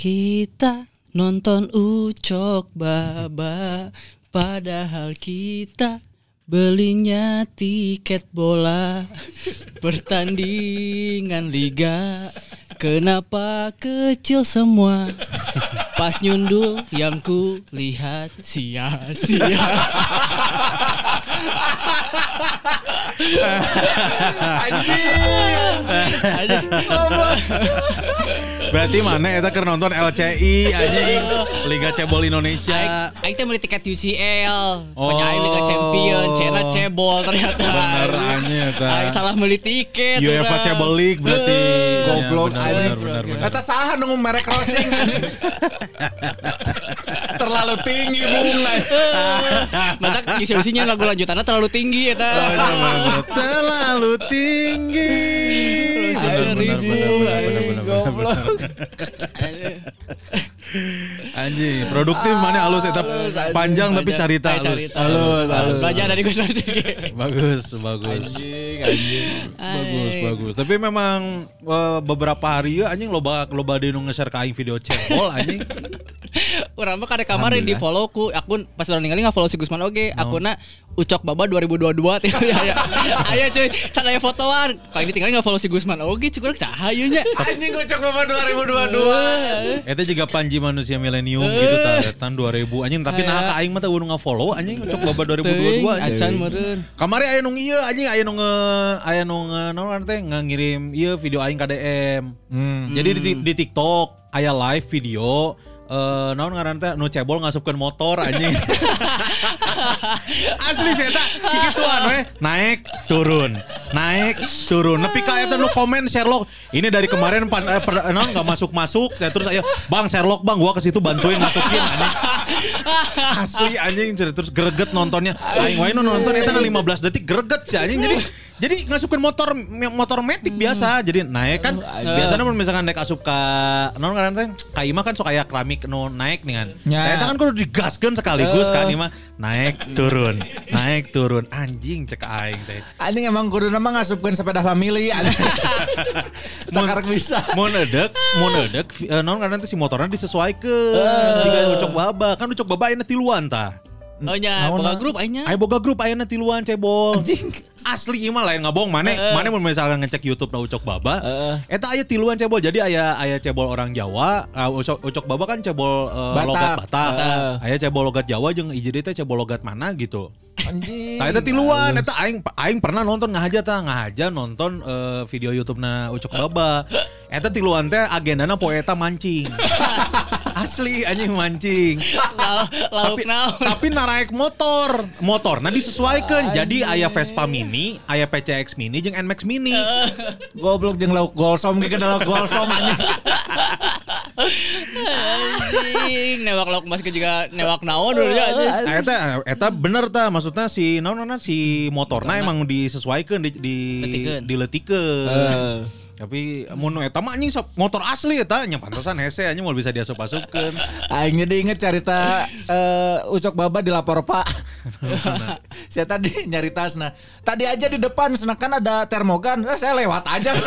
Kita nonton Ucok Baba Padahal kita belinya tiket bola. Pertandingan liga Kenapa kecil semua? Pas nyundul yang ku lihat sia-sia. Anjing. Berarti mana eta keur nonton LCI anjing Liga Cebol Indonesia. Aing teh beli tiket UCL. Oh. Aing Liga Champion, Cena cebol ternyata. Bener anjing eta. Aing salah beli tiket. UEFA. Cebol League berarti. Eh, Ya, Goblok anjing. bener. Eta saha nunggu merek crossing. Terlalu tinggi bunga. Mata UCL-nya lagu lanjutannya terlalu tinggi eta. Terlalu tinggi. Bener, bener, bener, bener, bener, bener, bener, bener. Anjing, produktif mana halus eta panjang tapi carita Aing halus. Halus, halus. Belajar dari Gus. Bagus, bagus. Anjing, anjing. Bagus, bagus. Tapi memang eh, beberapa hari ya anjing loba loba di nge-share ka aing video cebol anjing. Urang mah kada kemarin di follow ku akun pas orang ningali nggak follow si Gusman oge akunna Ucok Baba 2022 teh ya ya. Aya cuy, can aya fotoan. Kali ini tinggal nggak follow si Gusman oge cuy urang saha ieu nya. Anjing kocok bapak 2022. Eta juga Panji manusia milenium gitu ta tahun 2000 anjing tapi nah ka aing mah teh udah nge-follow anjing cok baba 2022 Teuing, anjing. acan meureun. Kamari aya nu ieu anjing aya nu nge aya nu nge naon teh ngirim ieu video aing ka DM. Jadi di, di TikTok aya live video eh naon ngaran teh? Nu cebol ngasupkeun motor anjing. Asli sih eta. Kikituan we. Naik turun. Naik turun. Nepi ka eta nu komen Sherlock ini dari kemarin pan, eh, per, naon enggak masuk masuk ya terus ayo Bang Sherlock Bang gua ke situ bantuin masukin anjing. Asli anjing terus greget nontonnya. Aing wae nonton eta na 15 detik greget sih anjing. Jadi jadi ngasupkeun motor motor metik biasa jadi naik kan biasanya mun misalkan naik asup ka naon ngaran teh ka imah kan sok aya keramik nu naik nih kan. Ya. Eta kan kudu digaskeun sekaligus ka imah naik turun naik turun anjing cek aing teh. Anjing emang kudu nama ngasupkeun sepeda family anjing. Takar bisa. Mau nedek, mau nedek, eh, naon karena si motornya disesuaikan. Jika ucok baba, kan ucok baba ayeuna tiluan tah. Oh nya, boga grup aing nya. Ayo boga grup ayeuna tiluan cebol. Asli ieu mah lain ngabong mana mana mun misalkan ngecek YouTube na ucok baba. Eta aya tiluan cebol. Jadi aya aya cebol orang Jawa, uh, ucok ucok baba kan cebol uh, Batak. logat Batak. Heeh. Aya cebol logat Jawa jeung hiji teh cebol logat mana gitu. Anjing. Nah itu tiluan, eta aing aing pernah nonton ngahaja tah, ngahaja nonton eh, video YouTube na Ucok Baba. Eta tiluan teh agendana poe eta mancing. Asli anjing mancing. Tapi naon. tapi naraek motor. Motorna disesuaikan. Jadi aya Vespa Mini, aya PCX Mini jeung NMAX Mini. Goblok jeung lauk golsom kenal lauk golsom anjing. Anjing, newak lauk mas juga newak naon dulu ya. anjing. Nah, eta eta bener ta maksudnya si naon naon si motorna emang disesuaikan di di Letikeun. Tapi mun eta mah anjing motor asli eta nya pantesan hese anjing mau bisa diasup-asupkeun. Aing jadi inget cerita eh, Ucok Baba di lapor Pak. saya tadi nyari tasna. Tadi aja di depan sana kan ada termogan. Eh, saya lewat aja.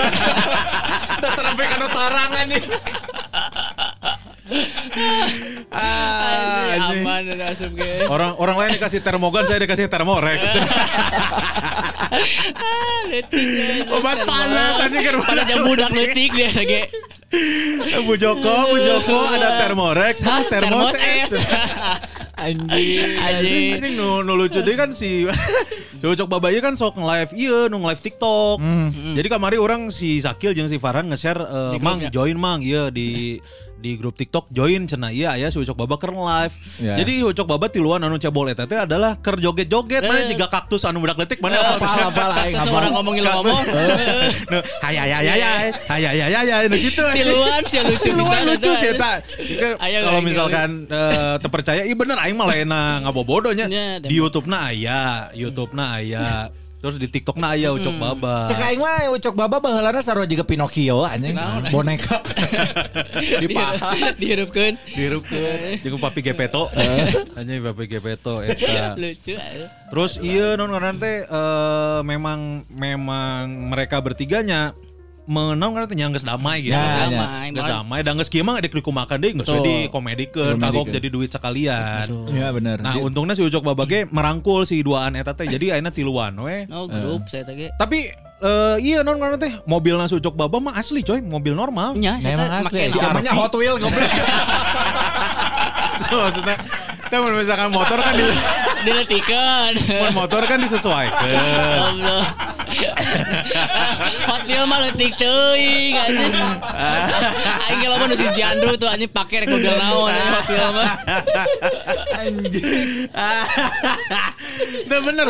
Kan tarangan nih. Anjing, anjing. aman ge. Orang orang lain dikasih termogan, saya dikasih termorex. Ah, Letik. Obat panas, anjing, kan Pada jam budak letik dia lagi. Bu Joko, Bu Joko ada termorex, Hah, es. es. Anjing. Anjing. Anjing nu, nu lucu deh kan si Cocok babaya kan sok nge-live iya nu nge-live TikTok. Jadi kamari orang si Sakil jeung si Farhan nge-share eh, Di Mang join Mang iya di di grup TikTok join cenah iya ya si Ucok Baba keren live. Yeah. Jadi Ucok Baba tiluan anu cebol eta teh adalah ker joget-joget mana eh. jika kaktus anu budak letik mana eh, apa apa aing apa orang ngomong eh. ilmu ngomong. Hay hay hay hay hay hay hay hay gitu. Tiluan sih lucu bisa lucu sih eta. Kalau misalkan terpercaya i bener aing mah laena ngabobodonya di YouTube-na aya, YouTube-na aya. Terus di TikTok-na aya Ucok Baba. Cek aing mah ucok baba baheulana sarua juga Pinocchio anjing. Boneka. Di paha. Dihirupkeun. Dirupkeun. Jeung Papi Gepeto. Anjing Papi Gepeto eta. Lucu. aja. Terus iya non karena teh eh, memang memang mereka bertiganya menang karena teh nyangges damai gitu. Ya, ya. damai. Geus Malah- damai dan geus kieu mah dek dikumakan deui geus Betul. di komedikeun kagok jadi duit sekalian. Ya bener. Nah, untungnya si Ucok Babage merangkul si duaan eta teh jadi ayeuna tiluan we. Oh grup saya tadi. Tapi eh, iya non karena teh mobilna si Ucok Baba mah asli coy, mobil normal. Nya saya asli. Namanya Hot Wheel goblok. Maksudnya teh mun misalkan motor kan di diletikeun. mun motor kan disesuaikan. Goblok. Hot Wheel mah letik teuing anjing. Aing ge loba nu si Jandru tuh anjing pake rek mobil naon anjing Hot Wheel mah. Nah bener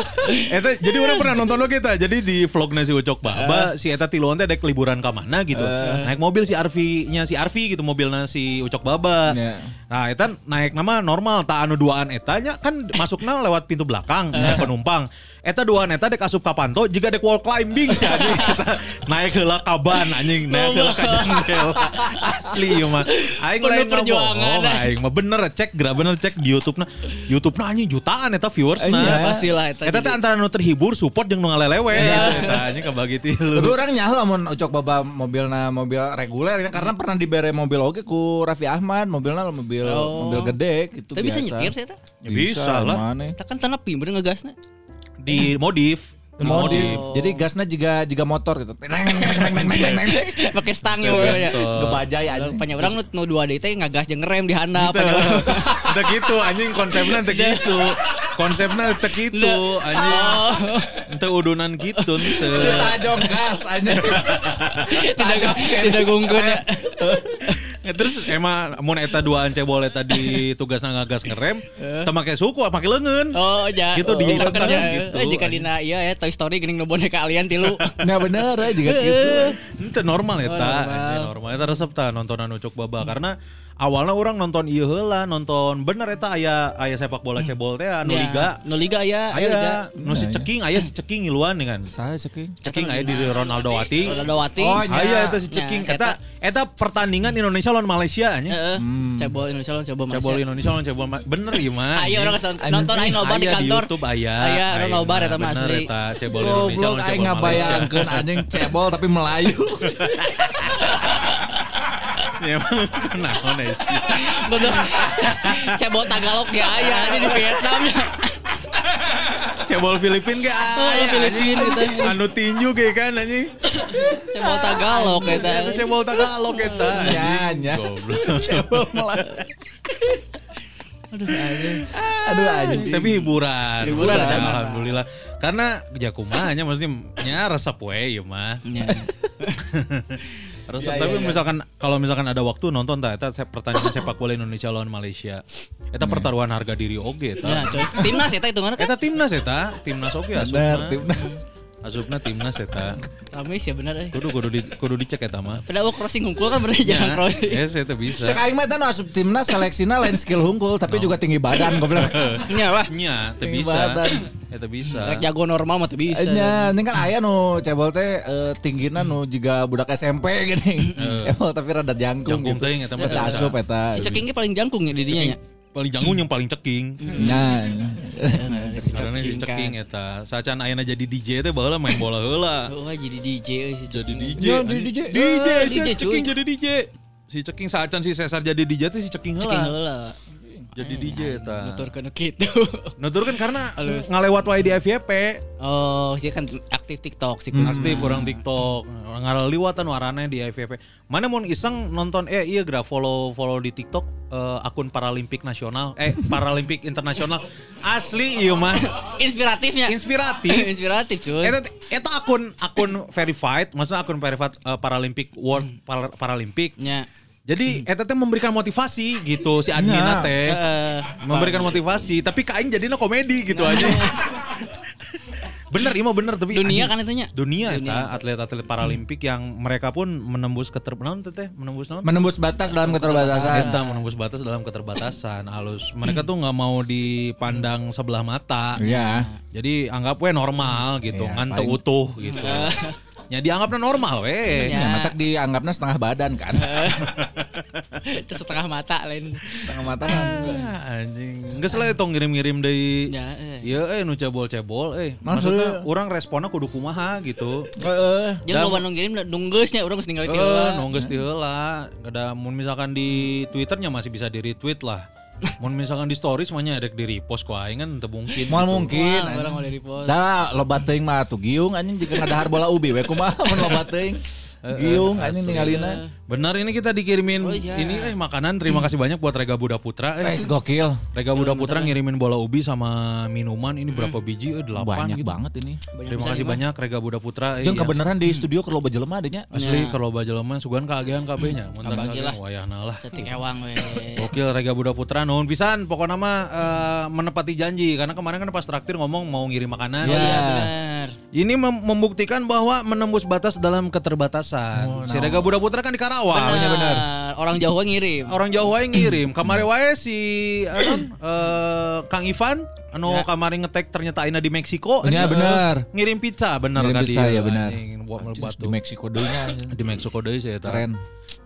Eta, Jadi orang pernah nonton lo kita Jadi di vlognya si Ucok Baba Si Eta Tiluan teh dek liburan ke mana gitu Naik mobil si Arfi-nya si Arfi gitu Mobilnya si Ucok Baba Ya. Nah Eta naik nama normal Tak anu duaan Etanya kan masuknya lewat pintu belakang naik penumpang Eta duaan Eta dek asup ka panto Jika dek wall climbing sih anjing Eta Naik heula kaban anjing Naik heula ka jendela Asli ieu mah Aing lain perjuangan. ngomong Aing mah bener cek gerak bener cek di YouTube nah YouTube nah anjing jutaan Eta viewers Iya. nah Pastilah eta. Eta teh antara nu terhibur support jeung nu ngalelewe gitu. Eta anjing kabagi Tapi tilu. orang nyah lamun ucok baba mobilna mobil reguler ya, karena pernah dibere mobil oge ku Raffi Ahmad mobilnya mobil Oh. mobil gede gitu Tapi bisa nyetir saya teh. Ya bisa lah. kan tenepi bener ngegasna di modif. Di modif. Oh. Jadi gasnya juga juga motor gitu. Pakai stang gitu ya. Gebajai ya banyak orang nu no, detik nggak gas jeung rem di handap. Udah gitu anjing konsepnya teh gitu. Konsepnya teh gitu anjing. Oh. Ente udunan gitu ente. Tajong gas anjing. Tidak tidak gungkun. Ya. Ya, terus emang mun eta duaan cebol eta di tugasna ngagas ngerem, teu make suku make leungeun. Oh, ja. Gitu, dihitung Kan, kan, ya. gitu. Eh, Jika dina iya ya Toy Story geuning nu boneka alien tilu. Nah bener ya juga gitu. Itu normal ya Oh, ta, normal. Normal. Eta resep ta nontonan Ucok Baba karena awalnya orang nonton ieu heula, nonton bener eta aya aya sepak bola cebol teh anu Ya, liga. Nu liga aya, aya liga. Nu si Nah, ceking aya si ceking ngiluan dengan Saya seking. ceking aya di Ronaldo Wati. Ronaldo Wati. Oh. Aya eta si ceking eta eta pertandingan Indonesia lawan Malaysia nya. Heeh. Cebol Indonesia lawan cebol Cebol Malaysia. Indonesia lawan cebol bener ieu mah. Aya orang nonton aing loba di kantor. YouTube aya. Aya orang loba eta mah asli. eta cebol Indonesia lawan aing cebol Malaysia. ngabayangkeun anjing cebol tapi Melayu. Ya emang naon ya sih. Betul. Cebol Tagalog ya aya ini di Vietnam ya. Cebol Filipin Oh, aya. Filipin anjing. kita. Anu tinju ge kan anjing. Cebol Tagalog Eta eta. cebol Tagalog eta. Nya, nya. Cebol Melayu. Aduh anjing. Aduh anjing. Tapi hiburan. Hiburan, Ya, ada. alhamdulillah. Karena ya kumanya maksudnya nya resep we ieu mah. Ya. Resep Ya, tapi ya, ya. misalkan kalau misalkan ada waktu nonton ta eta pertandingan sepak bola Indonesia lawan Malaysia. Eta pertaruhan harga diri oge Ya, eta. coy. Timnas eta hitunganna kan. Eta timnas eta, timnas oge asupna. timnas. Asupna timnas eta. Rame sih ya bener euy. Kudu kudu di, kudu dicek eta mah. Pada oh, crossing hungkul kan bener jangan Ya, crossing. Yes, eta bisa. Cek aing mah eta asup timnas seleksina lain skill hungkul tapi juga tinggi badan goblok. Nya lah. Nya, teu Tinggi bisa. badan. Eta bisa. Rek jago normal mah teu bisa. Nya, ini kan aya nu cebol teh eh, tinggina nu juga budak SMP gini. Cebol tapi rada jangkung Jangkung gitu. teuing eta mah Eta asup eta. Si ceking paling jangkung ya di dinya nya. Paling janggung yang paling ceking. Nya. Si Karena si ceking kan. eta. Sacan ayeuna jadi DJ teh baheula main bola heula. Oh, jadi DJ euy si Jadi. DJ. Ya, jadi DJ. DJ, si DJ, ceking jadi DJ. Si ceking sacan si Cesar jadi DJ teh si ceking Ceking heula. Jadi DJ eta. Nuturkeun kitu. Nuturkeun karena Halus. ngalewat wae di FYP. Oh, sih kan aktif TikTok sih. Aktif orang TikTok, ngalaliwatan warana di FYP. Mana mau iseng nonton eh iya gra follow follow di TikTok eh, akun Paralimpik Nasional, eh Paralimpik Internasional. Asli iya mah. Inspiratifnya. Inspiratif. Inspiratif cuy. Eta eta akun akun verified, maksudnya akun verified eh, Paralympic World Par- Paralympic. Jadi eta teh memberikan motivasi gitu si adminna Nya. teh. Memberikan motivasi tapi kain jadinya komedi gitu aja. bener, iya mah bener tapi Dunia anjing, kan itunya. Dunia, Dunia. eta atlet-atlet paralimpik yang mereka pun menembus keter naon teh teh menembus naon? Menembus batas dalam keterbatasan. Eta menembus batas dalam keterbatasan halus. Mereka tuh nggak mau dipandang sebelah mata. Iya. Jadi anggap we normal gitu, Iya, ngan teu paling- utuh gitu. Ya dianggapnya normal we. Ya. Ya, matak dianggapnya setengah badan kan. Itu setengah mata lain. setengah mata. Ah, anjing. Geus lah tong ngirim-ngirim deui. Ya, eh. Iya, eh nu cebol-cebol, eh. Maksudnya- orang responnya kudu kumaha gitu. Heeh. Jangan Dan- lo ngirim nunggeusnya urang geus tinggal Eh, heula. nongges ti heula. Ada mun misalkan di Twitternya masih bisa di retweet lah. Mun misalkan di stories semuanya ada di repost ku aing kan teu mungkin. Moal gitu. mungkin. Orang mau dari pos. Da loba teuing mah atuh giung anjing jika ngadahar bola ubi we kumaha mun loba teuing. Giung anjing ningalina. Benar ini kita dikirimin Oh, iya. ini eh makanan. Terima kasih banyak buat Rega Buda Putra. Eh. Guys gokil. Rega Buda Putra ngirimin bola ubi sama minuman. Ini berapa biji? Eh, delapan Banyak gitu. banget ini. Banyak Terima kasih ini banyak Rega Buda Putra. Eh, Jeung iya. kebenaran di studio keur loba jelema adanya. Asli Ya. kalau loba jelema sugan kagean kabehnya. Lah. kagean wayahna lah. Setik ewang we. Gokil Rega Buda Putra nuhun pisan pokoknya mah eh, menepati janji karena kemarin kan pas traktir ngomong mau ngirim makanan. Oh Ya. iya benar. Ini mem- membuktikan bahwa menembus batas dalam keterbatasan. si Rega Buda Putra kan di Karawang. Benar. Orang Jawa ngirim. Orang Jawa yang ngirim. Kemarin wae si anon, eh, Kang Ivan anu Ya. kemarin ngetek ternyata aina di Meksiko. Iya, benar. Ngirim pizza bener Ngirim pizza, ya, benar. buat. Di Meksiko deui. Di Meksiko deui sih eta. Keren.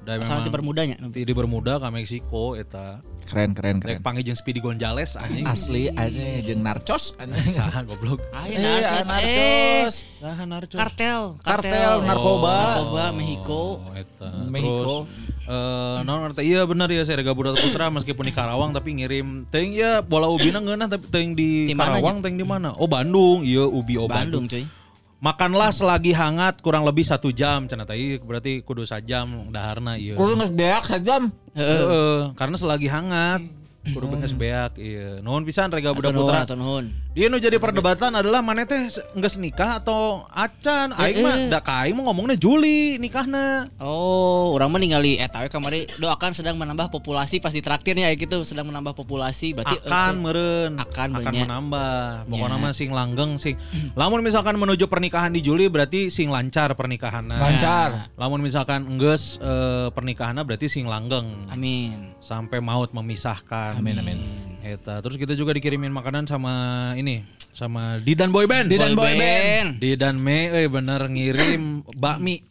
Da Asal di memang Bermudanya. di, di Bermuda ke Meksiko eta. Keren keren Rek keren. panggil jeung Speedy Gonzales anjing. Asli anjing jeung narcos anjing. Saha goblok. Eh, narcos. Eh, narcos. Saha narcos. kartel. Kartel, narkoba. Narkoba Mexico. Oh, eta. Mexico. Terus eh non ngerti iya benar ya saya Rega Buda Putra meskipun di Karawang tapi ngirim teuing ya bola ubina ngeunah tapi teuing di Karawang teuing di mana? Oh Bandung, iya ubi oh Bandung. Bandung cuy. Makanlah selagi hangat kurang lebih satu jam cenah teh berarti kudu sajam daharna iya. Kudu geus beak sajam. Heeh, karena selagi hangat kudu benes beak iya. Nuhun pisan Rega Buda Atau nuhun, Putra. atau nuhun. Dia nu jadi perdebatan adalah mana teh geus nikah atau acan. Aing mah da ka aing mah ngomongnya Juli nikahna. Oh, orang mah ningali eta we kamari doakan sedang menambah populasi pas ditraktirnya ya gitu, sedang menambah populasi berarti akan eh, meren Akan akan menambah pokoknya Ya. mah sing langgeng sing lamun misalkan menuju pernikahan di Juli berarti sing lancar pernikahannya Lancar. lamun misalkan enggeus eh, pernikahannya berarti sing langgeng amin. sampai maut memisahkan Amin, amin. Eta. terus kita juga dikirimin makanan sama ini sama Didan Boy Band. Didan Boy Band. Didan Me euy bener ngirim bakmi.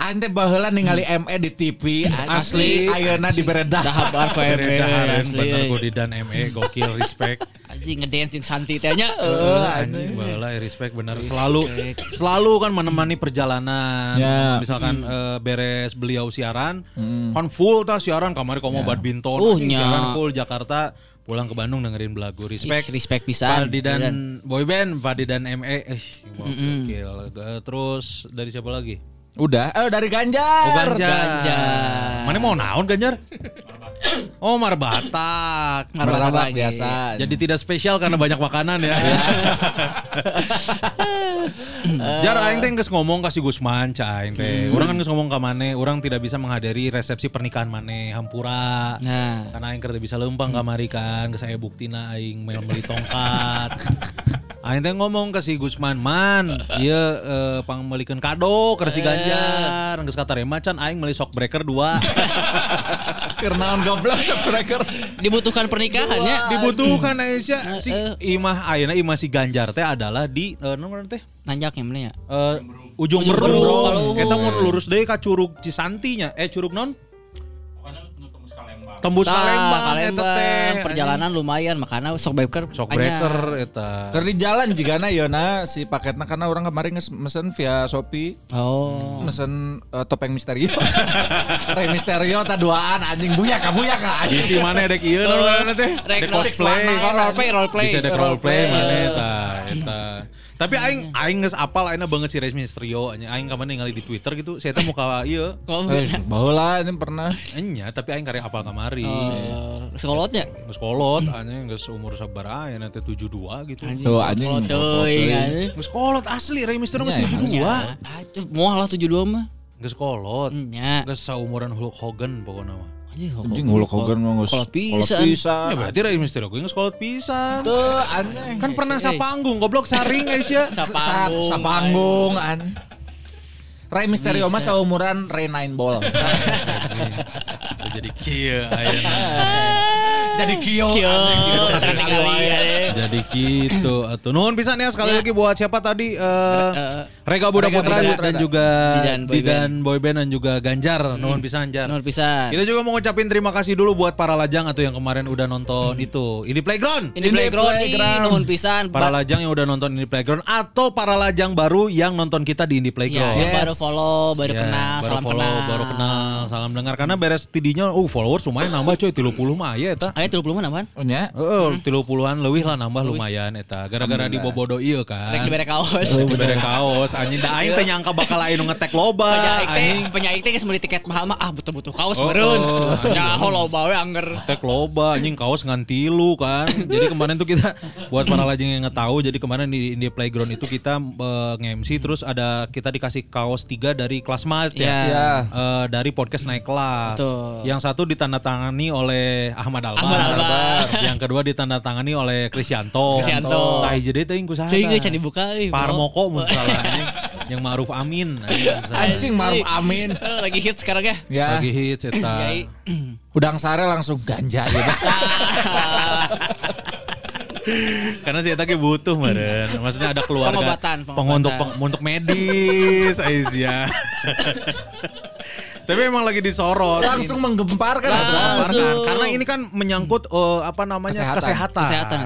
Ante baheula ningali ME di TV asli. ayeuna di beredah. Dahar ku asli. bener ku Didan ME gokil respect. Anjing ngedance jeung santi teh nya. Eh, anjing. bala respect bener. Selalu selalu kan menemani perjalanan. Ya. misalkan eh, beres beliau siaran kan full tah siaran kamari komo badminton Uh, siaran full Jakarta pulang ke Bandung dengerin belagu respect Ih, respect pisan. Paldi dan boyband Paldi dan ME eh gokil. Eh, terus dari siapa lagi Udah, eh dari Oh, Ganjar. Ganjar. Ganjar. Mana mau naon Ganjar? Oh marbatak. Martabak lagi. biasa. Jadi tidak spesial karena banyak makanan ya. Jar aing teh geus ngomong kasih Gusman ca aing teh. Urang kan geus ngomong ka mane, urang tidak bisa menghadiri resepsi pernikahan mane hampura. Nah, Karena aing keur bisa lempang kamari kan, geus aya buktina aing meuli tongkat. Aing teh ngomong ke si Gusman, "Man, ieu eh, pangmelikeun kado ke si Ganjar." Geus katarema can aing meuli shock breaker 2. Kernaon goblok subscriber. dibutuhkan pernikahannya. Dibutuhkan Aisyah si Eh, imah ayeuna imah si Ganjar teh adalah di eh, naon teh? Nanjak ya mana ya? Eh, ujung Ujung berung. Kita mau lurus deui ka Curug Cisantinya. Eh Curug non? Tembus Tah, Kalembang eta Kalembang. teh. Perjalanan lumayan makanya sok breaker. Shock anyar. breaker eta. Keur di jalan jigana yeuna si paketna karena orang kemarin mesen via Shopee. Oh. Mesen eh, topeng misterio. Rey misterio ta duaan anjing buyaka buyaka anjing. Isi mana dek ieu teh? Rek Dek cosplay. Oh, role play, role play. Bisa dek role play Role play. mana eta eta. Tapi aing aing geus apal aina banget si Rey Mysterio anya aing kapan ningali di Twitter gitu. Saya teh muka ieu. Oh, Eh, baheula ini pernah. Enya, tapi aing karek apal kamari. Oh, sekolotnya. Geus kolot, anjing geus umur sabaraha ya nanti 72 gitu. Anjing. Tuh, anjing. Geus kolot asli Rey Mysterio geus Nya, 72. Ya, aduh, mau lah 72 mah. Geus kolot. Nya. Geus saumuran Hulk Hogan pokoknya mah. Anjing Hulk Hogan mah geus Kolot pisan. pisan. Ya berarti Rey Mysterio gue geus kolot pisan. Tuh aneh. Kan pernah Eh. sapanggung goblok saring guys ya. Sapanggung. Sa- Sapanggung an. Ray Mysterio mah seumuran Ray Nine Ball. Jadi kieu ayeuna. Jadi katakan kali ya. Jadi gitu atuh. Nuhun pisan ya sekali Ya. lagi buat siapa tadi eh Eh, Rega Budak Rega Putra dan juga Didan Boyband. Dan juga Ganjar. Nuhun pisan Jar. Nur pisan. Kita juga mau ngucapin terima kasih dulu buat para lajang atau yang kemarin udah nonton itu Ini Playground. Ini playground nih, Playground. nuhun pisan. Para lajang yang udah nonton Ini Playground atau para lajang baru yang nonton kita di Indie Ya, Playground. Yes. baru follow, baru Ya, kenal, baru salam follow, kenal. baru kenal, salam dengar karena beres tidinya uh followers lumayan nambah coy 30 mah aya eta. Ayo 30 mana apaan? Oh, nya? Heeh, 30-an leuwih lah nambah lumayan eta. Gara-gara di Bobodo ieu kan. Rek dibere kaos. Dibere kaos anjing da aing teh nyangka bakal aing nu ngetek loba anjing. penyaik teh geus meuli tiket mahal mah ah butuh-butuh kaos Oh, meureun. oh, Nyaho loba we anger. Tek loba anjing kaos ngan tilu kan. Jadi kemarin tuh kita buat para lajeng yang nggak tahu jadi kemarin di Indie Playground itu kita eh, nge-MC terus ada kita dikasih kaos tiga dari Classmate ya. Ya. Ya. Eh, dari podcast naik kelas. Betul. Yang satu ditandatangani oleh Ahmad Albar. Albar. yang kedua ditandatangani oleh Krisyanto. Krisyanto. Tah jadi teh ku saha. Teuing geus can dibuka euy. Parmoko mun salah. Yang Ma'ruf Amin. anjing. Anjing Maruf Amin. Eh, Lagi hit sekarang ya. Ya. Lagi hits eta. Yai. Udang sare langsung ganja gitu. Karena si Eta ge butuh meren. Maksudnya ada keluarga Pengobatan, pengobatan. peng- untuk medis Aisyah. Tapi emang lagi disorot. langsung menggemparkan. Langsung. Karena, karena ini kan menyangkut eh, apa namanya Kesehatan. kesehatan. Kesehatan.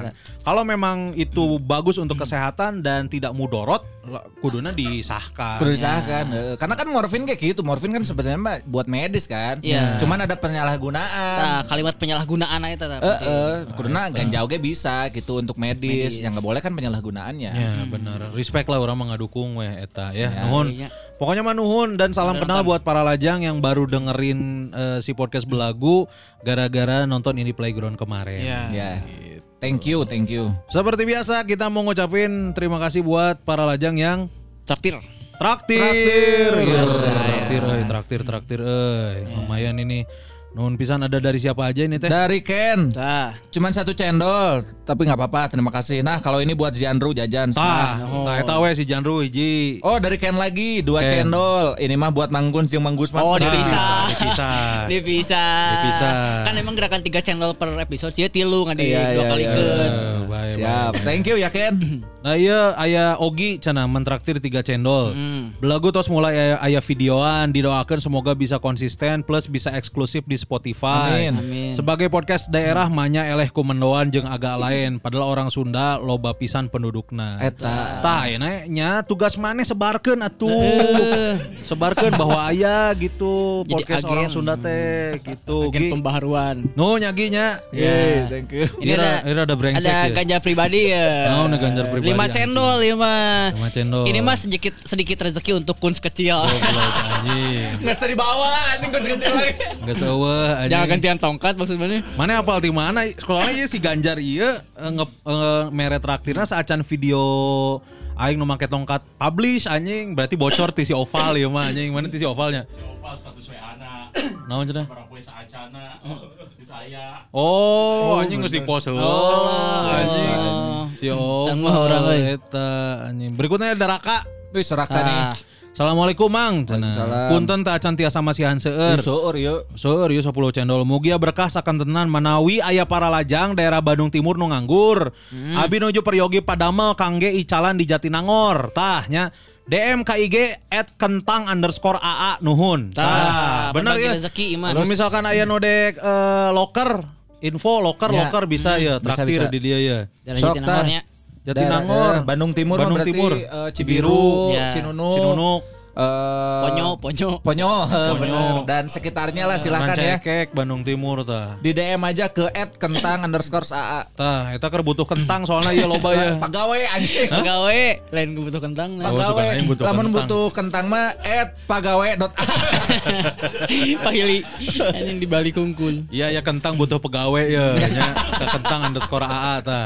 Kalau memang itu bagus untuk kesehatan dan tidak mudorot, kuduna disahkan. Perlu disahkan. Eh, Karena kan morfin kayak gitu. Morfin kan sebenarnya buat medis kan. Iya. Cuman ada penyalahgunaan. Nah, kalimat penyalahgunaan eta tah. Eh, eh, kuduna ganja oge bisa gitu untuk medis. Medis. Yang nggak boleh kan penyalahgunaannya. Ya benar. Respect lah orang mah ngadukung weh eta ya. Ya, nuhun. iya. Pokoknya mah nuhun dan salam kenal buat para lajang yang baru dengerin eh, si podcast belagu gara-gara nonton ini playground kemarin. Iya. Ya. Thank you, thank you. Seperti biasa kita mau ngucapin terima kasih buat para lajang yang Traktir. traktir. Traktir, Yes, yes. traktir, euy, traktir, traktir, euy. Lumayan ini. Nuhun pisan ada dari siapa aja ini teh? Dari Ken. Tah. Cuman satu cendol, tapi nggak apa-apa. Terima kasih. Nah, kalau ini buat Ziandru jajan. Tah, Oh. tah eta we si Janru hiji. Oh, dari Ken lagi dua Ken. cendol. Ini mah buat Manggun jeung Mang Gusman. Oh, Nah, dipisah. dipisah. Dipisah. Dipisah. Kan emang gerakan 3 channel per episode sih tilu nggak di Iya, dua iya, kali iya. Siap. Thank you ya Ken. Nah iya aya Ogi cana mentraktir tiga cendol. Hmm. Belagu tos mulai aya, aya videoan didoakan semoga bisa konsisten plus bisa eksklusif di Spotify. Amin. Amin. Sebagai podcast daerah manya eleh kumendoan jeung agak lain padahal orang Sunda loba pisan pendudukna. Eta. Tah aya nya tugas maneh sebarkeun atuh. sebarkeun bahwa aya gitu Jadi podcast agen. orang Sunda teh gitu. Agen Gi. pembaharuan. Nu nyaginya. Yeay, thank you. Ini Ira- ada ada brengsek ada ya. ganja pribadi ya. Oh, ada ganja pribadi, Lima anjing. cendol lima. Lima cendol. Ini mah sedikit sedikit rezeki untuk kuns kecil. Goblok anjing. Nggak usah dibawa, anjing gue kecil lagi. Gak seueuh anjing. Jangan gantian tongkat maksudnya. Mana apal di mana? Sekolahnya ieu si Ganjar ieu eh, nge, eh, mere traktirna saacan video aing nu make tongkat publish anjing. Berarti bocor ti si oval ya mah anjing. Mana ti si ovalnya? Pas status WA na naon cenah Barang poe saacana. Di saya. Oh anjing geus di-post. Heula anjing. si oval eta anjing. Berikutnya ada Raka. Wih, serahkan nih. Assalamualaikum Mang punten teh acan tiasa masihan seueur Seur yuk. Seur ieu 10 cendol mugia berkah sakan tenan manawi aya para lajang daerah Bandung Timur nu nganggur. Abi nuju peryogi padamel kangge icalan di Jatinangor. Tah nya DM KIG at kentang underscore AA nuhun. Tah, bener ya. rezeki iman. Kalau misalkan aya nu dek eh, loker info loker Ya. loker bisa ya bisa, traktir bisa. di dia ya. Sok, Jatinangornya. Jatinangor. Daerah- Bandung Timur Bandung berarti Timur. eh, Cibiru, Ya. Cinunuk, Cinunuk. eh, Ponyo, ponyo. Ponyo, eh, Ponyo. bener. dan sekitarnya lah silakan ya. Rancekek Bandung Timur tah. Di DM aja ke @kentang underscore AA. Tah eta keur butuh kentang soalnya ieu loba ya. Pegawai anjing. Pegawai lain gue butuh kentang nah. Oh, Pegawai. butuh Lamun kentang. butuh kentang mah @pagawe.a. Pahili anjing di Bali kungkul. Iya ya kentang butuh pegawai ya, ke kentang underscore AA ta.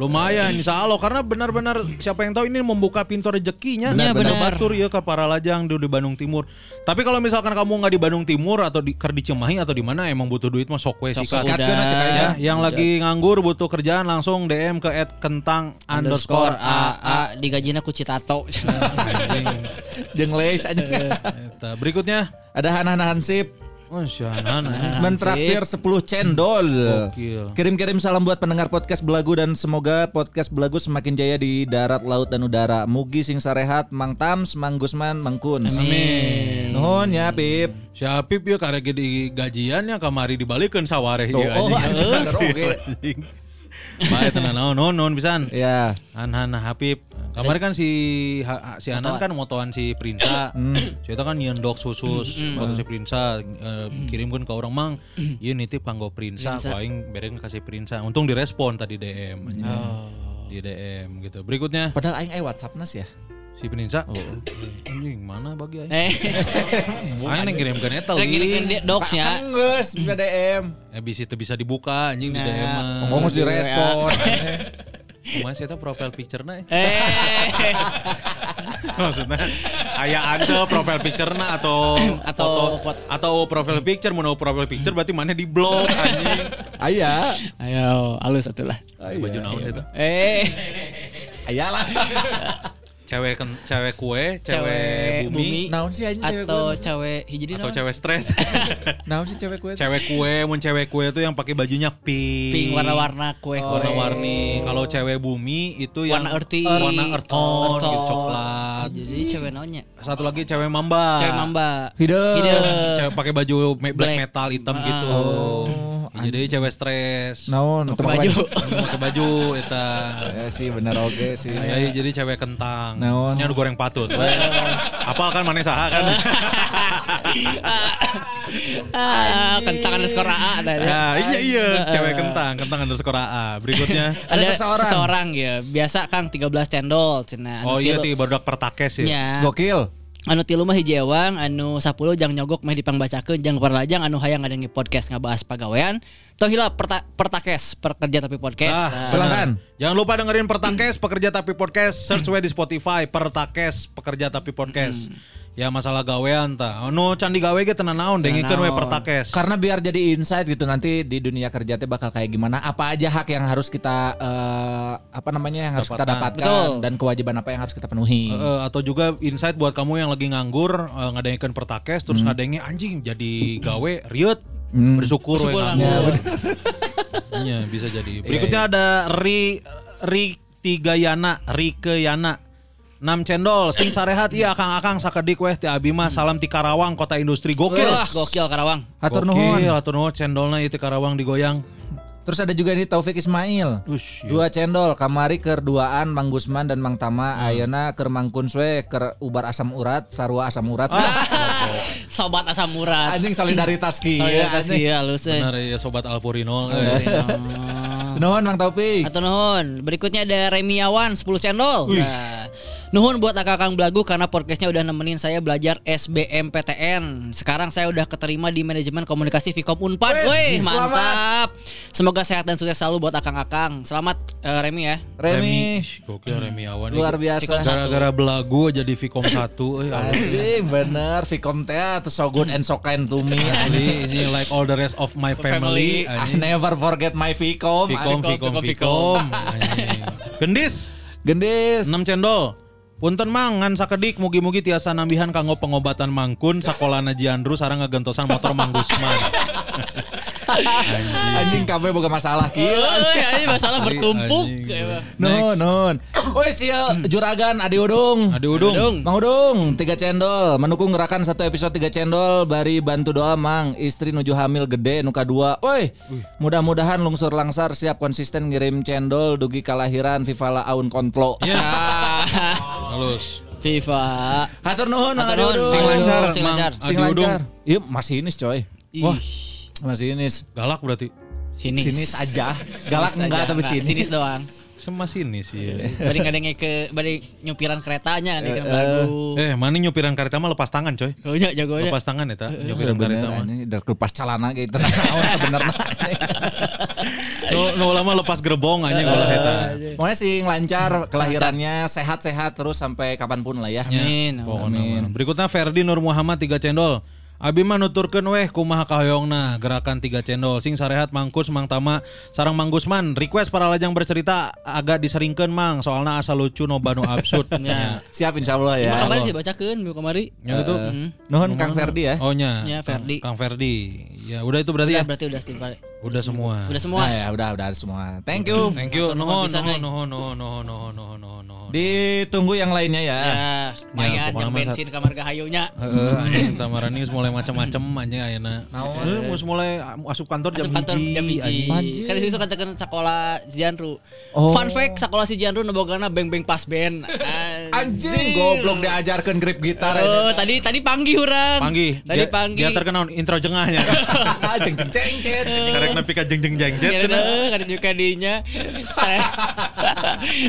Lumayan insya Allah karena benar-benar siapa yang tahu ini membuka pintu rezekinya. Iya, benar. Batur ya ke para lajang di, di Bandung Timur. Tapi kalau misalkan kamu nggak di Bandung Timur atau di ker di Cimahi atau di mana emang butuh duit mah sok we udah. Ya, yang lagi nganggur butuh kerjaan langsung DM ke @kentang underscore underscore AA digajina ku Citato. Leis aja. Eta. Berikutnya Ada Hanan Hansip. mentraktir 10 cendol. Kirim-kirim salam buat pendengar podcast Belagu dan semoga podcast Belagu semakin jaya di darat, laut dan udara. Mugi sing sarehat, Mang Tams, Mang Gusman, Mang Kun. Amin. Nuhun ya, Pip. Si Apip ya karena di gajiannya kamari dibalikin sawareh Tuh, ya oh, anjing. Baik tenan naon naon naon pisan. Ya. Han Han Habib. Kemarin kan si Ha- si Hanan kan motoan si Prinsa. Si eta kan nyendok susus foto si Prinsa eh, kirimkeun ke orang mang. Ieu nitip kanggo Prinsa, aing bereng kasih Prinsa. Untung direspon tadi DM. anjing. Di DM gitu. Berikutnya Padahal aing aya WhatsApp nas ya. Si Prinsa. Anjing mana bagi aing? Eh, Aing yang kirimkeun eta lagi link. kan docsnya. Geus bisa DM. Eh bisa itu bisa dibuka anjing di Nah. DM. Ngomong direspon. Kumaha sih eta profile picture-na? eh? Maksudnya aya anda profile picture na atau Atau foto- atau profile picture mau profile picture berarti mana di blog anjing. Aya. ayo halus satu lah. Baju naon eta? Eh, Aya lah. Cewek cewek kue, cewek, Cewek bumi, bumi. Naon sih anjing cewek atau kue? cewek hiji atau cewek stres. Naon sih cewek kue? cewek kue, mun cewek kue itu yang pakai bajunya pink. pink warna-warna kue warna-warni. Kalau cewek bumi itu yang warna earthy warna earth tone, Earth gitu, coklat. jadi cewek naonnya Satu lagi cewek mamba. cewek mamba Hideung. Hideung. Cewek pakai baju black, Black. metal hitam Ah. gitu. Ya, jadi cewek stres. Naon? Pakai baju pakai baju eta. Ya sih bener oke sih. Ya, jadi cewek kentang. Naon? Nya goreng patut. Apal kan maneh saha kan? ah kentang underscore AA ada ya. Ya, iya iya, cewek kentang, kentang underscore AA. Berikutnya. ada seseorang. seseorang ya biasa Kang 13 cendol cenah Oh iya ti baru pertakes ya. Gokil. Anu tilu mah hiji ewang anu 10 jang nyogok mah dipangbacakeun jang paralajang anu hayang ngadengi podcast ngabahas pagawean. Tong hila perta, pertakes pekerja tapi podcast. Ah, Nah, silakan. Jangan lupa dengerin Pertakes Pekerja Tapi Podcast, search we di Spotify Pertakes Pekerja Tapi Podcast. Ya masalah gawean ta. Anu candi gawe ge tenan naon dengikeun we. Pertakes. Karena biar jadi insight gitu nanti di dunia kerja teh bakal kayak gimana, apa aja hak yang harus kita eh, apa namanya yang harus kita Dapatkan. dapatkan Betul. dan kewajiban apa yang harus kita penuhi. Eh, atau juga insight buat kamu yang lagi nganggur uh, ngadengikeun Pertakes terus ngadengin anjing jadi gawe riut bersyukur we Bersyukur nganggur. nganggur. Iya bisa jadi. Berikutnya ada Ri Ri Tiga Yana, Rike Yana. 6 cendol, sing sarehat iya akang-akang sakedik weh ti abi mah salam ti Karawang kota industri gokil. Wah, gokil Karawang. Hatur Gokil, nuhun. Hatur nuhun cendolna ieu ti Karawang digoyang. Terus ada juga nih Taufik Ismail. Ush, iya. Dua cendol, kamari keur duaan Mang Gusman dan Mang Tama, Hmm. ayeuna keur mangkun we keur ubar asam urat, sarua asam urat. Ah. Sobat asam urat. Anjing solidaritas ki. Solidaritas iya halus. Benar ya sobat Alpurino. Nuhun Mang Taufik. Atau nuhun. Berikutnya ada Remiawan 10 cendol. Nah, nuhun buat akang Belagu karena podcastnya udah nemenin saya belajar SBMPTN. Sekarang saya udah keterima di manajemen komunikasi Vkom Unpad. Selamat. mantap. Semoga sehat dan sukses selalu buat akang-akang. Selamat eh, Remi ya. Remi Sh, Gokil Remi Awan. luar Ini biasa. Gara-gara belagu jadi Vicom 1 euy. Anjing bener Vicom teh tuh so good and so kind to me. Ini like all the rest of my family. I anjing. never forget my Vicom. Vicom, Vicom, Vicom. anjing. Gendis, Gendis. 6 cendol. Punten mang ngan sakedik mugi-mugi tiasa nambihan kanggo pengobatan mangkun sakolana Jiandru sarang ngagentosan motor Mang Gusman. Anjing kabeh boga masalah kieu. ini masalah Asli, bertumpuk. anjing. Nun, nun. Woi sia juragan Adi Udung. Adi Udung. Udung. Mang Udung, tiga cendol. Mendukung gerakan satu episode tiga cendol. Bari bantu doa Mang. Istri nuju hamil gede nuka dua. Woi, mudah-mudahan lungsur langsar siap konsisten ngirim cendol. Dugi kalahiran Vivala Aun Konplo. Yes. Halus. FIFA. Hatur nuhun Hatur nuhun. Sing lancar, Sing lancar. Sing lancar. Iya, masih inis coy. Wah, Masih Galak berarti. sinis. Sinis aja. Galak Sinis enggak aja. tapi Enggak, sinis. Sinis doang. Sama sini sih. Bari ngadenge ke bari nyupiran keretanya kan ikan lagu. Eh, mana nyupiran kareta mah lepas tangan, coy. Oh iya jagonya. Lepas tangan eta, Iya nyupiran kareta mah. anjing dari pas calana gitu. Naon sebenarnya. Nu nu lama lepas gerbong anjing ulah eta. Pokoknya sih lancar kelahirannya sehat-sehat terus sampai kapan pun lah ya. Amin. Pokokna mah. Berikutnya Ferdi Nur Muhammad 3 cendol. Abi mah nuturkeun weh kumaha kahoyongna gerakan 3 cendol sing sarehat mangkus Mang Tama sarang Mang Gusman request para lajang bercerita agak diseringkeun Mang soalna asa lucu no banu absurd Ya. Siap insya Allah ya. Kemarin dibacakeun minggu kemarin. Ya itu. Nuhun Kang Ferdi ya. Oh nya. Ya, Ferdi. Kang Ferdi. Ya udah itu berarti Udah ya. berarti udah setiap Udah semua. Udah semua. Nah, ya udah udah semua. Thank you. Thank you. Nuhun Nuhun, nuhun, eh. nuhun, nuhun, nuhun, nuhun, nuhun. Ditunggu yang lainnya ya. Ya, lumayan pokoknya yang bensin kamar gahayunya. Heeh, anjing tamarani geus mulai macam-macam anjing ayeuna. Heeh, geus mulai asup kantor jam Asup kantor jam hiji. hiji. anjing. Kan di situ katakan sekolah Zianru. Oh. Fun fact sekolah si Zianru nebogana beng-beng pas band. Anjing goblok diajarkan grip gitar Oh, tadi tadi panggih urang. Panggih. Tadi panggih. Dia terkenal intro jengahnya. Jeng jeng jeng nepi ka jeng jeng jeng jet. Ya udah, kada juga dinya.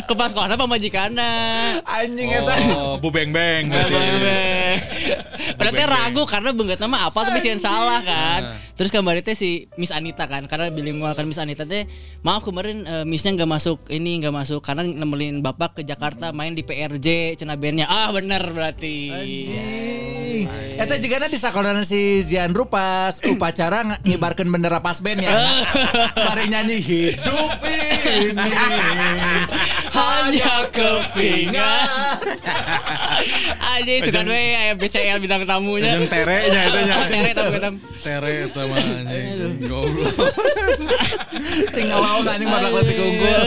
Ke pas sekolah pamajikana. Anjing eta. Oh, bu beng beng. Beng berarti. ragu karena benget nama apa tapi sih salah kan. Nah. Terus kemarin teh si Miss Anita kan karena bilingual kan Miss Anita teh maaf kemarin eh, Missnya nggak masuk ini nggak masuk karena nemelin bapak ke Jakarta main di PRJ cina bandnya ah bener berarti. Anjing. Eta juga di sekolah si Zianru pas upacara ng- ngibarkeun bendera pas band ya. Mari nyanyi hidup ini Hanya kepingan. Aja suka we aya BCL bintang tamunya. Jeung terenya itu nya. Oh, tere tamu tamu. Tere eta mah anjing. Goblok. sing ngalaung anjing badak letik unggul.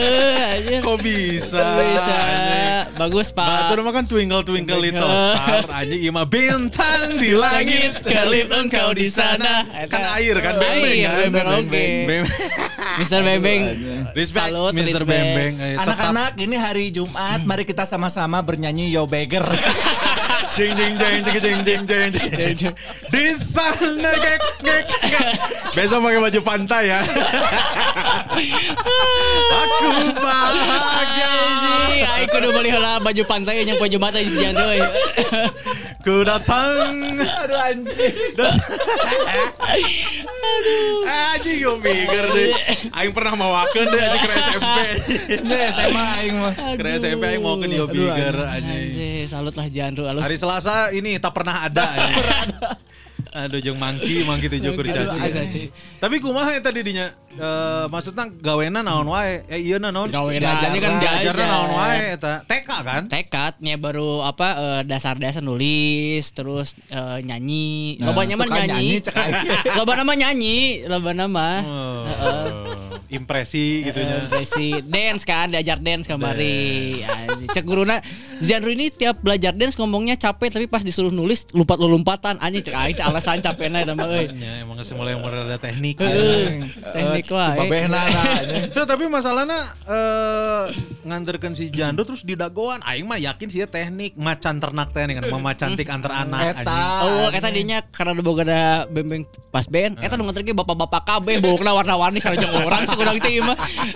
Kok bisa? Bagus, Pak. Batur mah kan twinkle twinkle little star anjing ieu mah bintang di langit kelip engkau di sana. kan air kan bembeng Air, kan bembeng. Bembeng. Mister Bembeng. Respect Salut, Mr. respect. Bembeng Eh, tetap Anak-anak ini hari Jumat mari kita sama-sama bernyanyi Yo Beggar. jeng jeng jeng jeng jeng jeng jeng jeng jeng di sana gek gek gek besok pakai baju pantai ya aku bahagia Anjing, aing kudu beli heula baju pantai yang baju mata di siang deui. ku datang Aduh anjing. anjing gue mikir deh aing pernah mawakeun deh anjing ke SMP Ini SMA aing mah. ke SMP aing mau ke Dio Bigger anjing Anjing, salut lah Jandro alus. hari Selasa ini tak pernah ada anjing. Aduh jeung mangki, mangki tujuh kurcaci. Kurcaci. Tapi kumaha eta didinya? Eh maksudnya gawena naon wae? Eh iya na naon? Gawena kan lah. diajar Diajarna naon wae eta? TK kan? tekadnya baru apa eh, dasar-dasar nulis terus eh, nyanyi Nah, loba nyaman nyanyi, loba nama nyanyi loba nama Oh, impresi gitu nya. si dance kan diajar dance kemari Anjing. cek guruna Zianru ini tiap belajar dance ngomongnya capek tapi pas disuruh nulis lompat lompatan anjing cek aing alasan capekna eta mah euy Ya, emang geus mulai merada teknik. Heuh, teknik wae Babehna na. anjing. Itu tapi masalahnya eh nganterkeun si Jando terus didagoan aing mah yakin sih ya teknik macan ternak teh kan memacantik antar anak Eta. anjing. Oh, eta dinya karena ada boga ada bembeng pas band, eta nu nganterke bapak-bapak kabeh bokna warna-warni sareng orang cek urang teh.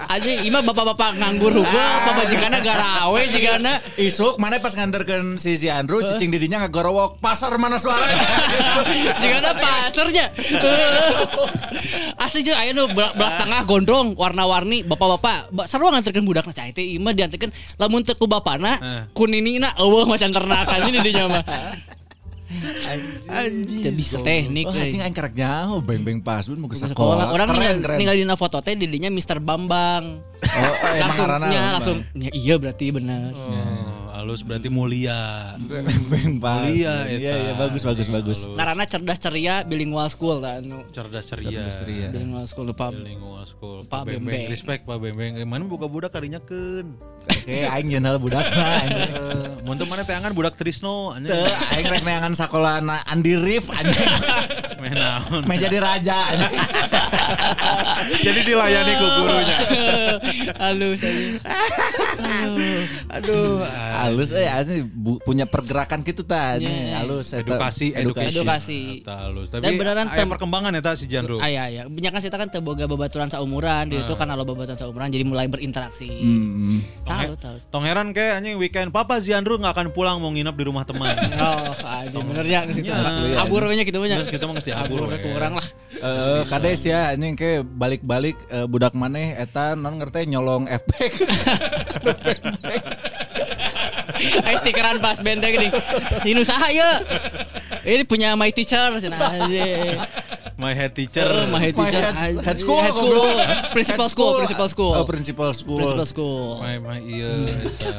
Anjing ieu mah bapak-bapak nganggur hugul, babajikana garawe jigana. Isuk mana pas nganterkeun si si Andrew cicing didinya ngagorowok pasar mana suaranya. Jigana pasarnya. Asli jeung aya nu belah, tengah gondrong warna-warni bapak-bapak ba- sarua nganterkeun budakna cai teh ieu mah dianterkeun lamun teu ku bapana kuninina eueuh macan ternakan ini dinya mah. Anjing. Teu bisa teknik Oh, euy. anjing aing karek jauh beng-beng pas mun mau ke sekolah. Orang keren, tinggal dina foto teh didinya Mr. Bambang. Oh, eh, langsung emang nya ngaranna, langsung ya, iya berarti benar. Oh, halus berarti mulia. Pas. Mulia eta. Iya, iya bagus bagus bagus. Karena cerdas ceria bilingual school kan. anu. Cerdas ceria. Cerdas ceria. Bilingual school lupa. Bilingual school. Pak Bembeng. Bembeng. Respect Pak Bembeng. Mana buka budak kadinya keun. Oke, aing nyeun hal budakna. anjing. Mun teu mana teangan budak Trisno anjing. Teu, aing rek neangan sakola na Andi Rif anjing. Meh naon. Meh jadi raja. Jadi dilayani ku gurunya. Halus aja. Aduh. Halus eh bu- punya pergerakan gitu ta anjing. Iya. Halus eta. Edukasi, edukasi. Edukasi. Halus. Tapi Dan beneran tem- perkembangan eta si Jandro. Aya ya. Banyak kan kita kan teboga babaturan saumuran, di itu kan lo babaturan saumuran jadi mulai berinteraksi. Hmm. Tahu tahu. Tong heran kayak anjing weekend Papa Ziandru nggak akan pulang mau nginep di rumah teman. Oh, aja benernya ke situ. Iya, asli, Abur we nya gitu banyak. Terus kita mah geus diabur Abur we. kurang lah. Eh, kades ya anjing ke balik-balik eh, budak maneh eta non ngerti nyolong efek. Ayo stikeran pas benteng nih. Ini usaha ya. Ini punya my teacher. Nah, aja. My head teacher. Oh, my head My teacher. head- Ah, head school, Head school. Principal Head school. Principal school. Oh, principal school. Principal school. My, my iya eta.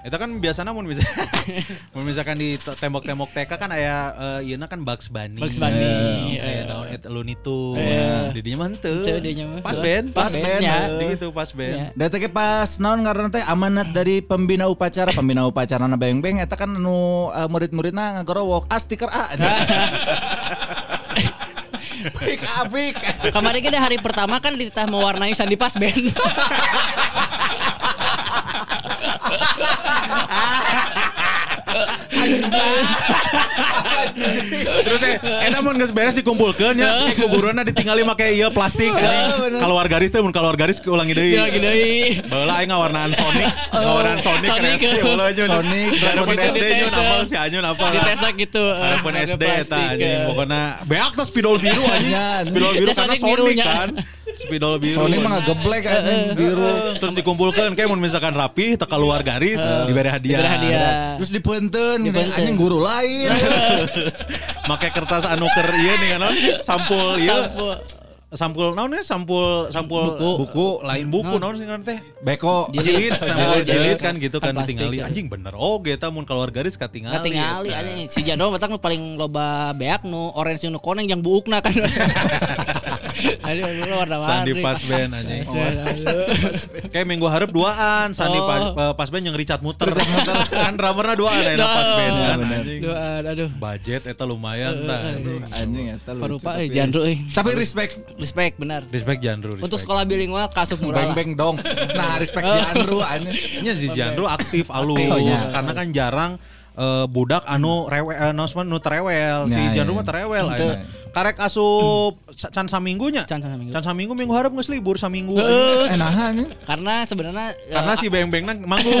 Eta kan biasanya mun bisa mun misalkan di tembok-tembok TK kan aya eh, ieuna kan Bugs Bunny. Bugs Bunny. Aya naon eta Looney Tunes. Iya. Di dinya mah henteu. Pas band. Pas band, ya. Gitu pas Ya. band. Da teh ge pas naon ngaranna teh amanat dari pembina upacara, pembina upacara na beng-beng eta kan anu eh, murid-muridna ngagorowok ah stiker A. Pik apik. Kemarin kita hari pertama kan ditah mewarnai sandi pas band. Terus eh eta mun geus beres dikumpulkeun nya kuburanna ditinggali make ieu plastik. Kalau garis teh mun kalau garis ulangi deui. Dia lagi deui. Baheula aing ngawarnaan Sonic, ngawarnaan Sonic kan Sonic. Nyun. Sonic, Dragon SD nyun apal si Anyun apal. Di tes gitu. eh, Harapan SD eta anjing eh. pokona beak teh spidol biru anjing. Ya, Spidol biru Ya, karena Sonic kan. Spidol biru. Sony mah ngegeblek anjing biru. Terus dikumpulkan kayak mun misalkan rapi teu keluar garis diberi hadiah. Diberi hadiah. Terus dipunten gitu anjing guru lain. Make kertas anu keur ieu nih kan sampul ieu. Sampul. Sampul naon nih sampul sampul Buku. buku lain buku naon sih kan teh Beko. jilid sampul Oh, jilid jilid. kan gitu kan Kan ditinggali ya. anjing bener oh eta mun keluar garis katingali Katingali eta. anjing si Jando batak nu paling loba beak nu orange nu koneng yang buukna kan. Aduh, lu warna-warni. Sandi pas band anjing kayak minggu harap duaan Sandi Oh. pas, eh, pas band yang Richard muter kan drummerna duaan enak pas band kan anjing Duaan, aduh. budget eta lumayan tah anjing. Anjing eta lucu. Parupa tapi- eh Jandro eh. Tapi respect Respect benar. respect Jandro respect. Untuk sekolah bilingual kasuk murah lah. beng-beng dong. Nah, respect si Andrew anjing. Nya si Jandro aktif alus Aktif, oh, ya. karena kan jarang eh, budak anu rewel eh, announcement nu terewel si Ya, Jandro ya. mah terewel Henteu. aja. karek asup can saminggunya Can saminggu. can saminggu minggu harap geus libur saminggu Eh, nah anjing. Karena sebenarnya karena si beng-bengna manggung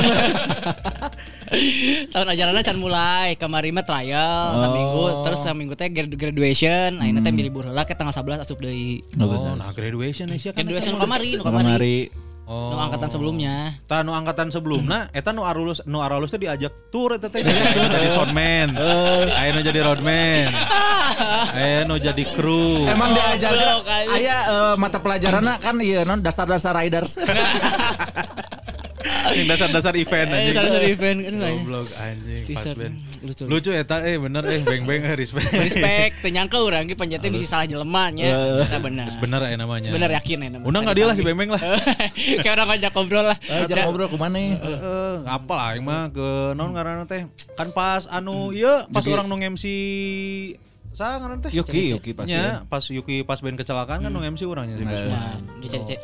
tahun ajarannya can mulai kemarin mah trial Oh. saminggu terus saminggu teh grad- graduation akhirnya teh milih libur heula ke tanggal 11 asup deui oh, nah graduation sih kan graduation nu kamari nu kamari Kamari. Oh. nu angkatan sebelumnya Tah nu angkatan sebelumna eta nu arulus nu arulus teh diajak tur eta teh jadi soundman. Aya nu jadi roadman. Aya nu jadi kru. Emang diajarkan Goblok, anjing. aya eh, mata pelajaranna kan iya non dasar-dasar riders. Yang dasar-dasar event eh anjing. satu event aduh anjing. Goblok anjing pas. Lucu Lucu eta eh bener eh beng-beng eh respect. respect tenyangka urang ge panjatnya bisa salah jelema nya Eta benar Bener ya namanya. bener yakin ya namanya. Undang enggak dia lah si beng-beng lah. kayak orang ngajak ngobrol lah Ajak ngobrol ke mana? Heeh, apa lah aing mah ke naon ngaranna teh? Kan pas anu ieu pas Jadi- orang nu MC sa ngaranna teh? Yuki, Yuki pasti. Nya, pas Yuki pas band kecelakaan kan nu MC urangnya si Bos. nah bisa bisa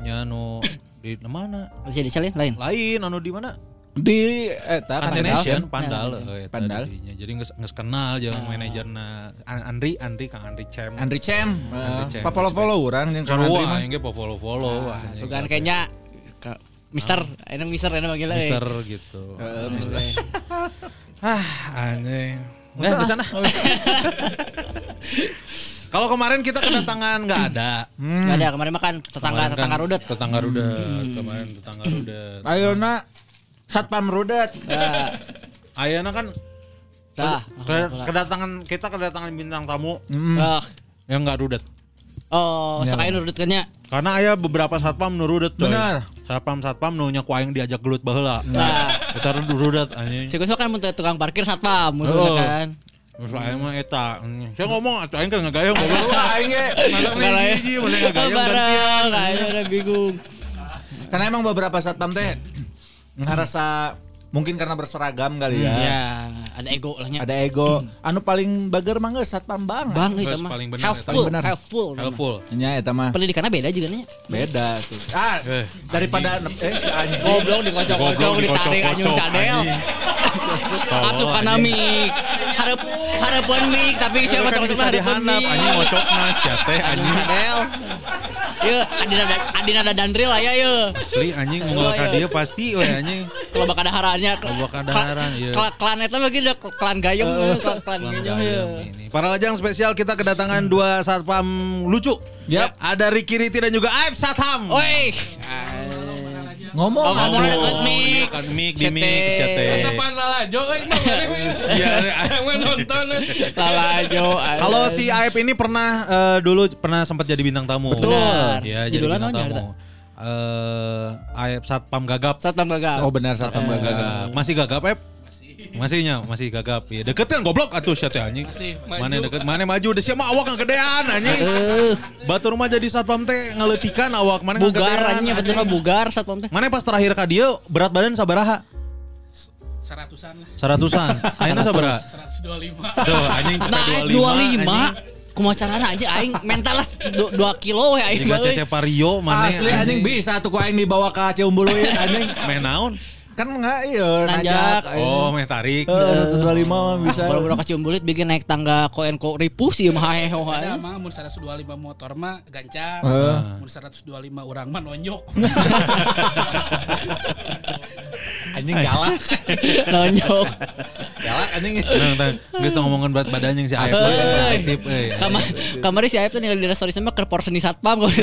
Nya nu di mana? bisa dicalin lain Lain anu di mana? Di eta kan Nation Pandal. Pandal. Nah, eh, eta Pandal. Jadi geus geus kenal jeung manajerna An- Andri, Andri Kang Andri Cem. Andri Cem. Andri Cem. Pa follow-follow urang jeung Kang Andri mah. aing ge follow-follow. Nah, sugan kayaknya ke Mister, ini Mister ini manggilnya. eh. Mister gitu. Ah, anjing. Nggak ke sana. Kalau kemarin kita kedatangan nggak ada. Gak ada kemarin makan tetangga Kemarin tetangga kan rudet. Tetangga rudet. Kemarin tetangga rudet. Ayeuna Satpam Rudet. Ya, Ayana kan ke- kedatangan kita kedatangan bintang tamu Ah, yang nggak rudet. Oh, sekali rudet kayaknya. Karena aya beberapa satpam nu rudet coy. Benar. Satpam satpam nu nya ku aing diajak gelut baheula. Nah, Kita rudet anjing. si Kusma kan mun tukang parkir satpam musuhna Oh. kan. Terus aing mah eta. Saya ngomong atuh aing kan ngagayong goblok. Aing ge. Ya. nih hiji mulai ngagayong gantian. kayaknya udah bingung. Karena emang beberapa satpam teh ngerasa mungkin karena berseragam kali ya. Ya, ada ego lah nya. Ada ego. Anu paling bager mah geus satpam bang. Bang itu mah. paling bener, Helpful, paling bener. helpful. Helpful. Nya eta mah Pendidikannya beda juga nih. beda tuh. Ah, Eh, daripada eh si anjing. Goblok dikocok-kocok, ditarik anjing cadel. anjing. Asup kana mik. Harap harapan mik tapi siapa Kan cocok bisa harapan mik. anjing ngocokna sia teh Anjing anjing. sadel. Ye, adina adina ada dandril aya ye. Asli anjing unggul ka dia pasti we anjing. Kalau bakal ada harannya. Kalau bakal ada haran, iya. Kla- Klan eta mah gitu klan gayung, klan klan gayung ye. Ini. Para lajang spesial kita kedatangan dua satpam lucu. Yap. Ada Ricky Riti dan juga Aib Satham. Oi. Ngomong Oh, ngomong atuh. deket mic. Kan mic di mic Sete. Sapan lalajo euy mah Iya. Yang nonton. Lalajo. Kalau si Aib ini pernah eh, dulu pernah sempat jadi bintang tamu. Benar. Ya, jadi bintang tamu. Eh, Aib Satpam Gagap. Satam gagal. Oh benar satpam Gagap. gagap. Masih gagap, Aib? Masihnya, masih gagap. Ya, deket kan goblok atuh sia teh anjing. Masih maju. Mana deket, mana maju udah siapa awak ngegedean anjing. Eh, Batur mah jadi satpam teh ngeletikan awak mana bugar anjing betul mah bugar satpam teh. Mana pas terakhir ka dia berat badan sabaraha? Seratusan lah. Seratusan. Ayeuna sabaraha? 125. Tuh anjing Nah, cepe 25. 25. Kumaha carana aja aing mental lah 2 kilo we aing Jika mah. Cece Pario mana Asli anjing bisa tuh ku aing dibawa ka Ciumbuluit anjing. Meh naon? Kan enggak iya Nanjak. nanjak. Oh, meh tarik. Eh, 125 mah bisa. Kalau udah kasih umbulit bikin naik tangga koen ko ripu sih mah hehe Ada mah mun 125 motor mah gancang. Eh. Mun 125 urang mah nonjok. Anjing galak. nonjok. Galak anjing. Tang geus ngomongin berat badan yang si. Euy. Aktif euy. Kamar kamari si Aib tuh tinggal di restoran sama ke porsi satpam kok.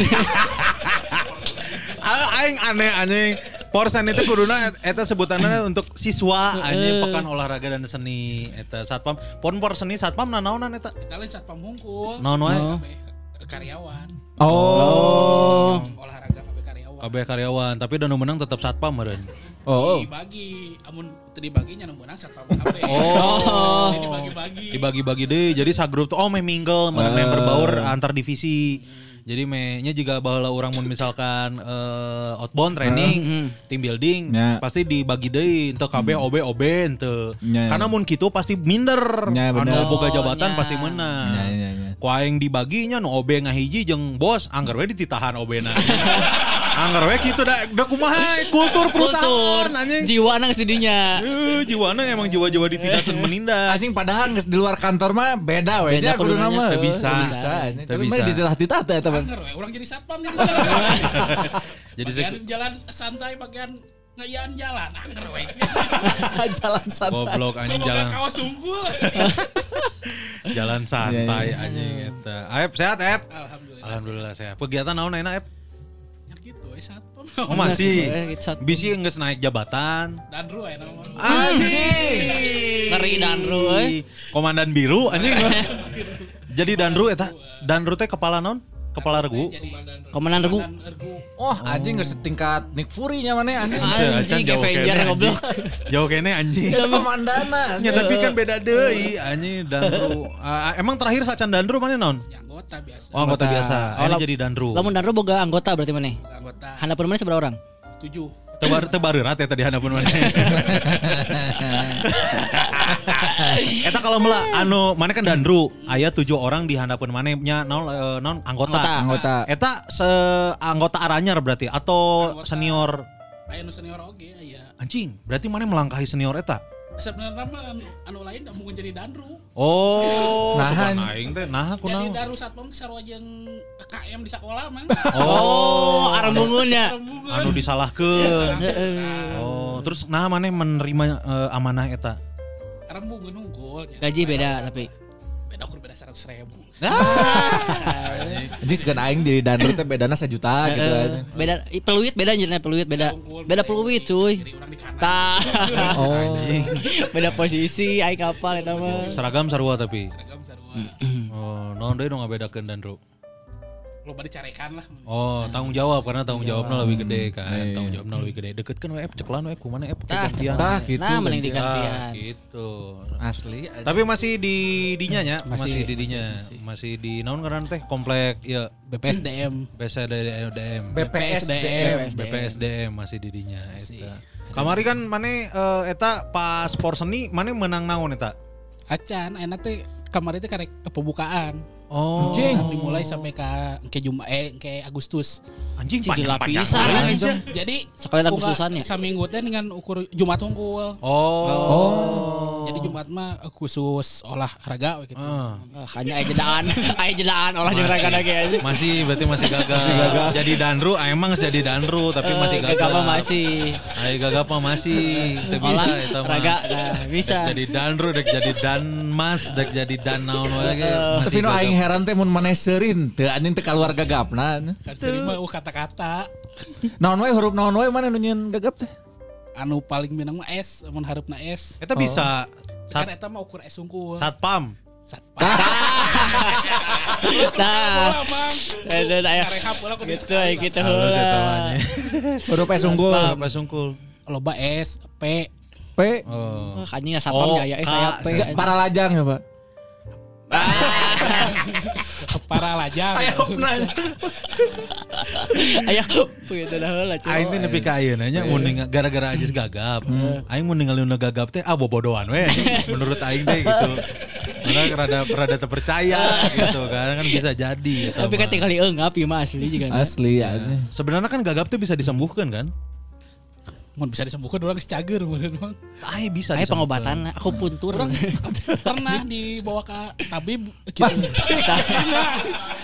Ah, Aing aneh anjing. Porsen itu kuduna et- eta sebutannya untuk siswa anjing pekan olahraga dan seni eta satpam. Pon por seni satpam nanaonan eta. Kita lain satpam hungkul. Naon wae? Kabeh karyawan. Oh. Olahraga kabeh karyawan. Kabeh karyawan, tapi udah menang tetap satpam meureun. Oh. Dibagi, amun teu dibaginya nu meunang satpam kabeh. Oh. Dibagi-bagi. Dibagi-bagi deh. Jadi sagrup tuh oh meh mingle, meh meh berbaur antar divisi. Jadi mehnya juga baheula urang mun misalkan eh, outbound training, team building, Ya. pasti dibagi deui teu kabeh OB OB. Ya, ya. Karena mun kitu pasti minder. Ya, bener. anu boga jabatan Oh, pasti menang. Ya, ya, ya. Ku aing dibaginya nu OB ngahiji jeung bos anggar we dititahan OB-na. anggar we kitu da da kumaha kultur perusahaan Kultur. anjing. Jiwa nang sedinya. Eh, jiwana emang jiwa-jiwa dititasan menindas. Anjing padahal geus di luar kantor mah beda we Beda kudu nama. Teu bisa. Teu bisa. Tapi bisa. mah dititah-titah teh we, urang jadi satpam nih. Jadi bagian jalan santai, bagian ngayaan jalan. Anger we. Jalan santai. goblok anjing jalan kawas unggul. jalan santai Iya, iya. anjing eta. Aep sehat Aep. Alhamdulillah. Alhamdulillah sehat. Kegiatan naon ayeuna Aep? Ya gitu. Oh masih. Eh, gitu. Bisi geus naik jabatan. Dan ru we nama. Anjing. Ngeri Danru. Komandan biru anjing. Jadi Danru eta. Danru teh kepala naon? Kepala regu. Komandan regu. Oh, anjing geus setingkat Nick Fury nya mana anjing. Anjing Avenger goblok. anjing. Jauh kene anjing. Itu komandana. Ya tapi kan beda deui anjing Danru. Ah, emang terakhir sacan Danru mana naon? Ya anggota biasa. Oh anggota biasa. Ini jadi Danru. Lamun Danru boga anggota berarti mana? Anggota Handapun mana seberapa orang? tujuh. Tebar tebarerat ya tadi handapun mana. Eta kalau mela anu mana kan Dandru, aya tujuh orang di handapun mana nya naon eh, naon anggota. Anggota. Anggota. Eta se anggota aranyar berarti atau Anggota. senior Aya nu senior oge aya. anjing. Berarti mana melangkahi senior eta? Sebenarnya mah anu, anu lain da mungkin jadi danru. Oh, nah aing teh nah Jadi kunaon. danru satpam teh sarua jeung KM di sekolah mah. Oh, arembungun ya. Rembungan. Anu disalahkeun. Oh, terus nah mana menerima eh, amanah eta? Rembungan unggul. nya. Gaji beda tapi. Beda ukur beda 100 ribu. Anjing segan aing jadi danru teh bedana sejuta gitu beda peluit beda anjir peluit beda. Beda peluit cuy. Jadi. Tah. Oh. beda posisi aing kapal eta mah. Seragam sarua tapi. Seragam sarua. Oh, naon deui nu ngabedakeun Dandru? Loba dicarekan lah. Oh, tanggung jawab karena tanggung jawabnya lebih gede kan. Iya. Tanggung jawabnya lebih gede. Deket kan we cek lah we kumana we Tah, gantian. Tah gitu. Nah, mending gantian. Ah, digantian. gitu. Asli. anjing. Tapi masih di dinya nya, masih, Masih, di dinya. Masih, di naon ngaran teh komplek ya BPSDM. BSDM. BPSDM. BPSDM masih di dinya eta. Kamari kan mane eh, eta pas sport seni mane menang naon eta? Acan, enak teh kamari teh karek pembukaan. Oh. Anjing. dimulai sampai ke ke Juma eh ke Agustus. Anjing Cik, banget, anjing. anjing. Jadi Sekalian unggah Agustusan ya? Saminggu teh dengan ukur Jumat unggul. Oh. Jadi Jumat mah khusus olahraga gitu. Ah. Ah, hanya aya jedaan, aya jedaan olah jeung raga ge aja. Masih berarti masih gagal. Jadi danru ah, emang jadi danru tapi masih gagal. Gagap mah masih. Ayo gagap mah masih. Teu bisa eta mah. raga nah bisa. Dek jadi danru, dek jadi danmas, dek jadi dan naon wae ge. Tapi no aing heran teh mun maneh seurin teu anjing teu keluar gagapna. Kan sering mah uh, kata-kata. Naon wae huruf naon wae mana nu nyieun gagap teh? Anu paling minang mah S, mun harupna S. Eta bisa Kan sat, eta mah ukur S unggul. satpam. Satpam. Nah, Bola, Mang. ada aya Karehap bola kudu gitu gitu. Huruf S unggul. Loba S, P. P. Oh. Wah, Anjing satpam Oh, ya eh saya P. Para lajang ya, Pak. Para lajang. Aya begitu dah cuy. Aing teh nepi ka ayeuna nya mun gara-gara aja gagap. Aing mun ningali nu gagap teh ah bobodohan we. Menurut aing teh gitu. Karena rada rada terpercaya gitu kan kan bisa jadi eta Tapi kan tinggal ieu mah asli juga. Asli ya. Sebenarnya kan gagap tuh bisa disembuhkan kan? Mun bisa disembuhkan orang cager meureun Mang. Ah, bisa disembuhkan. pengobatan aku puntur. Pernah dibawa ke tabib gitu.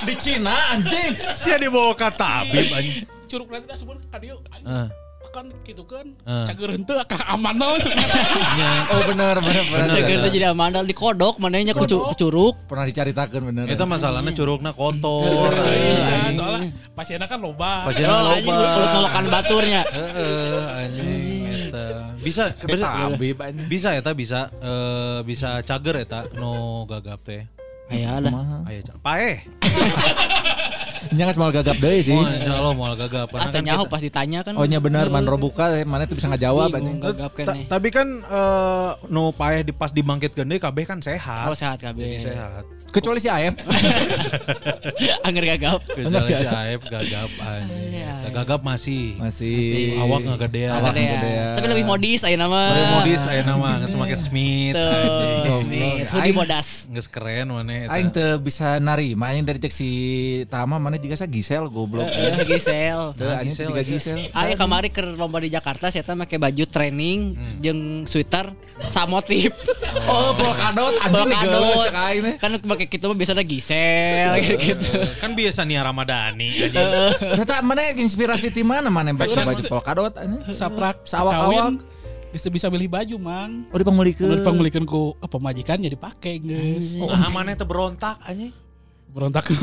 Di Cina anjing. Sia dibawa ke tabib anjing. Curug nanti dah sebut ka dieu. Ah. Kan gitu kan. Eh. Cager henteu ka aman naon sebenarnya. Oh bener bener bener. Ceger teh jadi amandal dikodok manehnya ku cu- ku curug. Pernah dicaritakeun bener. Itu masalahnya curugna kotor. Nah, soalnya pasiennya kan loba. Pasiennya Oh, loba. ulut nolokan baturnya. Heeh, anjing eta. Bisa bisa tabib anjing. bisa eta bisa eh bisa cager eta no gagap teh. Aya ada. Aya ca- paeh. Nya geus moal gagap deui sih. Oh, insya Allah mau gagap. Pasti kan nyaho pas ditanya kan. Oh nya bener man robuka mana tuh bisa ngajawab Bingung, anjing. gagap Ta- keneh. tapi kan eh no paeh di pas dibangkitkeun deui kabeh kan sehat. Oh sehat kabeh. Jadi sehat. Kecuali si Aep. Angger gagap. Kecuali si Aep gagap anjing. Iya, iya. Gagap masih. Masih. Awak nggak gedean. Agak Awak gedean. Tapi lebih modis aya nama. Bari modis aya nama geus make Smith. Tuh, Smith. Hoodie bodas. Geus keren mana eta. Aing teu bisa narima aing dari cek si Tama mana juga sa Gisel goblok. Eh, Gisel. Teu Nah, anjing Gisel, tiga Gisel. Gisel. Ayo kemarin ke lomba di Jakarta saya make baju training Hmm. jeung sweater samotif. Oh, polkadot anjing Polkadot. cek aing teh. Kan pakai gitu mah biasanya Gisel gitu. kan biasa nih Ramadhani anjing. Ternyata mana inspirasi di mana mana baca baju polkadot anjing. Saprak Sawak-awak. Bisa bisa beli baju mang. Oh dipangulikeun. Udah dipanggulikeun ku apa majikan jadi pakai guys. Nah, mana teh berontak anjing. Berontak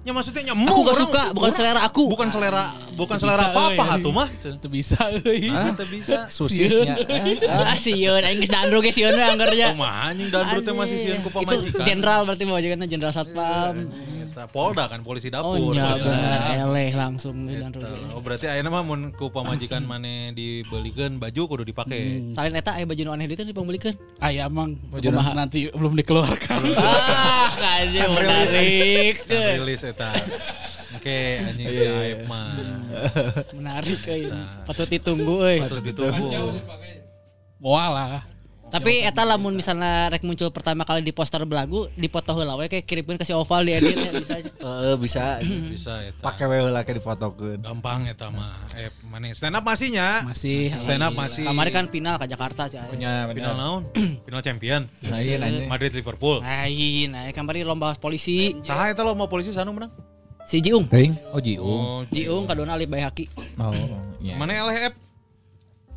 Ya maksudnya nyemuk Aku gak orang. suka, bukan selera aku. Bukan selera, bukan Bisa, selera apa-apa euy. atuh mah. Itu bisa euy. Ah, teu bisa. Susisnya. Ah, sieun aing geus dandro ge sieun anggernya. Kumaha anjing dan teh masih sieun ku Itu pamajikan. jenderal berarti mau majikanna jenderal satpam. Eta Polda kan polisi Oh dapur. iya Eta. benar, eleh langsung dandro. Oh berarti ayeuna mah mun ku pamajikan maneh dibelikeun baju kudu dipake. Salin eta aya baju nu aneh itu dipambulikeun. Ayah mang kumaha nanti belum dikeluarkan. Ah, kaje menarik. Rilis eta. Oke, anjing si Aep mah. Menarik euy. Patut ditunggu euy. Patut ditunggu. Moal lah. Tapi eta lamun misalnya rek muncul pertama kali di poster belagu dipoto heula we kayak kirimkeun ke si Oval di edit ya bisa aja. Heeh bisa. Bisa eta. Pakai we heula ke difotokeun. Gampang eta mah. Eh, mana stand up masih nya? Masih. Stand up masih. Kemarin kan final ke Jakarta sih. aya. Punya final naon? final champion. Lain. Madrid Liverpool. Lain, nah kemarin lomba polisi Saha eta lo mau polisi sanu menang? si Jiung. Oh Jiung. Oh, Jiung kadona Ali Bayhaki. Oh. iya. mana LF?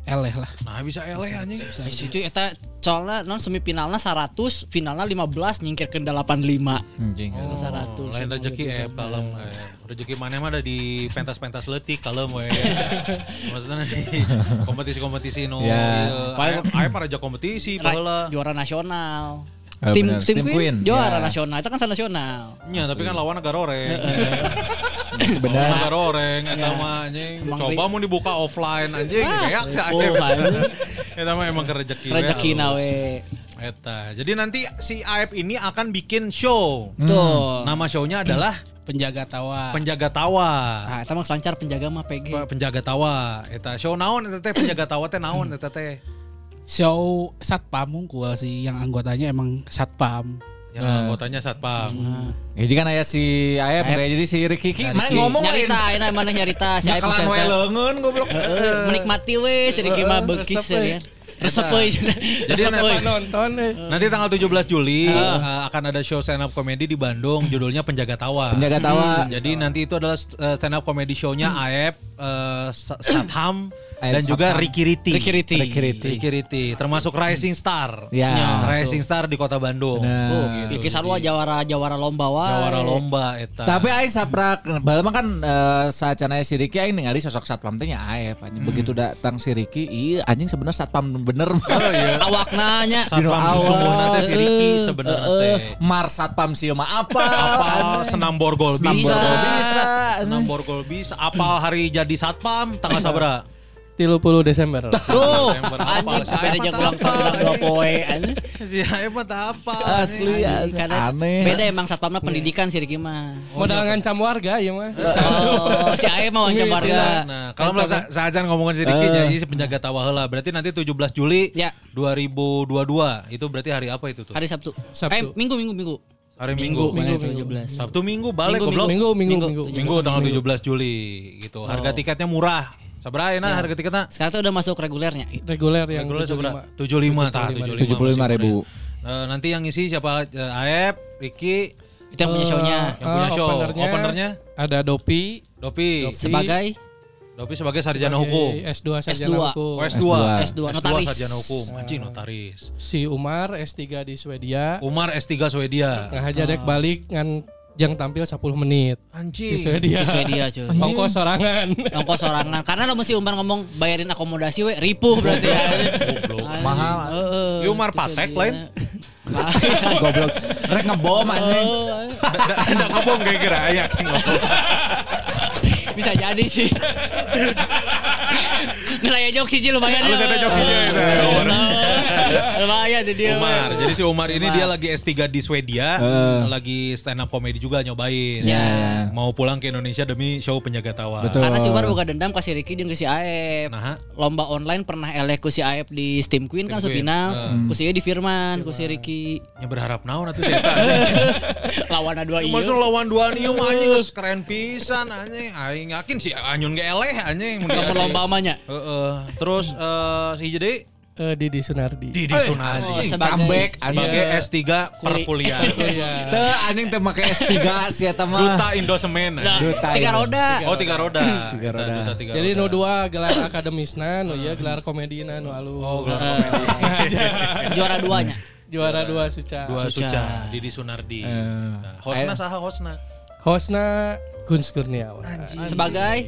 Eleh lah. Nah bisa eleh anjing. Di situ eta soalnya non semifinalnya 100, finalnya 15 nyingkirkeun 85. Anjing. Oh, 100. lain rezeki eh kalem eh. Rezeki mana mah ada di pentas-pentas letik kalem we. Maksudnya kompetisi-kompetisi no. Ya. Iya. Ayo para aja kompetisi baheula. juara nasional. Steam, benar, Steam, Steam Queen, Queen, juara ya. nasional itu kan sana nasional. Nya, tapi kan lawan negara oreng. Sebenarnya Negara oreng eta Ya. mah anjing. Emang Coba mau dibuka offline anjing kayak si oh, Aep. anjing. Eta mah emang rezeki. we, Rezeki nawe. Eta. Jadi nanti si Aep ini akan bikin show. Tuh. Nama show-nya adalah Penjaga tawa. Penjaga Tawa. Nah, eta mah selancar penjaga mah PG. Pe- Penjaga Tawa. Eta show naon eta teh penjaga tawa teh naon eta teh. Show satpam unggul sih yang anggotanya emang satpam. Yang anggotanya satpam. Jadi kan aya si Ayep kayak jadi si Ricky Ki. Mana ngomong nyarita, ini mana nyarita si Aep Nyakalan wae bisa- leungeun goblok. Heeh, menikmati we sedikit mah beukis resep we. ya. Resep we. Resep Jadi. Nonton eh. Nanti tanggal 17 Juli eh, akan ada show stand up comedy di Bandung judulnya Penjaga Tawa. Penjaga tawa. Jadi nanti itu adalah uh, stand up comedy show-nya AF, uh, Statham dan juga. Ricky Riti. Ricky Riti. Ricky Riti. Ricky Riti, termasuk Rising Star. Ya. Rising Star di Kota Bandung. Oh, Gitu. Iki sarua jawara jawara lomba wae. Jawara lomba eta. Tapi aing saprak baheula mah kan eh, saacana si Ricky aing ningali sosok satpam teh nya Aep anjing. Begitu datang si Ricky, iya anjing sebenarnya satpam bener. Oh iya. Awakna nya. Satpam sesungguhnya teh si Ricky sebenarnya teh. Eh, Mars satpam sieu mah apa? Apa senam borgol Senam bisa. borgol bisa. Senam borgol bisa. Apal hari jadi satpam tanggal sabra. 30 Desember. Tuh, anjing apa? beda jeung ulang tahun dua poe anjing. Si Aep mah tak apa. Asli. Karena aneh. beda emang satpamna pendidikan si Ricky mah. Modal ngancam warga ya mah. Oh, si Aep mah wancam warga. Nah, kalau sa saajan ngomongin si Ricky nya si penjaga tawa heula. Berarti nanti 17 Juli Ya. 2022. Itu berarti hari apa itu tuh? Hari Sabtu. Sabtu. Eh, Minggu Minggu Minggu. Hari Minggu. Minggu, Minggu, Minggu 17. Sabtu Minggu balik Minggu, goblok. Minggu, minggu, Minggu, minggu. tujuh Minggu tanggal 17 Juli gitu. Harga tiketnya murah. Sabaraha Ya. enak harga tiketnya? Sekarang tuh udah masuk regulernya. Reguler yang Reguler 75. sabaraha? 75 tah 75. 75 ribu. Eh, nanti yang isi siapa? Eh, Aep, Ricky, Itu yang punya show-nya. yang punya Ah, show. openernya. Openernya Ada Dopi. Dopi. Sebagai Dopi sebagai sarjana sebagai hukum. S2 sarjana S2. hukum. Oh, S2. S2, notaris. sarjana hukum. Anjing notaris. Si Umar S3 di Swedia. Umar S3 Swedia. Ngahaja dek balik ngan yang tampil 10 menit di Anjing. Swedia. di Swedia cuy. Ongkos sorangan. Ongkos sorangan. Karena lo mesti umpan ngomong bayarin akomodasi we ripuh berarti ya. Mahal. Heeh. Umar Di Patek lain. Goblok. Rek ngebom anjing. Oh, Ada ngomong kayak kira aya bisa jadi sih. Nilai jok sih lumayan Halus ada jok siji, gitu. Lumayan dia. Umar. Jadi si Umar ini dia lagi S3 di Swedia, lagi stand up comedy juga nyobain. Ya. Mau pulang ke Indonesia demi show penjaga tawa. Betul. Karena si Umar buka dendam ke si Ricky jeung ke si Aep. Nah, Lomba online pernah eleh ku si Aep di Steam Queen kan. Heeh. Ku si Ieu di Firman, ku si Ricky. nya berharap naon atuh saya Lawan dua iya. Masuk lawan dua ieu mah anjing keren pisan anjing. Aing yakin si Anyun ge eleh anjing. lomba amanya. Heeh. Terus eh si jadi Eh, Didi Sunardi. Didi Sunardi Oh, sebagai- comeback sebagai Iya. S3 perkuliahan. Teu anjing teu make S3 si eta mah. Duta Indosemen. Nah. Duta tiga roda. Oh tiga roda. Tiga roda. duta tiga Jadi nu dua gelar akademisna, nu ieu gelar komedina nu alus. Oh, gelar Juara duanya. Juara dua suca. Dua Suca. suca. Didi Sunardi. Nah, hostna saha hostna? Hostna Gun Kurniawan. Sebagai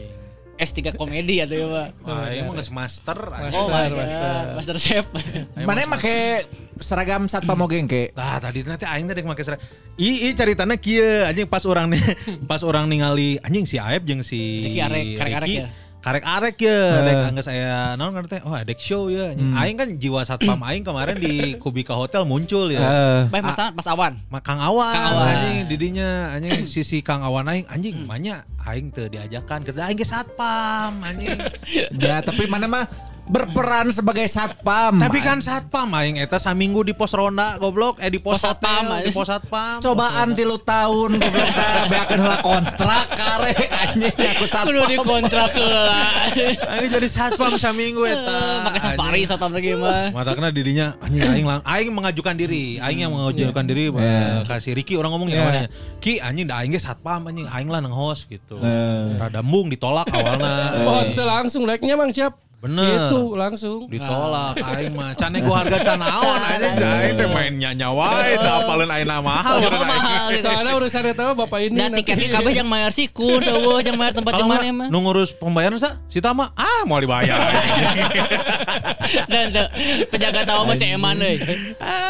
S3 komedi atau ya, Pak. Wah, ini mah geus master. Oh, Master, master, master. chef. Mana make seragam satpam oge engke? Nah, tadi nanti aing tadi make seragam. I, i caritana kieu anjing pas orang nih pas orang ningali anjing si Aep jeung si Ricky arek, karek-arek Ricky, ya? Karek-arek ya, dek angga saya naon ngerti oh adek show ya. anjing. Aing kan jiwa satpam aing kemarin di Kubika Hotel muncul ya. Eh, Baik Mas, Mas Awan. Ma- Kang Awan, Kang Awan. anjing didinya anjing sisi Kang Awan aing anjing banyak aing teu diajakan kerja aing ge satpam anjing. ya tapi mana mah berperan sebagai satpam. Tapi kan satpam aing eta saminggu di pos ronda goblok eh di pos, Pos satpam, di anjing. pos satpam. cobaan tilu tahun goblok teh beakeun heula kontrak karek anjing aku Kudu satpam. dikontrak heula. Aing jadi satpam saminggu eta. Pakai safari satpam lagi mah. Matakna dirinya anjing aing lang aing mengajukan diri, aing yang mengajukan diri eh, kasih Ricky orang ngomong Iya. namanya. Ki anjing da aing ge satpam anjing aing lah nang host gitu. Eh. Rada embung ditolak awalna. Oh, itu langsung like-nya Bang siap. Bener. Itu langsung. ditolak aing mah can nego harga can naon anjing aing teh main nyanyi wae teu apaleun ayeuna mahal Ya urang aing. mahal. Soalnya urusan itu bapak ini. Nanti- tiketnya kabeh yang bayar sikun, seueuh yang bayar tempat yang mana mah. nu ngurus pembayaran sa si Tama ah mau dibayar Dan tuh, penjaga tawa mah si Eman euy.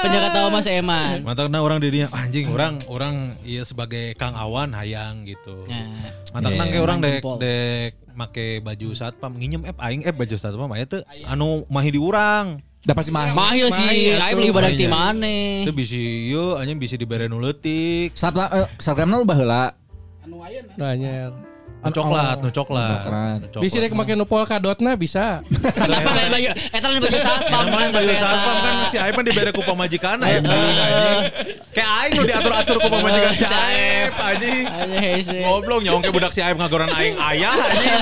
Penjaga tawa mah si Eman. Mantapna orang dirinya anjing orang orang iya sebagai Kang Awan hayang gitu. Ya. Iya, kayak orang Eman dek dek make baju satpam nginjem app aing app baju satpam aya teu anu mahi di urang. Da pasti mah. Mahil sih, tuh. beli badak ti Mahil. maneh. Teu bisi ieu anjing bisi dibere nu leutik. Satpam eh, seragam nu baheula. Nanya. Nu coklat, nu coklat. coklat. Nu coklat. Bisa deh make nu polkadotna bisa. Eta lain baju, eta lain baju satpam kan baju satpam kan si Aib mah dibere ku pamajikan anjing. anjing. Kayak aing nu diatur-atur ku pamajikan si Aib anjing. Goblok nyaong ke budak si Aib ngagoran aing ayah anjing.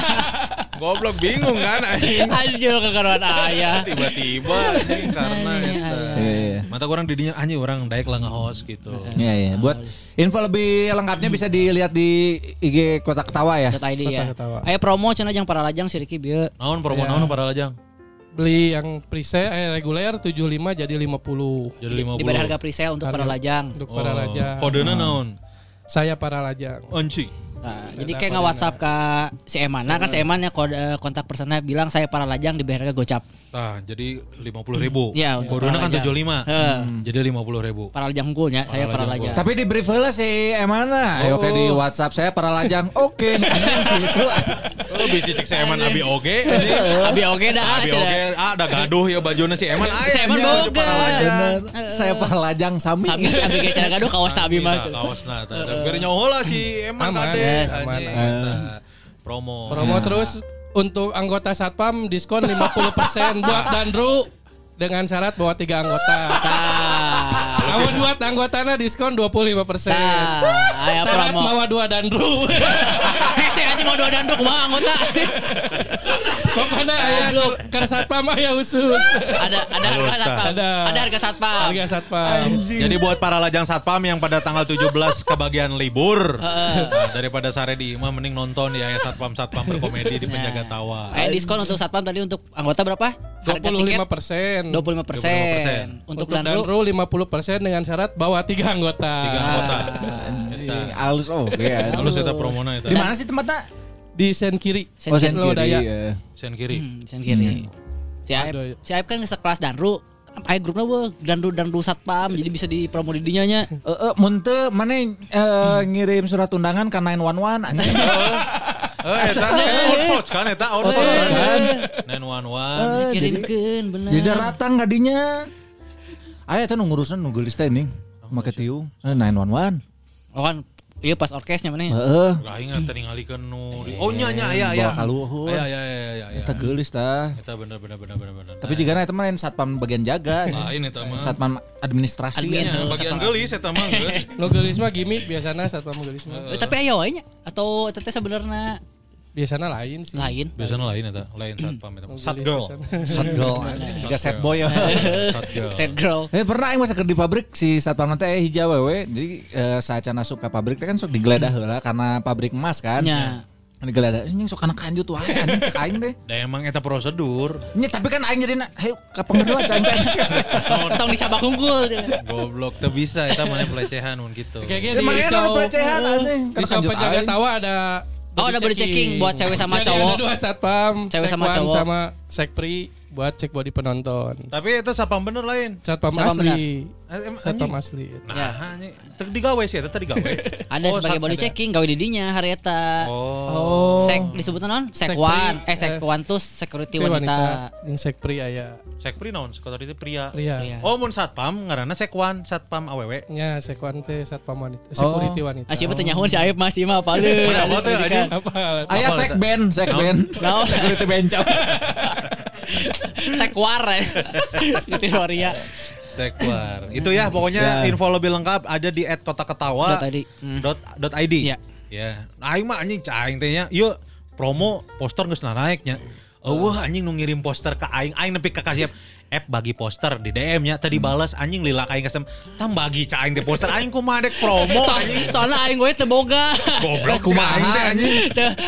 Goblok bingung kan anjing. Anjir kekaruan ayah. Tiba-tiba anjing karena. Iya, iya. Mata orang didinya anjing orang daek lah nge-host gitu. Iya, iya. Buat info lebih lengkapnya bisa dilihat di IG Kota Ketawa ya. Dot ID ya. Ketawa. Ayo promo cenah jeung para lajang si Riki bieu. Naon promo Ya. naon para lajang? Beli yang preset eh reguler 75 jadi 50 Jadi 50. Diberi harga presale untuk para lajang. untuk Oh, para lajang. Kodenya naon? Saya para lajang. Anjing. Nah, jadi kayak nge WhatsApp ke si Eman. Nah kan si Eman ya kode kontak personnya bilang saya para lajang diberi harga gocap. Nah, jadi 50 ribu. Iya, untuk Kodenya kan lajang. 75. Heeh. Jadi 50 ribu. Para lajang unggulnya, saya para lajang. Tapi di brief heula si Emana. Ayo kayak di WhatsApp saya para lajang. Oke. gitu. Oh, bisa cek si Eman Abi oge. anjing. Abi oke dah. Abi oge. Ah, ada gaduh ya bajunya si Eman. Si Eman boga. Saya para lajang sami. Sami abi ge cenah gaduh kaos abi mah. Kaos nah. Biar nyaho lah si Eman kades. Yes, aman. Promo. Promo terus untuk anggota Satpam diskon 50% buat Dandru dengan syarat bawa tiga anggota. Kamu buat anggotanya diskon 25%. Tah, aya Syarat promo. bawa dua Dandru. Hese anjing mau dua danduk mah anggota. Pokoknya aya ke Satpam aya khusus. Ada ada Halus, harga satpam. Ada. Ada harga satpam. Harga Satpam. Jadi buat para lajang satpam yang pada tanggal 17 kebagian libur nah, daripada sare di imah mending nonton ya ya satpam satpam berkomedi di penjaga tawa. Aya diskon untuk satpam tadi untuk anggota berapa? Harga tiket 25%. 25 persen. Untuk Untuk Danru Dandru 50% dengan syarat bawa tiga anggota. Tiga anggota. Anjing, Eta. Halus oke. ya. Halus eta promona eta. Di mana sih tempatnya? Di sen kiri. Oh, sen Lo kiri. daya. iya. Sen kiri. Hmm, sen kiri. Si Aib, si Aib kan sekelas Danru. Aya grupnya weh Danru Danru satpam jadi bisa dipromo di dinya nya. Eh, eh, mun teu mana eh, ngirim surat undangan ka 911 anjing. Eh eta outsource kan eta outsource kan. kan. 911. Kirimkeun bener. Jadi ratang gadinya. Aya teh nu ngurusna nu geulis teh ning. Make tiung. Eh, 911. Oh kan iya pas orkesnya mana ya? Heeh. Aing teh ningalikeun nu di- Oh nya nya aya aya. Bawa ka luhur. Aya aya aya aya. aya. Eta geulis tah. Eta bener bener bener bener bener. Tapi juga eta mah satpam bagian jaga. lain eta mah. Satpam administrasi. Admin. ya. Nya, bagian geulis eta mah geus. No gelis mah gimmick biasanya Satpam gelis mah. Eh, tapi aya wae nya atau teteh sebenarnya Biasanya lain sih. lain. Biasanya lain eta, lain satpam eta. No Sat girl. Sat girl. Juga set boy ya. Sat girl. Set girl. Eh pernah aing masa kerja di pabrik si satpam teh hijau wewe. Jadi eh, saat masuk ke pabrik teh kan sok digeledah heula karena pabrik emas kan. Nya. Digeledah anjing sok kana kanjut wae anjing cek aing teh. Da emang eta prosedur. Nya tapi kan aing jadi heu ka pengendua can Tong disabak unggul. Goblok teu bisa eta mana pelecehan mun gitu. Kayaknya Ya, di ada pelecehan anjing. di penjaga aing. tawa ada Oh, ada body checking buat cewek sama cowok. Ada dua satpam, Cewek sama cowok. sama sekpri buat cek body penonton. Tapi itu sapam bener lain. Satpam Satpam asli. Eh, Satpam asli. Nah. Teu digawe sih eta teu digawe. Ada Oh, sebagai body ada. checking gawe di dinya hari eta. Oh. Sek disebutnya non? Sekwan. Eh eh, sekwan tuh security wanita. Yang sekpri aya. Sekpri naon? Itu pria. Pria. Pria. Oh, mun satpam ngaranna sekwan, satpam awewe. Nya sekwan teh satpam wanita. Security wanita. Ah siapa teh si Aib masih mah apa lu? Mana apa teh? Aya sek band, sek band. Naon? Security bencong. Sekwar ya. Security waria. Sekwar. Itu ya pokoknya Ya. info lebih lengkap ada di @kotaketawa. Dot ID. Hmm. Dot, dot ID. Iya. Ya. Nah, aing mah anjing caing teh nya. Yuk promo poster geus naiknya. Eueuh anjing nu ngirim poster ke aing, aing nepi ka kasih app bagi poster di DM nya tadi balas anjing lila aing kasem tam bagi caing teh poster aing kumaha dek promo anjing soalnya aing gue teu boga. goblok teh anjing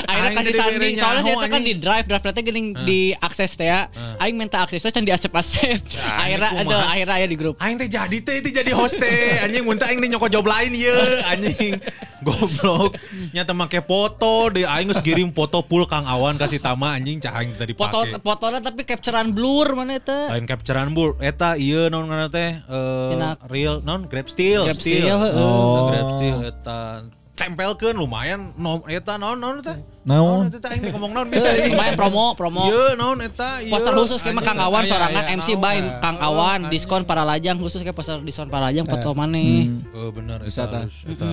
akhirnya Aing sandi. dibere Soalnya saya teh kan di drive, drive teh geuning di akses teh ya. Aing minta aksesnya can di asep-asep. Akhirnya kumaha? itu akhirnya aya di grup. Aing teh jadi teh itu jadi host teh anjing mun teh aing di job lain ye anjing goblok. Nyata make foto deh aing geus kirim foto full Kang Awan kasih Tama anjing cah aing tadi Foto dipake fotonya tapi capturean blur mana itu? lain capturean bul eta ieu naon ngaranna teh? Eh, Tina- real naon? Grab steel. Grab Steel, heeh. oh grab steel eta tempelkeun lumayan nom eta naon naon teh. Naon? eta aing ngomong naon Lumayan promo, promo. Ieu naon eta ieu. Poster khusus kayak Kang Awan Aya, sorangan MC by. Kang Awan diskon para lajang khusus kayak poster diskon para lajang foto maneh. Oh bener eta tah. halus, eta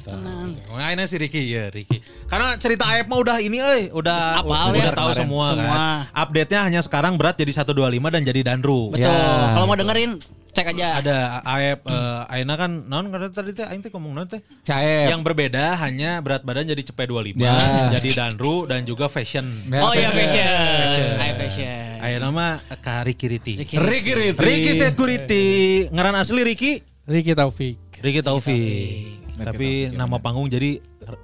eta. Nah, ini si Ricky ya Ricky. Karena cerita Aep mah udah ini euy, udah udah tahu semua, kan. Update-nya hanya sekarang berat jadi 125 dan jadi Danru. Betul. Kalau mau dengerin cek aja. Ada Aep eh, Aina kan naon kata tadi teh aing teh ngomong naon teh? Caep. Yang berbeda hanya berat badan jadi cepet 25, Ya. jadi Danru dan juga fashion. Ya, Oh iya fashion. fashion. Ayo fashion. Ayo nama Kak Ricky Riti. Ricky. Ricky Riti. Ricky Security. Ngaran asli Ricky? Ricky Taufik, Ricky Taufik. Tapi nama panggung jadi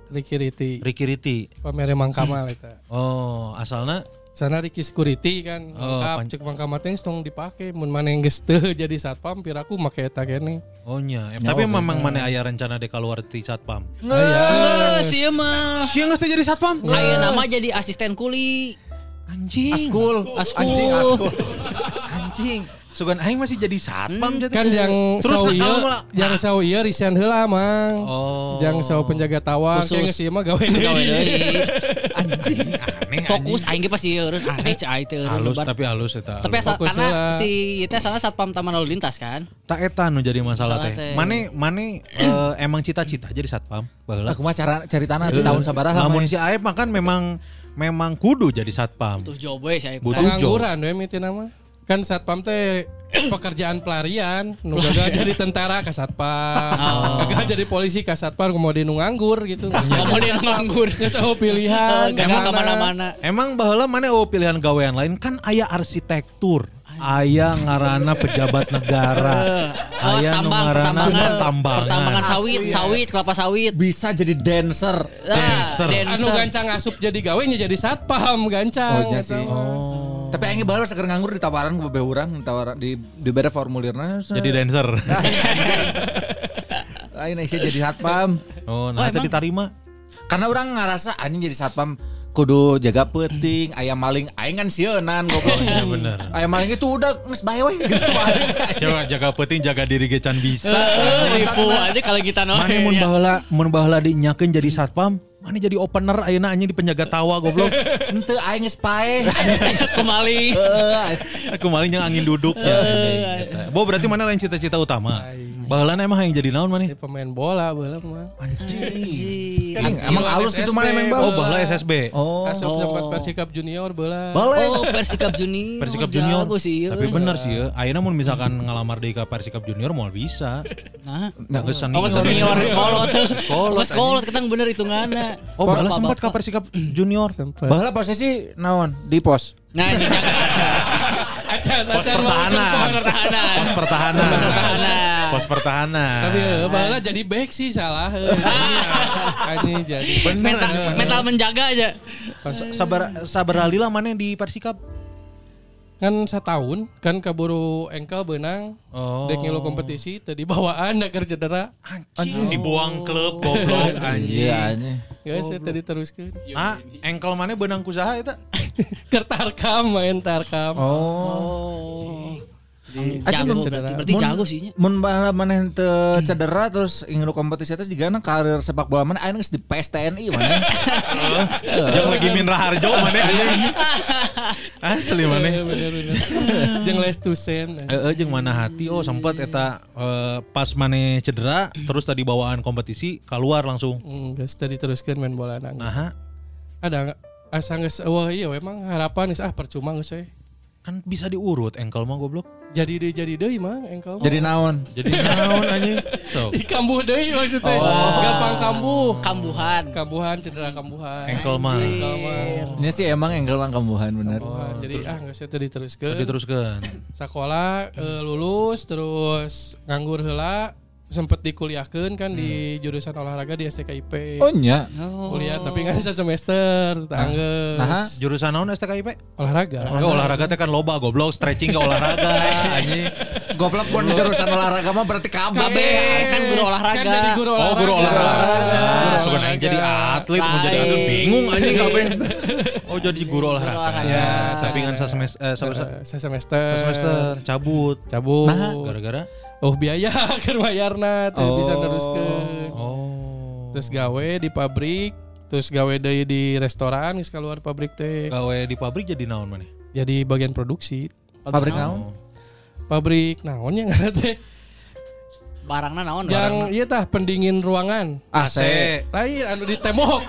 Ricky Riti, Ricky Riti. pamere Mang Kamal eta. Oh, asalna Sana Ricky Security kan Oh, lengkap pan- cek teh tong dipake mun maneh geus teu jadi satpam pir aku make eta kene. Oh nya, Em, tapi memang mana aya rencana dek keluar di satpam. Eh, sih mah. Siang geus jadi satpam. Ayo nama jadi asisten kuli. Anjing. Askul. Askul. Anjing askul. Anjing. Sugan aing masih jadi satpam jadi. Kan yang Terus lah- yang sau ieu resign heula Mang. Oh. Yang sau penjaga tawang Khusus. kayak geus ieu mah gawe Gawe deui. aneh. Fokus aing ge pasti eureun aneh cai teu eureun halus tapi halus eta. Tapi asal karena si itu salah satpam taman lalu lintas kan. tak eta nu jadi masalah teh. teh. Mane mane eh, emang cita-cita jadi satpam. Baheula. Aku mah cara ceritana di tahun sabaraha. Namun mah. si Aep mah kan memang memang kudu jadi satpam. Tuh job we si Aib. Butuh Pengangguran we miti nama. Kan satpam teh pekerjaan pelarian, nu gagal jadi tentara ka satpam, gagal jadi polisi ka satpam, kemudian nu nganggur gitu. Kemudian nganggur. Geus eueuh pilihan, Gagal ke mana. ke mana-mana. Emang baheula mana oh pilihan gawean lain kan aya arsitektur. Aya ngarana pejabat negara. Oh, Aya nu tambang, ngaranna pertambangan, tambangan. pertambangan sawit, sawit, kelapa sawit. bisa jadi dancer. Ah, Dancer. Anu dancer. gancang asup jadi gawe nya jadi satpam gancang. Oh, iya sih. mah. Tapi aing baru seger nganggur ditawaran ku beberapa orang, ditawaran di di beda formulirna. Jadi dancer. Aing isi jadi satpam. Oh, nah itu diterima. Karena orang ngerasa anjing jadi satpam kudu jaga peting, ayam maling aing kan sieunan goblok. Iya bener. Ayam maling itu udah geus bae we gitu. Coba jaga penting jaga diri ge can bisa. Eh, ribu aja kalau kita no. Mana mun baheula mun baheula dinyakeun jadi satpam, mana jadi opener ayeuna anjing di penjaga tawa goblok. Henteu aing geus pae. kembali. Aku maling yang angin duduk ya. Bo berarti mana lain cita-cita utama? Baheula emang yang jadi naon maneh? Jadi pemain bola baheula mah. Anjing. Anjing, emang halus gitu mana emang Oh, bau. baheula SSB. Oh. Asup tempat Persikap Junior bola. Boleh. Oh, Persikap Junior. Persikap Junior. Tapi bener sih ya. Ayeuna mun misalkan ngalamar di ka Persikap Junior mau bisa. Nah. Nah, geus Oh, senior sekolot. Sekolot, Sekolot ketang bener hitunganna. Oh, Bapak-bapak. sempat ka Persikap Junior. Sempat. Baheula posisi naon? Di pos. Nah, ini jangan. Acan, Pos pertahanan. Pos pertahanan. Pos pertahanan. Pos pertahanan. Pos pertahanan. Tapi eh, baheula jadi back sih salah. eh. Ini jadi Mental, mental menjaga aja. sabar sabar alila mana yang di Persikap? Kan setahun kan kaburu engkel benang Oh. dek ngilu kompetisi tadi bawaan nak kerja cedera Anjing dibuang klub goblok anjing. Iya anjing. guys saya tadi teruskan Ah, engkel mana benang kusaha eta? kertarkam main tarkam Oh. Acan Jago berarti, berarti mun- jago sih nya. Mun maneh teu cedera terus ingin kompetisi atas digana karir sepak bola mana? Aing geus di PSTNI mana. Jangan lagi min raharjo mana? Anjing. Asli mana? jeung les tusen Heeh jeung mana hati? Oh sempat eta eh, pas mana cedera terus tadi bawaan kompetisi keluar langsung. guys tadi teruskan main bola nangis. Nah, ada nggak? Asa geus wah iya emang harapan geus ah percuma geus we kan bisa diurut engkel mah goblok. jadi deh jadi deh mang engkau Jadi naon? Jadi naon anjing? Sok. Ih, kambuh deh maksudnya gampang kambuh Kambuhan. kambuhan cedera kambuhan Engkel mah. Engkel mah sih emang engkel mah kambuhan bener. Kambuhan. jadi ah nggak usah tadi teruskan Tadi teruskan. sekolah eh, lulus terus nganggur heula sempet dikuliahkan kan di jurusan olahraga di STKIP Oh nya. kuliah tapi nggak bisa semester tangga Nah, Jurusan naon STKIP? olahraga Olahraga, olahraga teh kan loba goblok, stretching ke olahraga anjing. goblok pun jurusan olahraga mah berarti kabeh. Kabe kan guru olahraga. kan jadi guru Oh, olahraga guru olahraga. Guru Sugan aing jadi atlet, mau jadi atlet bingung anjing kabeh. Oh, jadi guru olahraga. olahraga. Ya, tapi kan semester eh, semester Eh, saya semester semester cabut. cabut Gara-gara oh biaya ke bayarna tuh Oh. bisa teruskan oh. Terus gawe di pabrik terus gawe deui di restoran geus keluar pabrik teh. Gawe di pabrik jadi naon mana? jadi bagian produksi. Pabrik naon? pabrik naonnya ngaranna teh? Barangna naon? Yang iya tah pendingin ruangan. AC. lain anu di tembok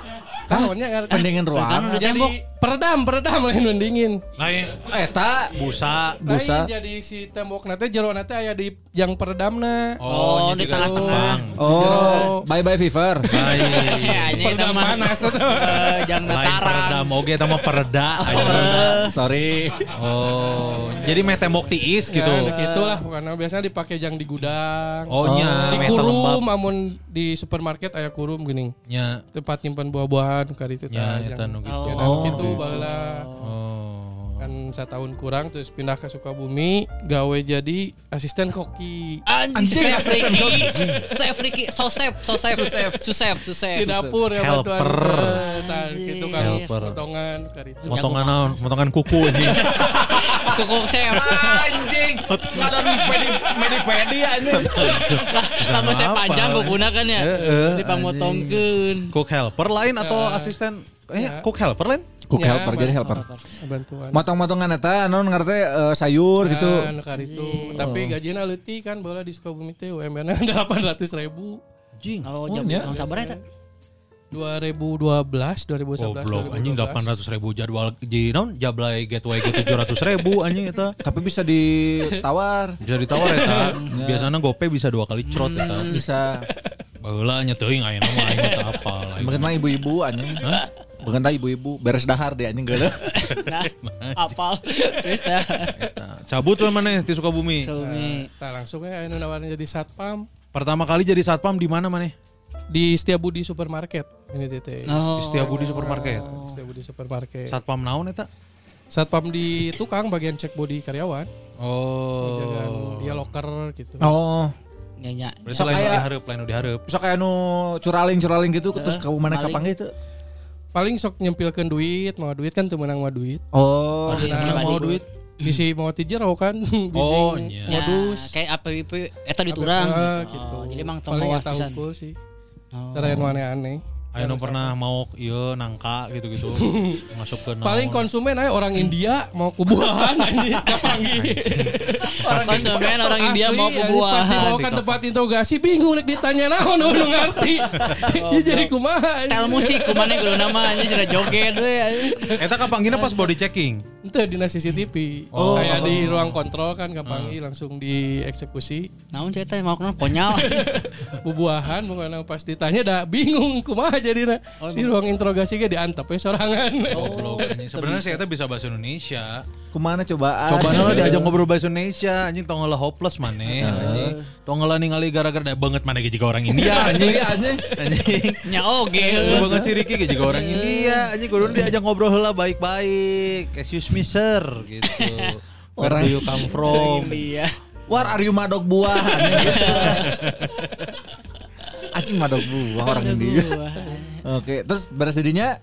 ngaranna teh? Pendingin ruang. Udah jadi tembok. peredam peredam lain pendingin Lain Eta busa. Busa. Lain jadi si tembok nate jero nate aya di yang peredamna Oh, nya di tengah-tengah. Oh, bye bye fever. Lain. Ya, ini peredam mah panas itu eh, jangan Lain dataran. peredam oge eta mah pereda. Sorry. Oh, jadi meh tembok tiis gitu. gitu gitulah pokoknya biasanya dipakai yang di gudang Oh nya, di kurum amun di supermarket aya kurum gini Nya. tempat nyimpan buah-buahan kali itu Ya, tah, eta nu gitu. Oh. gitu baheula Oh. Kan setahun kurang terus pindah ke Sukabumi gawe jadi asisten koki Anjing, Chef Ricky. Chef Ricky, so chef, so chef, so chef, so chef. di dapur ya bantuan Helper. Tah, gitu kan Helper. potongan Motongan naon? Motongan kuku ini. Kukuk chef. Anjing. Ngadan pedi medi pedi anjing. Lama saya panjang kukuna kan ya. Heeh, Dipamotongkeun. Cook helper lain atau asisten? Eh, cook helper lain? Cook Ya, helper jadi helper. bantuan Motong-motongan eta non ngarti eh, sayur gitu. Kan, kali itu tapi gajinya leutik kan bola di Sukabumi teh UMR-nya 800 ribu Jing. Oh, jam ya. tahun sabar eta. 2012 2011 Goblok anjing 2012. 800 ribu jadwal ji naon jablay gateway ke 700 ribu anjing eta Tapi bisa ditawar. bisa ditawar eta biasanya gope bisa dua kali crot eta Bisa. baheula nya teuing ayeuna mah teh apa Mungkin mah ibu-ibu anjing. Mungkin tah ibu-ibu beres dahar deh anjing geuleuh. Nah, apal. Terus dah. Eta. cabut we maneh di Sukabumi Sumi. Nah, langsung ya anu nawarin jadi satpam pertama kali jadi satpam di mana maneh di Setiabudi supermarket ini teh. Oh. di Setiabudi supermarket Di Setiabudi supermarket. satpam naon eta Satpam di tukang bagian cek body karyawan. oh Jangan dia locker gitu. Oh. Nya nya. berarti Sok lain nu aya- dihareup lain nu dihareup Sok kayak nu curaling-curaling gitu terus kamu mana kapang gitu. Paling sok nyempilkan duit, mau duit kan tuh menang mau duit. Oh. Duit Nah, mau duit bisi mau tijero kan bisi Oh, iya. Ya, modus kayak APWP eta di turang Ah, gitu. gitu. Oh, jadi emang eta pisan. sih. Oh. Cara yang aneh-aneh. Ayo pernah mau iya nangka gitu-gitu masuk ke naon. Paling konsumen aja orang India mau kubuahan anjing kapangi. Konsumen orang India mau Asli, anjing, Pas dibawa kubuahan. ke tempat interogasi bingung nek ditanya naon nu ngerti. Jadi kumaha. Style musik kumane kudu nama ini sudah joget we. Eta kapanggina pas body checking. Ente di CCTV. Oh. Kayak di ruang kontrol kan kapangi langsung dieksekusi. Naon cerita mau kenal konyol. Bubuahan bukan pas ditanya dah bingung kumaha jadi Oh, di ruang interogasi ge diantep we sorangan. Anjing. Sebenarnya saya teh bisa bahasa Indonesia. Ke mana cobaan? Coba lah diajak ngobrol bahasa Indonesia anjing tong heula hopeless maneh anjing. Tong heula ningali gara-gara banget maneh ge orang India anjing. anjing. Anjing. Nya oge. Lu banget si Ricky ge orang India anjing kudu diajak ngobrol heula baik-baik. Excuse me sir gitu. Where do you come from? India. War are you madok buah Anjing madok buah orang India. Oke, terus beres jadinya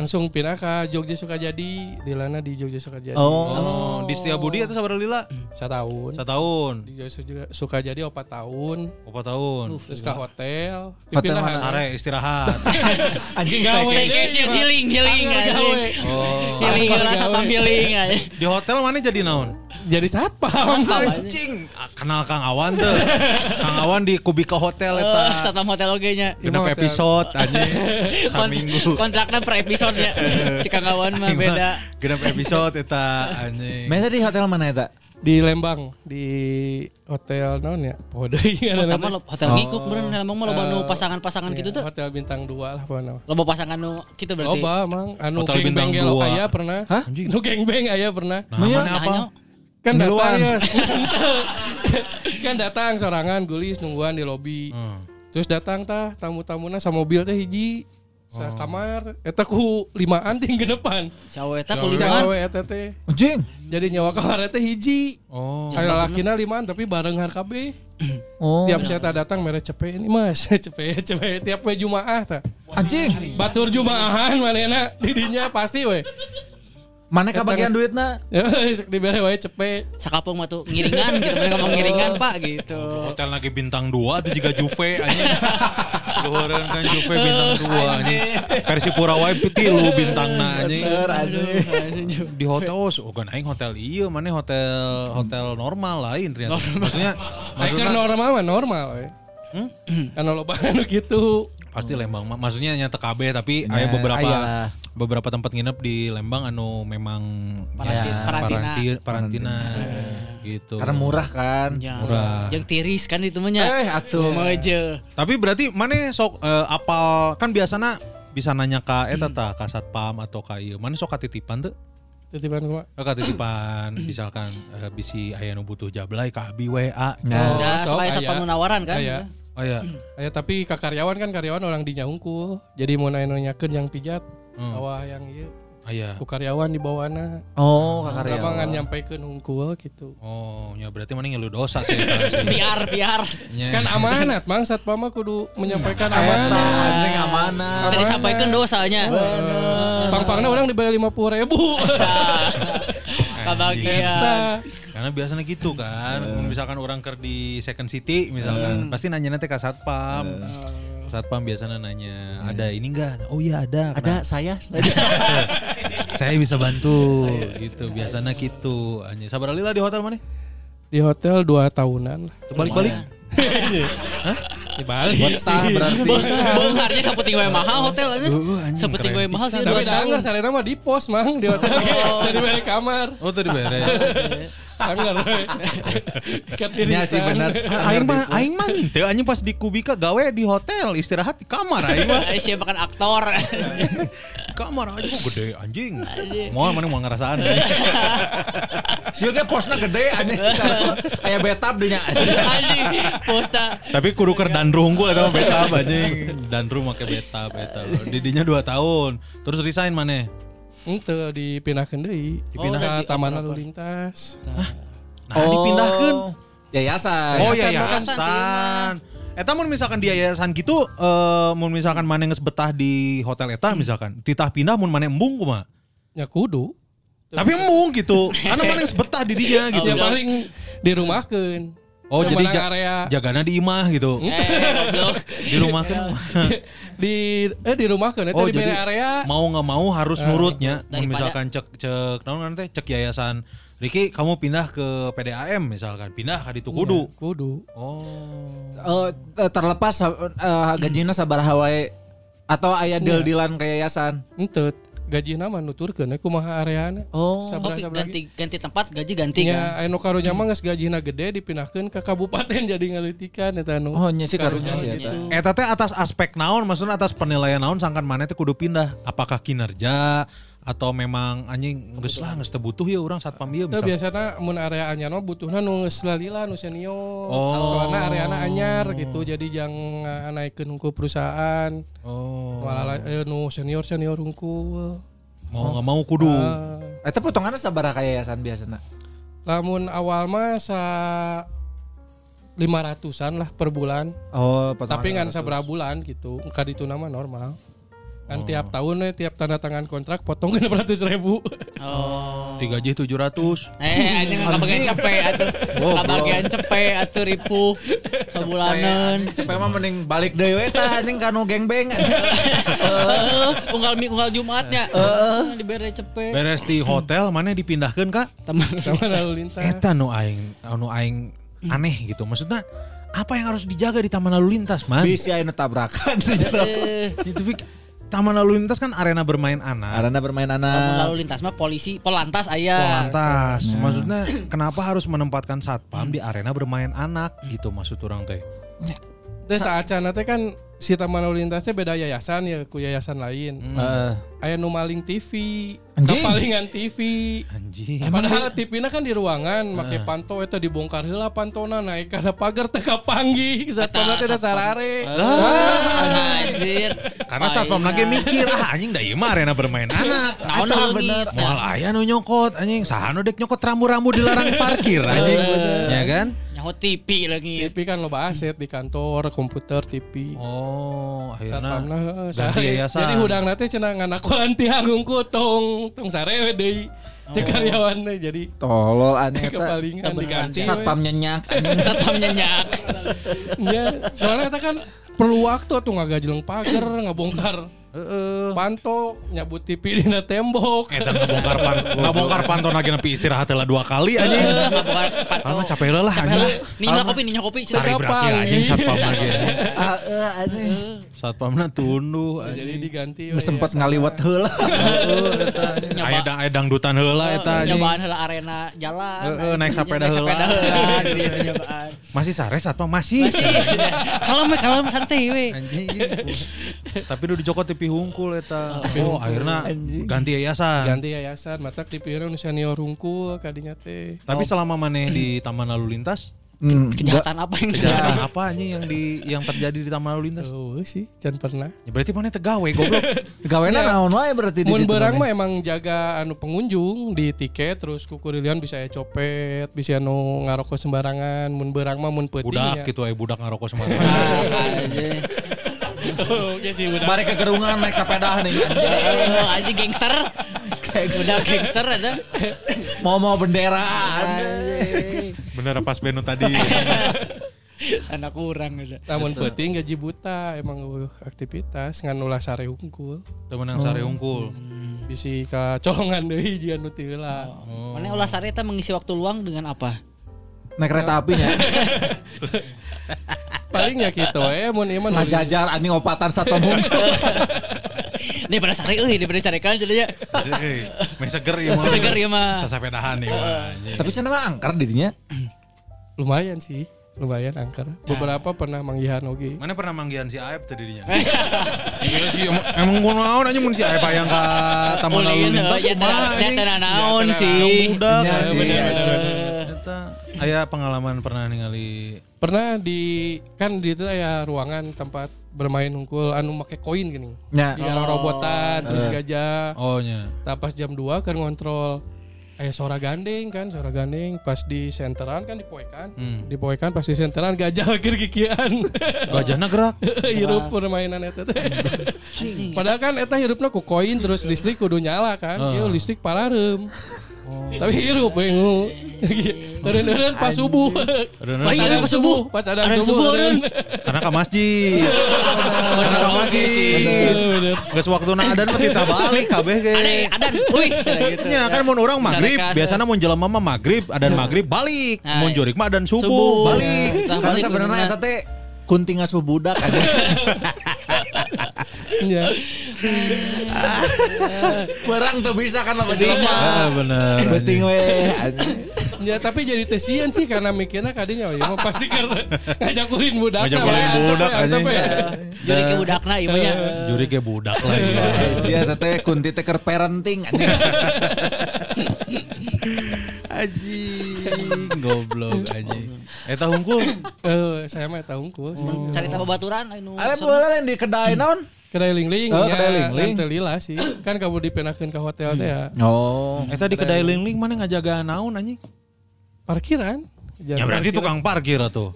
Langsung pindah ke Jogja Sukajadi, di Lana di Jogja Sukajadi. oh, Oh, di Setiabudi atau sabar lila? Setahun. Setahun. Di Jogja Sukajadi opat tahun. Berapa tahun? Terus ke hotel. Hotel mana? Sare istirahat. anjing Gawe. Healing healing gawe. anjing. Oh. Healing rasa gawe. tampil healing anjing. Di hotel mana jadi naon? Jadi satpam. Anjing, kenal Kang Awan tuh. Kang Awan di Kubika Hotel Eh, eta. Satam hotel oge nya. Genep episode anjing. Saminggu. Kontraknya per episode nya. Cika kawan mah beda. Genep episode eta anjing. Mana di hotel mana eta? Di Lembang, di hotel non ya. Pode ada Pertama lo hotel ngikuk beren emang mah loba nu pasangan-pasangan gitu tuh. Hotel bintang 2 lah pokoknya. Loba pasangan nu gitu berarti. Loba emang anu Hotel bintang dua. aya pernah. Hah? Nu geng beng aya pernah. Nah, mana apa? Kan datang ya. kan datang sorangan gulis nungguan di lobi. Hmm. Terus datang tah tamu-tamuna sama mobil teh hiji. Sa kamar eta ku limaan ting ke depan. Sawe eta Si kuliman. awe eta teh. Anjing. Jadi nyawa kamar teh hiji. Oh. Kayak lalakina limaan tapi bareng harkabe. Oh, Tiap saya tak datang mere cepe ini mas cepe cepe tiap we jumaah ta anjing. batur jumaahan manena didinya pasti we Mana kebagian duitna? Ya, sok dibere wae cepet. Sakapung mah tuh ngiringan gitu, mereka ngomong ngiringan pak gitu. Hotel lagi bintang 2 itu juga Juve anjing. Luhureun kan Juve bintang 2 anjing. Persipura wae tilu bintangna anjing. Bener anjing. Di hotel oh, oh kan aing hotel iya mana hotel hotel normal lain ternyata. Maksudnya Maksudnya maksudnya normal mah normal we. Hmm? Kan lo gitu. Pasti Lembang mah. maksudnya nyata KB tapi Nah, ada beberapa ayalah. beberapa tempat nginep di Lembang anu memang Paranti- ya, parantina. paranti- parantina gitu. Karena murah kan. Ya, Murah. Yang tiris kan itu mah. Eh atuh. Meje. Tapi berarti mana sok eh, apal kan biasanya bisa nanya ke eta tah ka satpam atau ka ieu. Mana sok katitipan tuh? Titipan gua. Eh, katitipan misalkan eh, bisi aya nu butuh jablay ka abi WA. Nah, Oh, Ya, sok aya. satpam menawaran kan. Aya. Oh ya. Aya tapi ka karyawan kan karyawan orang dinya unggul. Jadi mau nanyakeun yang pijat Hmm. awah yang ieu Aya. ku karyawan di bawana. Oh, ngan karyawan. nyampekeun unggul gitu. Oh, ya berarti mana ngeluh dosa sih. Biar, biar. Nya. Kan amanat, Mang satpam mah kudu menyampaikan Eta amanat. anjing amanah. Tadi sampaikan dosanya. Pang-pangna orang dibeli 50 ribu. Kebagian. Nah, Karena biasanya gitu kan. Misalkan orang ker di Second City misalkan, pasti nanya nanti ke satpam. Satpam biasanya nanya, ada ini enggak? Oh iya ada. Ada Kenapa? saya. Saya bisa bantu gitu. Biasanya gitu. Hanya sabar lila di hotel mana? di hotel 2 tahunan. Balik-balik. Di Bali Betah berarti. Beungarnya saputing we mahal hotel aja. Duh, anjing, Saputing keren we mahal sih Tapi 2 tahun. denger sarena mah di pos mang di hotel dari balik kamar. Oh tadi beres. Ikat diri Iya sih benar. aing mah aing mah teu anjing pas di Kubika gawe di hotel, istirahat di kamar aing mah. Eh, Siapa kan aktor. Kamar aja kok gede anjing. Mau mana mau ngerasaan. Sieu ge posna gede anjing. Aya betap dinya. Anjing, posta. Tapi kudu ker dandru unggul eta mah beta anjing. Dandru make beta beta. Didinya 2 tahun. Terus resign mana? Ente dipindahkeun deui. Dipindah- Dipindah Oh, ke taman di- lalu lintas. Nah. Yayasan. Oh Yayasan ya mah kan sih, yayasan. Eta mun misalkan di yayasan gitu eh mun misalkan mana geus betah di hotel eta misalkan titah pindah mun mana embung kumaha? Ya kudu. Tapi embung gitu. Karena mana geus betah di dia gitu. Ya paling dirumahkeun. Oh jadi ja- area jagana di imah gitu. Eh. Di rumah kan di eh Oh di jadi bere area. mau nggak mau harus nurutnya. Mun Daripada- misalkan cek cek naon teh cek yayasan Riki kamu pindah ke PDAM misalkan pindah ke ditu kudu. Ya, kudu. Oh. Oh, eh, terlepas eh, gajina sabaraha wae atau aya deal-dealan ke yayasan. Ente gaji nama nuturkeun eh, kumaha areana. Oh. Sabra sabra ganti ganti tempat gaji ganti kan. Ya, anu karunya mah geus gajina gede dipindahkeun ke kabupaten jadi ngalitikan eta anu. Oh, nya sih karunya sih eta. Eta teh atas aspek naon maksudnya atas penilaian naon sangkan mana teh kudu pindah. Apakah kinerja atau memang anjing geus lah geus butuh ya urang satpam ieu Itu biasanya mun area anyar mah butuhna nu geus lalila nu senior. Oh. Soalnya areana anyar gitu jadi jangan naikeun hungkul perusahaan. Oh. Nu alala eh, nu senior senior hungkul. Mau nggak mau kudu. Ah, Eta potongannya sabaraha ka yayasan biasana? lamun awal mah sa 500-an lah per bulan. Oh, Tapi ngan saberapa bulan gitu. Ka ditu nama normal. Kan tiap tahun eh, tiap tanda tangan kontrak potong 600 ribu. Oh. Tiga gaji 700. Eh, anjing kabagian cepe atuh. Kabagian cepe atuh ribu sabulanan. Cepet mah mending balik deui we eta anjing kanu gengbeng. Heeh, unggal mi unggal Jumatnya. Heeh, dibere cepe. Beres di hotel mana dipindahkan kak? Teman. Sama lalu lintas. Eta nu aing nu aing aneh gitu. Maksudnya apa yang harus dijaga di taman lalu lintas, man? Bisa tabrakan di jero. Eh, Itu taman lalu lintas kan arena bermain anak. Arena bermain anak. lalu lintas mah polisi, polantas aya. Lantas, maksudnya kenapa harus menempatkan satpam di arena bermain anak gitu maksud orang teh? Terus saat teh kan si taman lalu lintasnya beda yayasan ya ku yayasan lain. Heeh. Aya nu maling TV, Anjing. kapalingan TV. Anjing. Padahal TV-na kan di ruangan, make panto eta dibongkar heula pantona naik kana pagar teh kapanggih. Satpamna teh sarare. Ah, anjir. Karena satpam lagi mikir, ah anjing da ieu mah arena bermain anak. Naon bener. Moal aya nu nyokot anjing, saha nu dek nyokot rambu-rambu dilarang parkir anjing. Ya kan? Nyaho TV lagi. TV kan loba aset di kantor, komputer, TV. Oh, Satpamna akhirnya heeh, ganti sare. yayasan. Jadi hudang nanti cenah nganakolan tiang hungku tong tong sarewe deui. Cek karyawan jadi Tolol aneh kepalingan diganti. Satpam nyenyak. Satpam nyenyak. Ya, soalnya kita kan perlu waktu tuh ngagajeleng pagar, ngabongkar Heeh. panto, nyabut TV dina tembok. Eta ngabongkar pan, ngabongkar pantun lagi nepi istirahat heula dua kali anjing. Patau. Karena capek lah Capek anjing. lah. Ninja kopi, ninja kopi. cenah. Tari berat ya anjing satpam lagi anjing. Ah, eh, aneh. Satpamna tunduh Jadi anjing. diganti. ya. ngaliwet heula. Aya dang aya dangdutan heula eta anjing. Nyobaan heula arena jalan. Heeh, naik sepeda heula. di nyobaan. Masih sare satpam masih. Masih. Kalem we, kalem santai we. Anjing. Tapi udah dicokot TV hungkul eta. Oh, akhirnya ganti yayasan. ganti yayasan mata dipikirnya nu senior hungkul kadinya teh. Tapi selama maneh di Taman Lalu Lintas, Hmm, Kejahatan apa yang kejahatan apa anjing yang di yang terjadi di Taman Lalu Lintas? Oh sih, jangan pernah. Ya berarti maneh tegawe goblok. Gawena naon wae berarti Mun berang mah emang jaga anu pengunjung di tiket terus kukurilian bisa ya copet, bisa anu ngarokok sembarangan, mun berang mah mun peuting Budak ya. gitu aya budak ngarokok sembarangan. Oke sih budak. Bari kegerungan naik sepeda nih anjing. Oh, anjing gangster. Udah gangster ada. Mau mau bendera. Bener pas Beno tadi. Anak kurang gitu. Namun peuting gaji buta emang uh, aktivitas ngan ulah sare hungkul. Temen yang sare hungkul. Bisi ka colongan deui jian nu teu heula. Mana ulah sare eta mengisi waktu luang dengan apa? Naik kereta apinya. Paling ya gitu eh mun ieu mah. Ngajajar anjing opatan satpam hungkul. Daripada sare euy, daripada carekan jadinya. Eh, meh seger ieu mah. Seger ieu mah. Sasapedahan ieu mah. Tapi cenah mah angker dirinya. Lumayan sih. Lumayan angker. Beberapa pernah manggihan oge. Mana pernah manggihan si Aep tadi dinya? Iya sih emang- emang gua naon aja mun si Aep hayang ka Taman Lalu Ulin Lintas ya kumaha teu anjing? teu naon Yang sih. Iya aya sih. bener-bener. Eta aya pengalaman pernah ningali Pernah di kan di itu ya ruangan tempat bermain hungkul anu make koin gini. Ya. Di robotan terus gajah. Oh nya. Nah, pas jam 2 kan ngontrol eh suara gandeng kan suara gandeng pas di senteran kan dipoekan Hmm. dipoekan pas di senteran gajah lagi kikian Gajahna gerak. hirup permainan eta teh padahal kan eta hirupna ku koin terus listrik kudu nyala kan Oh. Ieu listrik pararem tapi hirup we ngu Eureun-eureun pas subuh Eureun-eureun pas pas ada subuh. subuh pas ada Ada subuh subuh, eureun. Karena ke masjid. Karena ke masjid sih. Bener. Geus waktuna adan mah kita balik kabeh ge. Adan. Wih, cenah gitu. Ya kan mun urang maghrib, Misalkan, biasana mun jelema mah maghrib, adan maghrib balik. Nah, Mun jurik mah adan subuh, subuh. balik. Tah Karena sebenarnya eta teh kunting asuh budak aja. Ya. Barang tuh bisa kan lo Bisa. Ah, bener. Penting we. Ya tapi jadi tesian sih karena mikirnya kadinya oh ya mah pasti karena ngajak ulin budak. Ngajak ulin budak, anjing. Juri ke budakna ieu mah nya. Juri ge budak lah ya. Eh, Sia eta teh kunti teh keur parenting anjing. Anjing, goblok anjing. Eta hungkul. Eh, saya mah eta hungkul sih. Carita babaturan anu. Ale boleh lain di kedai naon? Kedai ling-ling Oh, nya, kedai ling-ling. kan teu lila sih. Kan kamu dipindahkeun ke hotel teh ya. Oh. Eta di kedai ling-ling mana ngajaga naon anjing? Parkiran. Ya berarti tukang parkir atuh.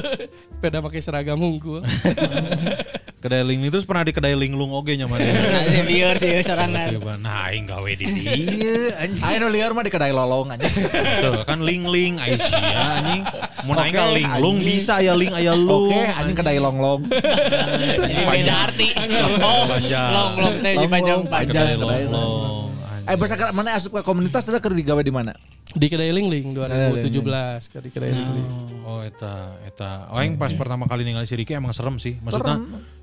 Peda pakai seragam hungkul. Kedai ling-ling terus pernah di kedai linglung oge nya mana. Nah, ini biar sih sorangan. Nah, aing gawe di dieu anjing. Nu liar mah di kedai lolong anjing. Tuh, kan ling-ling Aisyah anjing. Mun aing ka linglung bisa ya ling aya lu. Oke, anjing kedai longlong. Jadi beda arti. Oh, Panjang. long long teh panjang panjang. Kedai longlong. Eh bahasa mana asup ke komunitas tadi kerja digawe di mana? Di kedai ling-ling 2017 ke di kedai ling-ling. Oh eta eta. Oh aing pas pertama kali ningali si Riki emang serem sih. Maksudnya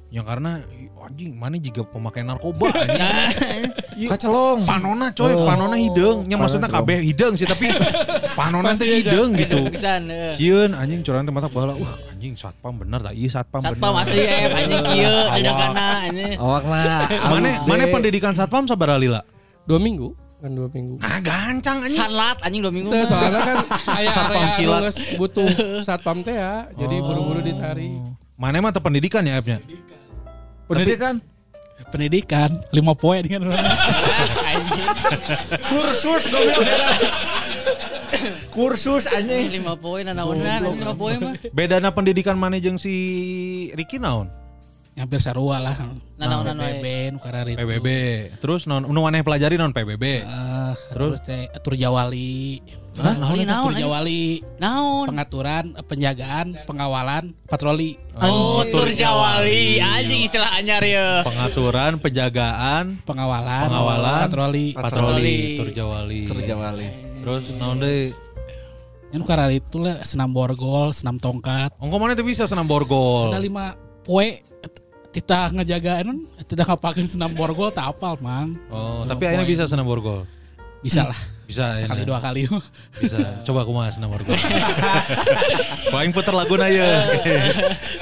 yang karena anjing mana juga pemakai narkoba anjing. Kacelong. Panona coy, panona hidung. Nya maksudnya kabeh hidung sih tapi panona teh hidung gitu. Pisan. eh. Anjing curang teh mata baheula. Wah, anjing satpam bener tak? Iya satpam bener. Satpam asli eh anjing kieu dadakana anjing. Awak lah. Mana mana pendidikan satpam sabaraha lila? Dua minggu kan dua minggu. Ah gancang anjing. Sanlat anjing 2 minggu. Soalnya kan aya Satpam area kilat. butuh satpam teh ya. Jadi buru-buru ditarik. Mana mah pendidikan ya app-nya? Pendidikan. pendidikan lima poin dengan. Kursus goblok eta. Kursus anjing. lima poin anjing lima poin mah. Bedana pendidikan mana jeung si Ricky naon? Hampir sarua lah. Nanaonan PBB wae. nu karari. PBB. Terus non nu maneh pelajari non PBB. Eh, Terus? terus teh atur jawali. Hah? Naon, naon, Atur jawali. Naon? Pengaturan, eh, penjagaan, pengawalan, patroli. Oh, tur jawali anjing istilah anyar ya. Pengaturan, penjagaan, Pengawalan, Pengawalan. patroli. patroli, turjawali. Terjawali. Terus naon deui? Yang karari itu lah senam borgol, senam tongkat. Ongko mana tuh bisa senam borgol? Ada lima poe kita ngejaga non tidak ngapain senam borgol tak apal mang. Oh, Lima tapi akhirnya bisa senam borgol. bisa lah Bisa sekali ayeuna. dua kali Bisa. Coba kumaha senam borgol. Paling puter lagu na ya.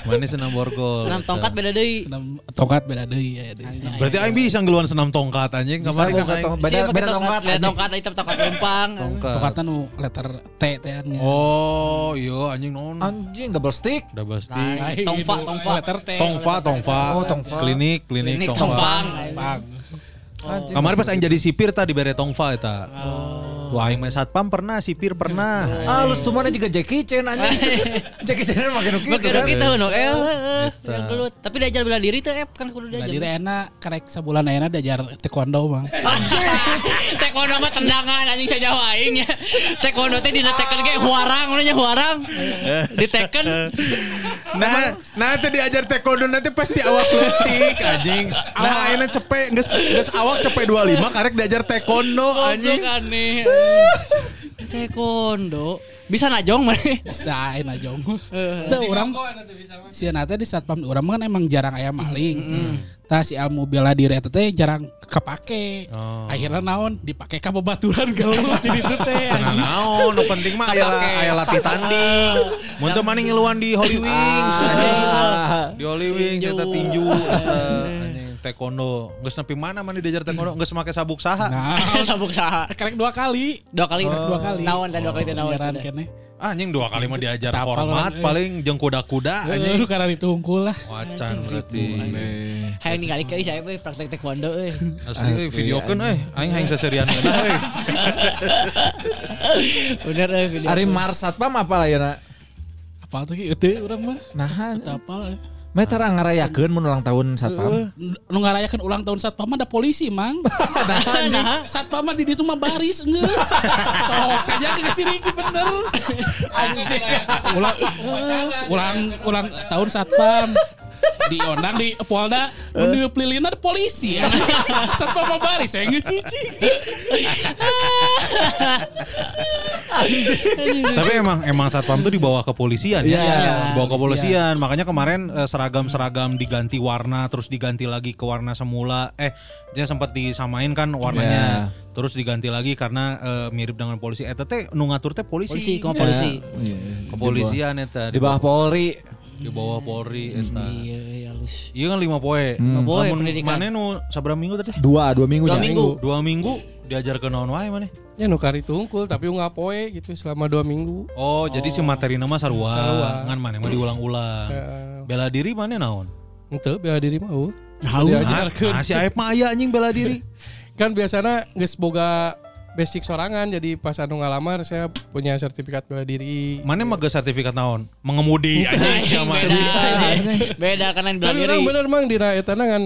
Mana senam borgol? Senam tongkat beda deui. senam tongkat beda deh ya deh Berarti aing bisa ngeluan senam tongkat anjing. Kemarin kan. Beda beda tongkat. Beda tongkat itu tongkat lempang. Tongkat. tongkatnya nu letter T teannya Oh, iya anjing non. Anjing double stick. Double stick. Nah, Tongfa, tongfa. letter T Tongfa, tongfa. Oh, tongfa. Klinik, klinik, Klinik tongfa. tongfang. Anjing. Kemarin pas aing jadi sipir tadi bere tongfa eta. Wah, aing mah satpam pernah, sipir pernah. Ah, lu tuh mana juga Jackie Chan anjing. Jackie Chan makin gitu Makin kan. kita no eh yang gelut. Tapi diajar bela diri tuh eh kan kudu Bela diajar. diri enak karek sebulan enak diajar taekwondo bang Taekwondo mah tendangan anjing saya Jawa aing ya. Taekwondo teh dinetekeun ge huarang nya huarang. Diteken Nah, nah teh diajar taekwondo nanti pasti awak leutik anjing. Nah, ayeuna cepet geus awak cepet 25 karek diajar taekwondo anjing. aneh. Taekwondo bisa najong mah. bisa enak jong Tuh orang si nate di satpam orang kan emang jarang ayam maling Tah si ilmu bela diri eta teh jarang kepake. Oh. Akhirnya naon dipake ka babaturan kalau di ditu teh. Nah, naon, nu penting mah aya aya latih tanding. Mun teu mani ngiluan di Holy Wings anjing. Di Holy Wings Tinju. eta tinju anjing taekwondo. Geus nepi mana mani diajar taekwondo geus make sabuk saha. Nah, Sabuk saha. kerek dua kali. Dua kali. Dua kali. Naon dan dua kali naon. Anjing dua kali mah diajar hormat orang, eh. paling jeung kuda-kuda Eh, anjing. karena itu unggul lah. Wacan berarti. Hayang ningali ke saya we praktek taekwondo euy. Asli, videokeun euy, aing hayang seserian euy. Bener euy video. Ari Mars Satpam apa lah ya nak? Apa tuh itu orang mah? Nah, Eta apa? Meter ngarayakeun mun ulang tahun Satpam. Nu ngarayakeun ulang tahun satpam ada polisi mang. Nah, Satpam mah di ditu mah baris geus. Sok aja ke sini bener. Anjing. Ulang ulang ulang tahun satpam. Di ondang di Polda, di pelilina ada polisi. Satpam mah baris, saya geus cici. Tapi emang emang satpam tuh dibawa ke polisian ya. Iya. Dibawa ke polisian. Makanya kemarin eh, seragam-seragam diganti warna terus diganti lagi ke warna semula. Eh, dia sempat disamain kan warnanya. Terus diganti lagi karena eh, mirip dengan polisi. Eta teh nu ngatur teh polisi. polisi, koma polisi. Kepolisian eta Di bawah Polri. Di bawah Polri eta. Iya, iya halus. Iya kan lima poe. Lima poe Lamun pendidikan. Mana nu sabar minggu tadi? Dua, dua minggu. Dua minggu. Dua minggu diajar ke naon wae mana? Ya nukari tungkul tapi nggak poe gitu selama dua minggu. Oh, jadi si materi nama sarua. Sarua. Ngan mana mah diulang-ulang. Bela diri mana naon? Ente bela diri mau. Halu. Nah, si Aep mah aya anjing bela diri. Kan biasanya geus boga basic sorangan jadi pas anu ngalamar saya punya sertifikat bela diri. Mana mah ge sertifikat naon? Mengemudi anjing Anjing, sama beda. anjing. Beda kan yang bela Tapi diri. orang bener mang dina eta kan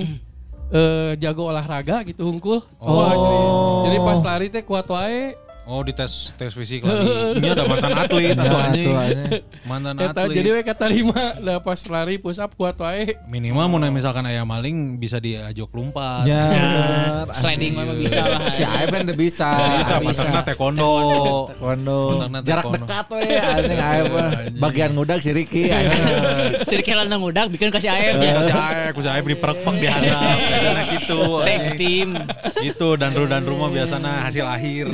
eh jago olahraga gitu hungkul. Wah, jadi, jadi pas lari teh kuat wae. Oh, di tes tes fisik lagi. Ini ada mantan atlet atau Ya, anjing. Mantan Eta atlet. jadi we kata lima lah pas lari push up kuat wae. Minimal mun misalkan aya maling bisa diajak lompat. Ya, Ya, bener. sliding mah bisa lah. Si Aep kan bisa. Bisa, masukna taekwondo. Taekwondo. Jarak dekat we anjing Aep mah. Bagian ngudag si Ricky anjing. Sirkel nang udak bikin kasih ayam ya. Si Aep, ku si Aep diperek di handap. Karena gitu. Tag team. Itu dan dan rumah biasanya hasil akhir.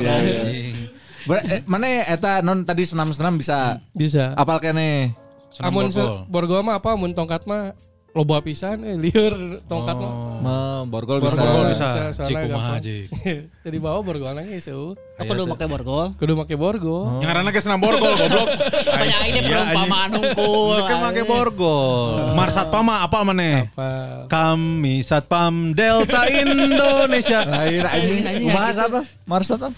Ber- eh, mana ya, eta non tadi senam-senam bisa Bisa. apal kene. Senam Amun borgol. se- borgol mah apa mun tongkat mah loba pisan eh lieur tongkat mah. Me, borgol bisa. Borgol bisa, bisa. Ciku gampang. mah Cik. Tadi bawa borgol lagi seueuh. Apa dulu pakai borgol? Kudu make borgol. Yang karena senam borgol goblok. Banyak ini perumpamaan hungkul. Kan make borgol. Mar Satpama apa maneh? Apa? Kami Satpam Delta Indonesia. Lain anjing. gitu. apa? Mars apa?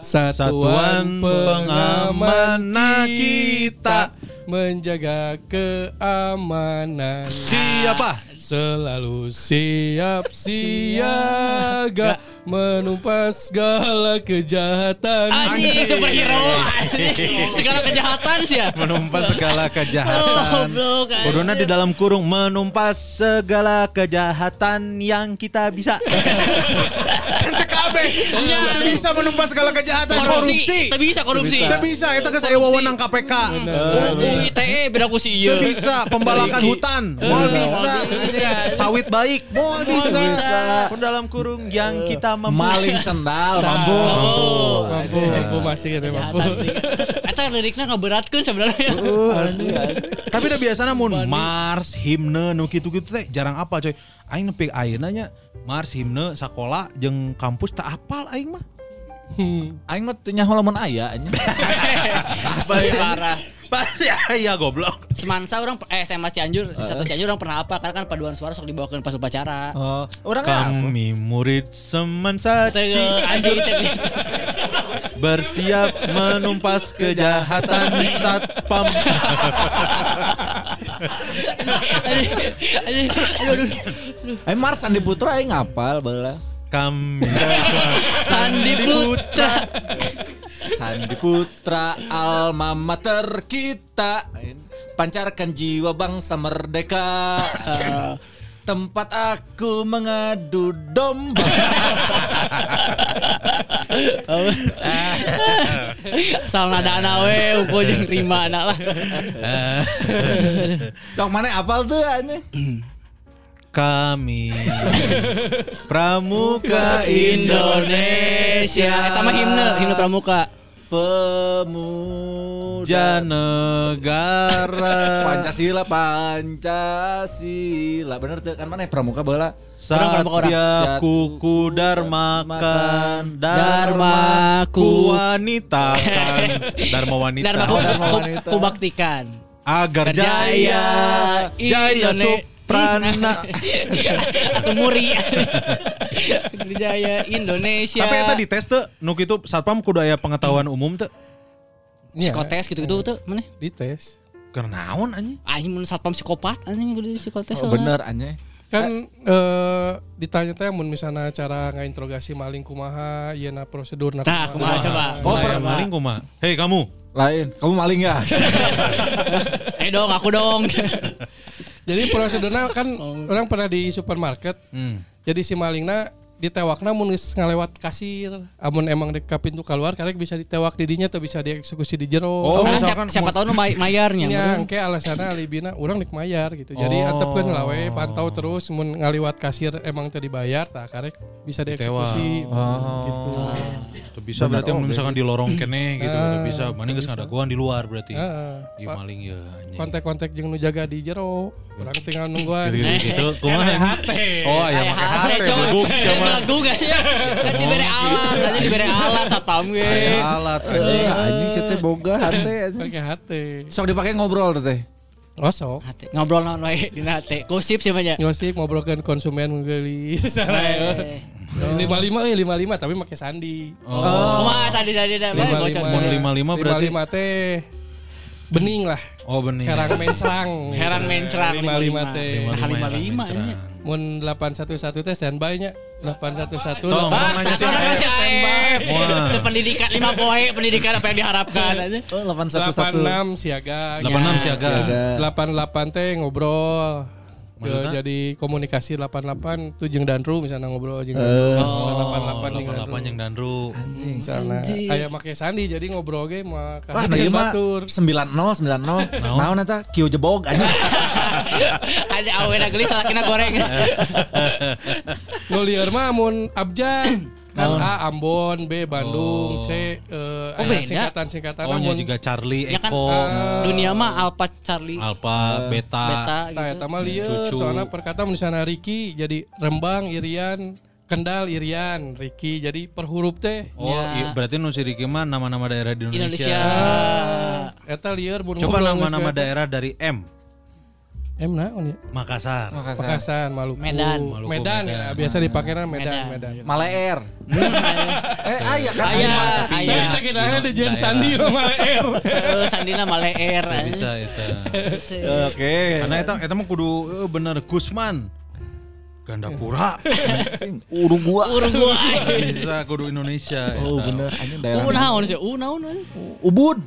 Satuan Satuan pengaman pengaman kita menjaga keamanan. Siapa? Selalu siap siaga menumpas segala kejahatan. Anjing superhero. Anjing. Segala kejahatan sih ya. Menumpas segala Oh, kejahatan. anjing. Kuduna di dalam kurung menumpas segala kejahatan yang kita bisa. TKB. Ya, bisa menumpas segala kejahatan. korupsi. Tidak bisa korupsi. Tidak bisa. Itu ke saya wewenang KPK. UU ITE beda ku si ieu. Tidak bisa. Pembalakan hutan. Mau bisa. Bisa. Sawit baik. Mau bisa. bisa. Pun dalam kurung yang kita mampu. Maling sendal, mampu. Oh. Mampu, mampu masih gitu mampu. Eta liriknya ngeberatkeun sebenarnya. Tapi udah biasa namun Mars, himne, nu kitu-kitu teh jarang apa coy. Aing nepi ayeuna nya Mars, himne, sekolah jeung kampus tak apal aing mah. Aing mah teu nyaho lamun aya nya. Asli parah. Pasti aya goblok. Semansa orang eh SMA Cianjur, satu Cianjur orang pernah apa karena kan paduan suara sok dibawakan pas upacara. Oh, orang apa? Kami murid semansa teh. bersiap menumpas kejahatan satpam. Eh Mars Andi Putra aing ngapal baheula. Kami Sandi Putra. Sandi Putra alma mater kita pancarkan jiwa bangsa merdeka tempat aku mengadu domba Asal nada anak we, uku jeung rima anak lah. Cok mana apal tuh anya kami pramuka Indonesia. Eta mah himne, himne pramuka. Pemuda. Janegara Pancasila Pancasila. Bener tuh kan mana pramuka bola? Orang pramuka orang. Satya kuku dharma kan Dharma ku wanita. Kan? Dharma wanita. Dharma ku, Dharma ku, wanita. ku baktikan. agar jaya jaya Indone- suprana Atau muri. Jaya Indonesia. tapi eta di tes tuh nu kitu satpam kudu aya pengetahuan umum tuh Iya, psikotes gitu-gitu tuh mana? di tes. karena naon anjing Anjing mun satpam psikopat anjing kudu psikotes. oh, bener anya Kan eh ditanya teh mun misalnya cara ngainterogasi maling kumaha, ieu na prosedur Tah, Nah, kumaha coba. oh Kumaha para coba. maling kuma hei kamu lain kamu maling ya Eh dong, aku dong. Jadi prosedurnya kan orang pernah di supermarket. Hmm. Jadi si malingna ditewakna mun geus ngalewat kasir. Amun emang di ka pintu keluar karek bisa ditewak di dinya atau bisa dieksekusi di jero. Oh, Karena misalkan siapa, siapa tahu nu may- mayarnya. nya bro. engke alasanna alibina urang dik mayar gitu. Jadi Oh. antepkeun lah we pantau terus mun ngaliwat kasir emang teu dibayar tah karek bisa dieksekusi gitu. Tuh bisa berarti misalkan di lorong kene gitu tuh bisa mana geus ngadaguan di luar berarti Heeh. Iya maling ya. Kontak-kontak jeung nu jaga di jero. Urang tinggal nungguan. gitu, gitu. kumaha oh Aya make hate, hate coy. beguk Saya sama belegug aja. Kan dibere alat, tadi dibere alat satpam ge. Aya alat Eh, anjing. anjing sih teh boga anjing. Pakai hati. sok dipakai ngobrol teh Osok. Hate. Ngobrol naon wae dina hate. Gosip sih banyak. Ngosip ngobrolkan konsumen menggelis. Eh. Lima lima eh lima lima tapi pakai sandi. Oh, mah sadi-sadi dah. bae, bocor. Mun lima lima berarti lima teh bening lah. Oh bening Herang mencerang. Herang mencerang Lima lima teh. Lima lima ini. Mun 811 teh standby nya. 811 Tolong. Ah, nanya tak si si Aep. Wah. Itu pendidikan lima poe, pendidikan apa yang diharapkan aja. oh 811 86 siaga. 86 siaga. Siaga. 88 teh ngobrol. Ke, Maksudnya? jadi komunikasi 88 tuh jeung Danru misalnya ngobrol jeung. Danru. 88 jeung 88 yang Danru Misalnya aya make sandi jadi ngobrol ge mah Wah, nah ieu mah batur. 90 90. Naon eta? Kieu jebog anjing. Ada awena gelis salakina goreng. Nu lieur mah mun abjad kan A Ambon, B Bandung, Oh. C eh Oh, aya beda? singkatan-singkatan oh nya mun juga Charlie Ya kan Eko dunia mah Alpha Charlie Alpha Beta Beta Tah gitu. eta mah lieur Cucu. soalnya perkata misalnya Riki jadi Rembang Irian Kendal Irian Riki jadi per huruf teh Oh, Ya. iya, berarti nu si Riki mah nama-nama daerah di Indonesia. Indonesia. eta lieur mun Coba nama-nama daerah dari M. M naon ya? Makassar. Makassar. Makassar, Maluku. Medan. Maluku, Medan, Medan. ya. Biasa dipakai Medan, Medan. Medan. Maleer. Eh, aya kan? Aya, aya. kita kira di Jen Sandi rumah R. Eh, Sandina Maleer. Nggak bisa eta. Oke. Karena eta eta mah kudu eh, bener Gusman. Gandapura. Uruguay. Uruguay. bisa kudu Indonesia. Oh, eta. bener anjing daerah. Uh naon sih? Uh naon. naon. Ubud.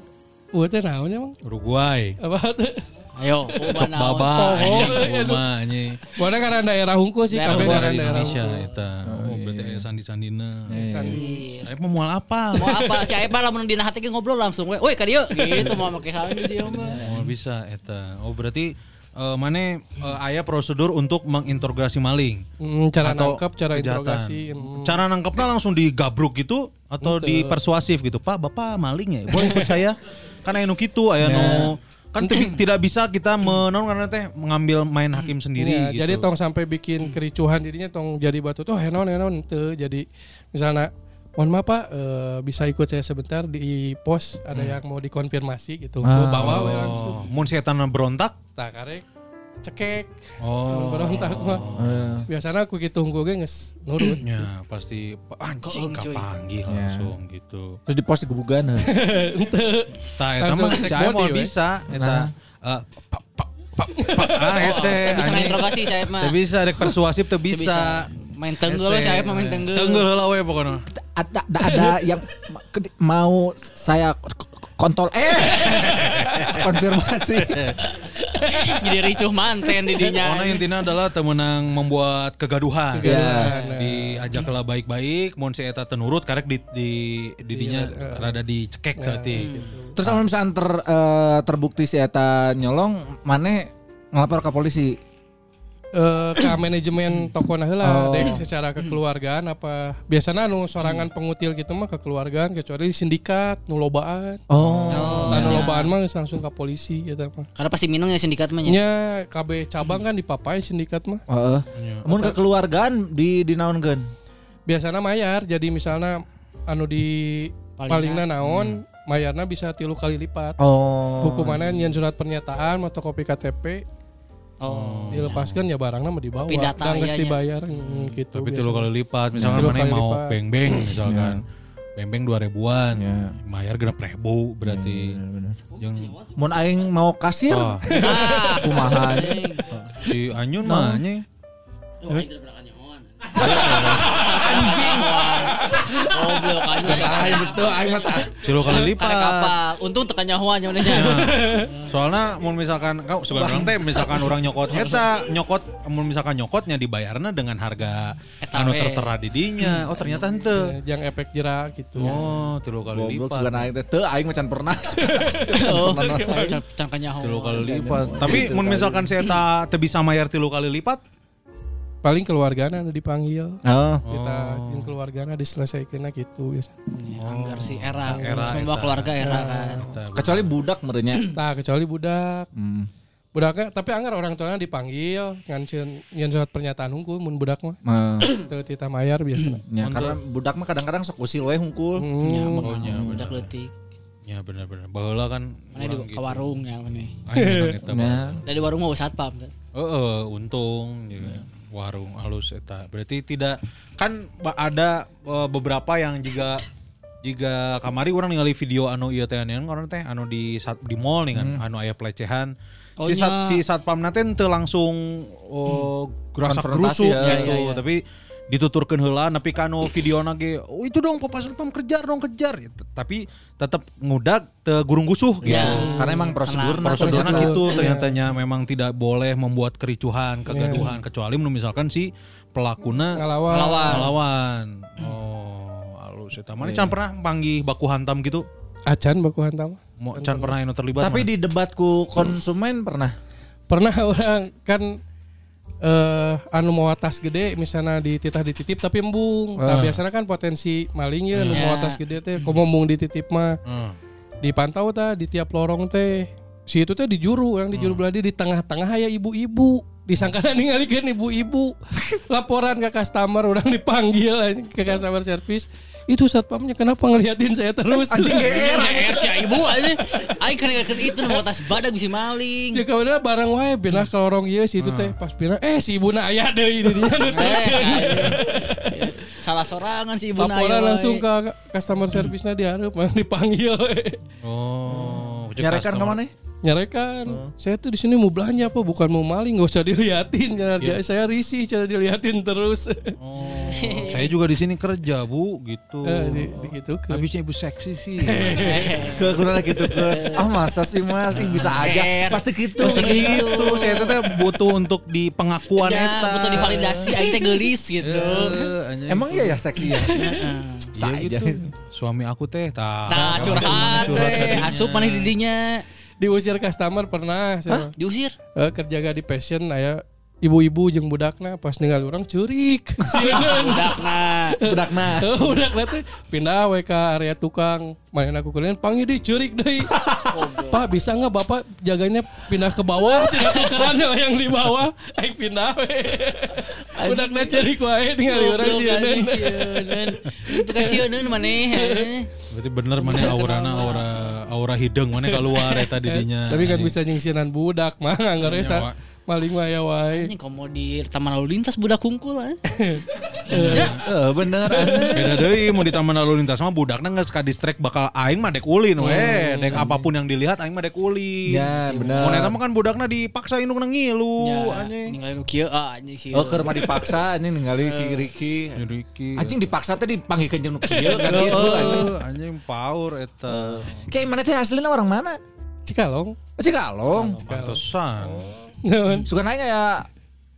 Uh, teh naon emang? Uruguay. Apa tuh? Ayo, uh Cok baba. Oh, Uma anjing. Bukan karena daerah hungkul sih, Daerah kabeh hungkul. daerah Indonesia hungkul. eta. Oh, berarti aya sandi-sandina. Sandi. Saya mau mual apa? Mau apa? Si Aepa lamun dina hati ge ngobrol langsung we. Woi, ka dieu. Gitu mau make sandi sih mah. Oh bisa eta. Oh berarti eh, mana eh, aya prosedur untuk menginterogasi maling Hmm, cara atau nangkep, cara kejahatan. interogasi. hmm. Cara nangkepnya langsung digabruk gitu atau dipersuasif gitu. Pak, Bapak maling ya? Boleh ikut saya? Kan aya nu kitu, aya nu kan ti- tidak bisa kita menon karena teh mengambil main hakim sendiri Iya, gitu. Jadi tong sampai bikin kericuhan dirinya tong jadi batu tuh henon henon teu jadi misalnya mohon maaf Pak eh, bisa ikut saya sebentar di pos ada yang mau dikonfirmasi gitu. Gua bawa langsung. Oh, mun setan berontak Tak karek cekek. Oh. Berontak mah. Biasanya aku gitu tunggu ge geus nurut. Ya pasti anjing kapanggil langsung gitu. Terus di pos di gebugan. Tah eta Langsung mah cek saya mau body, we. bisa eta eh, pak pak pak pak ah. Teu bisa anjing. nginterogasi saya mah. Teu bisa rek persuasif teu Teu bisa. Main tenggel saya mah main tenggel. Tenggel heula we pokoknya. ada ada, ada yang mau saya kontol eh konfirmasi Jadi ricuh manten di dinya. Pokoknya intinya adalah temenang membuat kegaduhan. Kegaduhan. Diajak lah baik-baik, mun si eta tenurut karek di di didinya rada dicekek saeutik. terus kalau misalnya ter, eh, terbukti si eta nyolong mana ngelapor ke polisi eh ke manajemen toko nah heula Oh. dek secara kekeluargaan apa? Biasanya nu sorangan pengutil gitu mah kekeluargaan kecuali sindikat nu lobaan. Oh, Nah, nu lobaan mah geus langsung ke polisi gitu apa Karena pasti minum ya sindikat mah nya KB cabang kan dipapai sindikat mah. Heeh. mun kekeluargaan di dinaonkeun biasanya mayar jadi misalnya anu di Palingna. palingna naon mayarna bisa tilu kali lipat. Oh. Hukumannya nyian surat pernyataan fotokopi KTP Oh. dilepaskan ya barangnya mau dibawa Tapi data dan geus iyanya. dibayar hmm, gitu Tapi tilu kali lipat, misalkan Tilu mana kali mau beng-beng misalkan. Beng-beng dua ribuan, Ya. bayar genap ribu berarti. Yang mun aing mau kasir oh, Ah, kumaha si Anyun mah nya. Tuh. Anjing. Goblok anjing. aing itu aing mah tah. Tilu kali Karek lipat. kapal. Untung tekan nyahoan nya nya. Soalnya mau misalkan kau sebenarnya teh misalkan orang nyokot eta nyokot mau misalkan nyokotnya dibayarnya dengan harga Eta anu tertera di dinya. Oh ternyata henteu. Eh, yang efek jerak gitu Oh, tilu kali goblok lipat. sugan aing teh teu aing macan pernah Oh, can can kanyahoan. Tilu kali lipat. Tapi mun misalkan saya tak teu bisa mayar tilu kali lipat, paling keluargana anu dipanggil oh kita yang keluargana diselesaikan gitu biasa Anggar si era. Era Semua keluarga era kan. kecuali budak merenya nah kecuali budak hmm. budaknya tapi anggar orang tuanya dipanggil ngancin nyen surat pernyataan hukum mun budak mah Nah, teu tita mayar biasa ya, karena budak mah kadang-kadang sok usil we hungkul Ya, hmm. bener. Budak leutik. ya benar-benar. Baheula kan Mana di urang ke warung ya mana. Aing kan. Nah, Dari warung mau satpam. kan. Heeh, untung juga warung halus eta. Berarti tidak kan ada eh, beberapa yang juga jika kamari orang ningali video anu ieu teh anu orang teh anu di sat, di mall nih kan anu aya pelecehan Oh, si sat, si satpam teh teu langsung oh, gerasak Konfrontasi gerusuk ya, gitu iya, iya. tapi dituturkeun heula nepi ka anu video ge oh itu dong Papa Satpam kejar dong kejar T- tapi tetap ngudag teu gurung gusuh gitu Ya. karena emang prosedurna prosedurnya Prosedur. gitu Iya. ternyatanya memang tidak boleh membuat kericuhan kegaduhan kecuali menurut misalkan si pelakuna ngalawan Ngelawan. melawan oh halus eta mana can pernah panggih baku hantam gitu acan baku hantam mau can pernah anu terlibat tapi mana? di debatku konsumen pernah pernah orang kan eh anu mau atas gede misalnya dititah dititip tapi embung. Nah biasanya kan potensi maling ya nu mau Ya. atas gede teh komo embung dititip mah. Hmm. dipantau ta di tiap lorong teh. Si itu teh di juru yang di juru beladi di tengah-tengah ya ibu-ibu. Disangka ningalikeun ibu-ibu. Laporan ke customer orang dipanggil ke customer service itu satpamnya kenapa ngeliatin saya terus Anjing GR. GR si ibu aja. Aing kan kan itu mau tas badak bisa maling. Ya kemudian barang wae pindah ke lorong ieu si itu teh pas pindah eh si ibuna aya deui di dinya nu Eh, teh. ayo. Salah sorangan si ibu Laporan langsung ke customer service-nya diharap dipanggil. Oh, Nyarekan ke mana? Nyarekan, saya tuh di sini mau belanja apa bukan mau maling, nggak usah diliatin. Cara dia- Saya risih cara diliatin terus. Oh, saya juga di sini kerja, Bu, gitu. Eh, di, di gitu ke. Habisnya ibu seksi sih. Ke kurang gitu ke. Ah masa sih Mas, bisa aja. Pasti gitu. Pasti gitu. Gitu, saya tuh butuh untuk di pengakuan Ya, butuh divalidasi aing teh geulis gitu. Anjing. Emang iya ya seksi ya? Iya aja. gitu. Suami aku teh tah. Nah, curhat Curhat teh, asup maneh didinya. Diusir customer pernah. Saya, Diusir. Eh, kerja gak di passion, aya ibu-ibu jeung budakna pas ninggal orang curik. Budakna. Budakna. Budakna teh pindah we ka area tukang. Main aku kalian panggil di curik deui. Pak bisa nggak bapak jaganya pindah ke bawah Cina tukeran yang di bawah Aing pindah we Budakna curik wae ningali urang Goblok, sieun. anjing, sieun. Itu kasieun maneh. Berarti bener mana aurana aura aura hidung mana keluar eta didinya. Tapi kan bisa nyingsinan budak mah nggak resa Nyawa. maling wae wae. Anjing komo di taman lalu lintas budak kungkul eh. Eh bener. Beda deui mau di taman lalu lintas mah budakna geus ka distrek bakal aing mah dek ulin we. Dek apa pun yang dilihat aing mah dek ulin. Ya bener. Mun eta mah kan budakna dipaksa induk nang ngilu Ya, anjing. ninggalin nu kieu ah anjing sih. Oh keur mah dipaksa anjing ningali si Ricky. Ricky. Anjing dipaksa teh dipanggilkeun jeung nu kieu kan gitu anjing. Anjing power eta. Kayak mana teh aslinya orang mana? Cikalong. Masih kalong. Pantesan. Naon? Suka naik kayak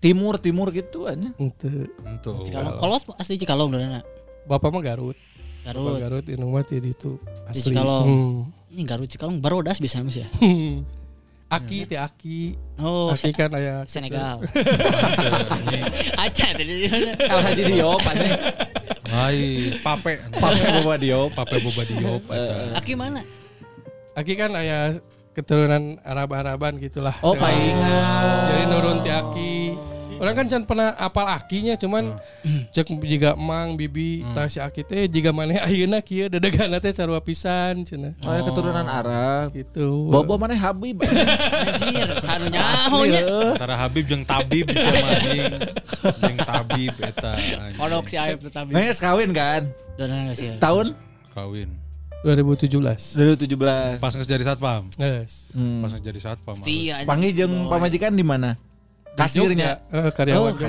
timur timur gitu aja. Henteu. Entuh. Cikalong kolot asli Cikalong benerna. Bapak mah Garut. Bapak Garut. Garut indung mah ti ditu Di asli. Cikalong. Hmm. Ini Garut Cikalong barodas biasanya mas ya. Aki ti Aki. Oh, Aki kan aya Senegal. Aca tadi. El Haji Diop anjing. Hai, pape. Pape bawa Diop. Pape boba diop eta. Aki mana? Aki kan aya keturunan Arab-Araban gitulah. Oh, paingan. Jadi nurun ti Aki. Orang kan can pernah apal akinya cuman cek jika emang bibi tah si Aki teh jika maneh ayeuna kieu dedegana teh sarua pisan cenah. Oh, keturunan Arab. Gitu. Bobo mana Habib. Anjir, sanu nyaho nya. Antara Habib jeung Tabib bisa anjing. Jeung Tabib eta anjing. Kodok si Aib tetapi. Nah, kawin kan? Dona enggak sih? Tahun kawin. 2017. 2017. Pas nges jadi satpam. Yes. Hmm. Pas nges jadi satpam. Iya. Panggil jeung pamajikan di mana? Kasirnya. Eh, karyawan Oh, ge.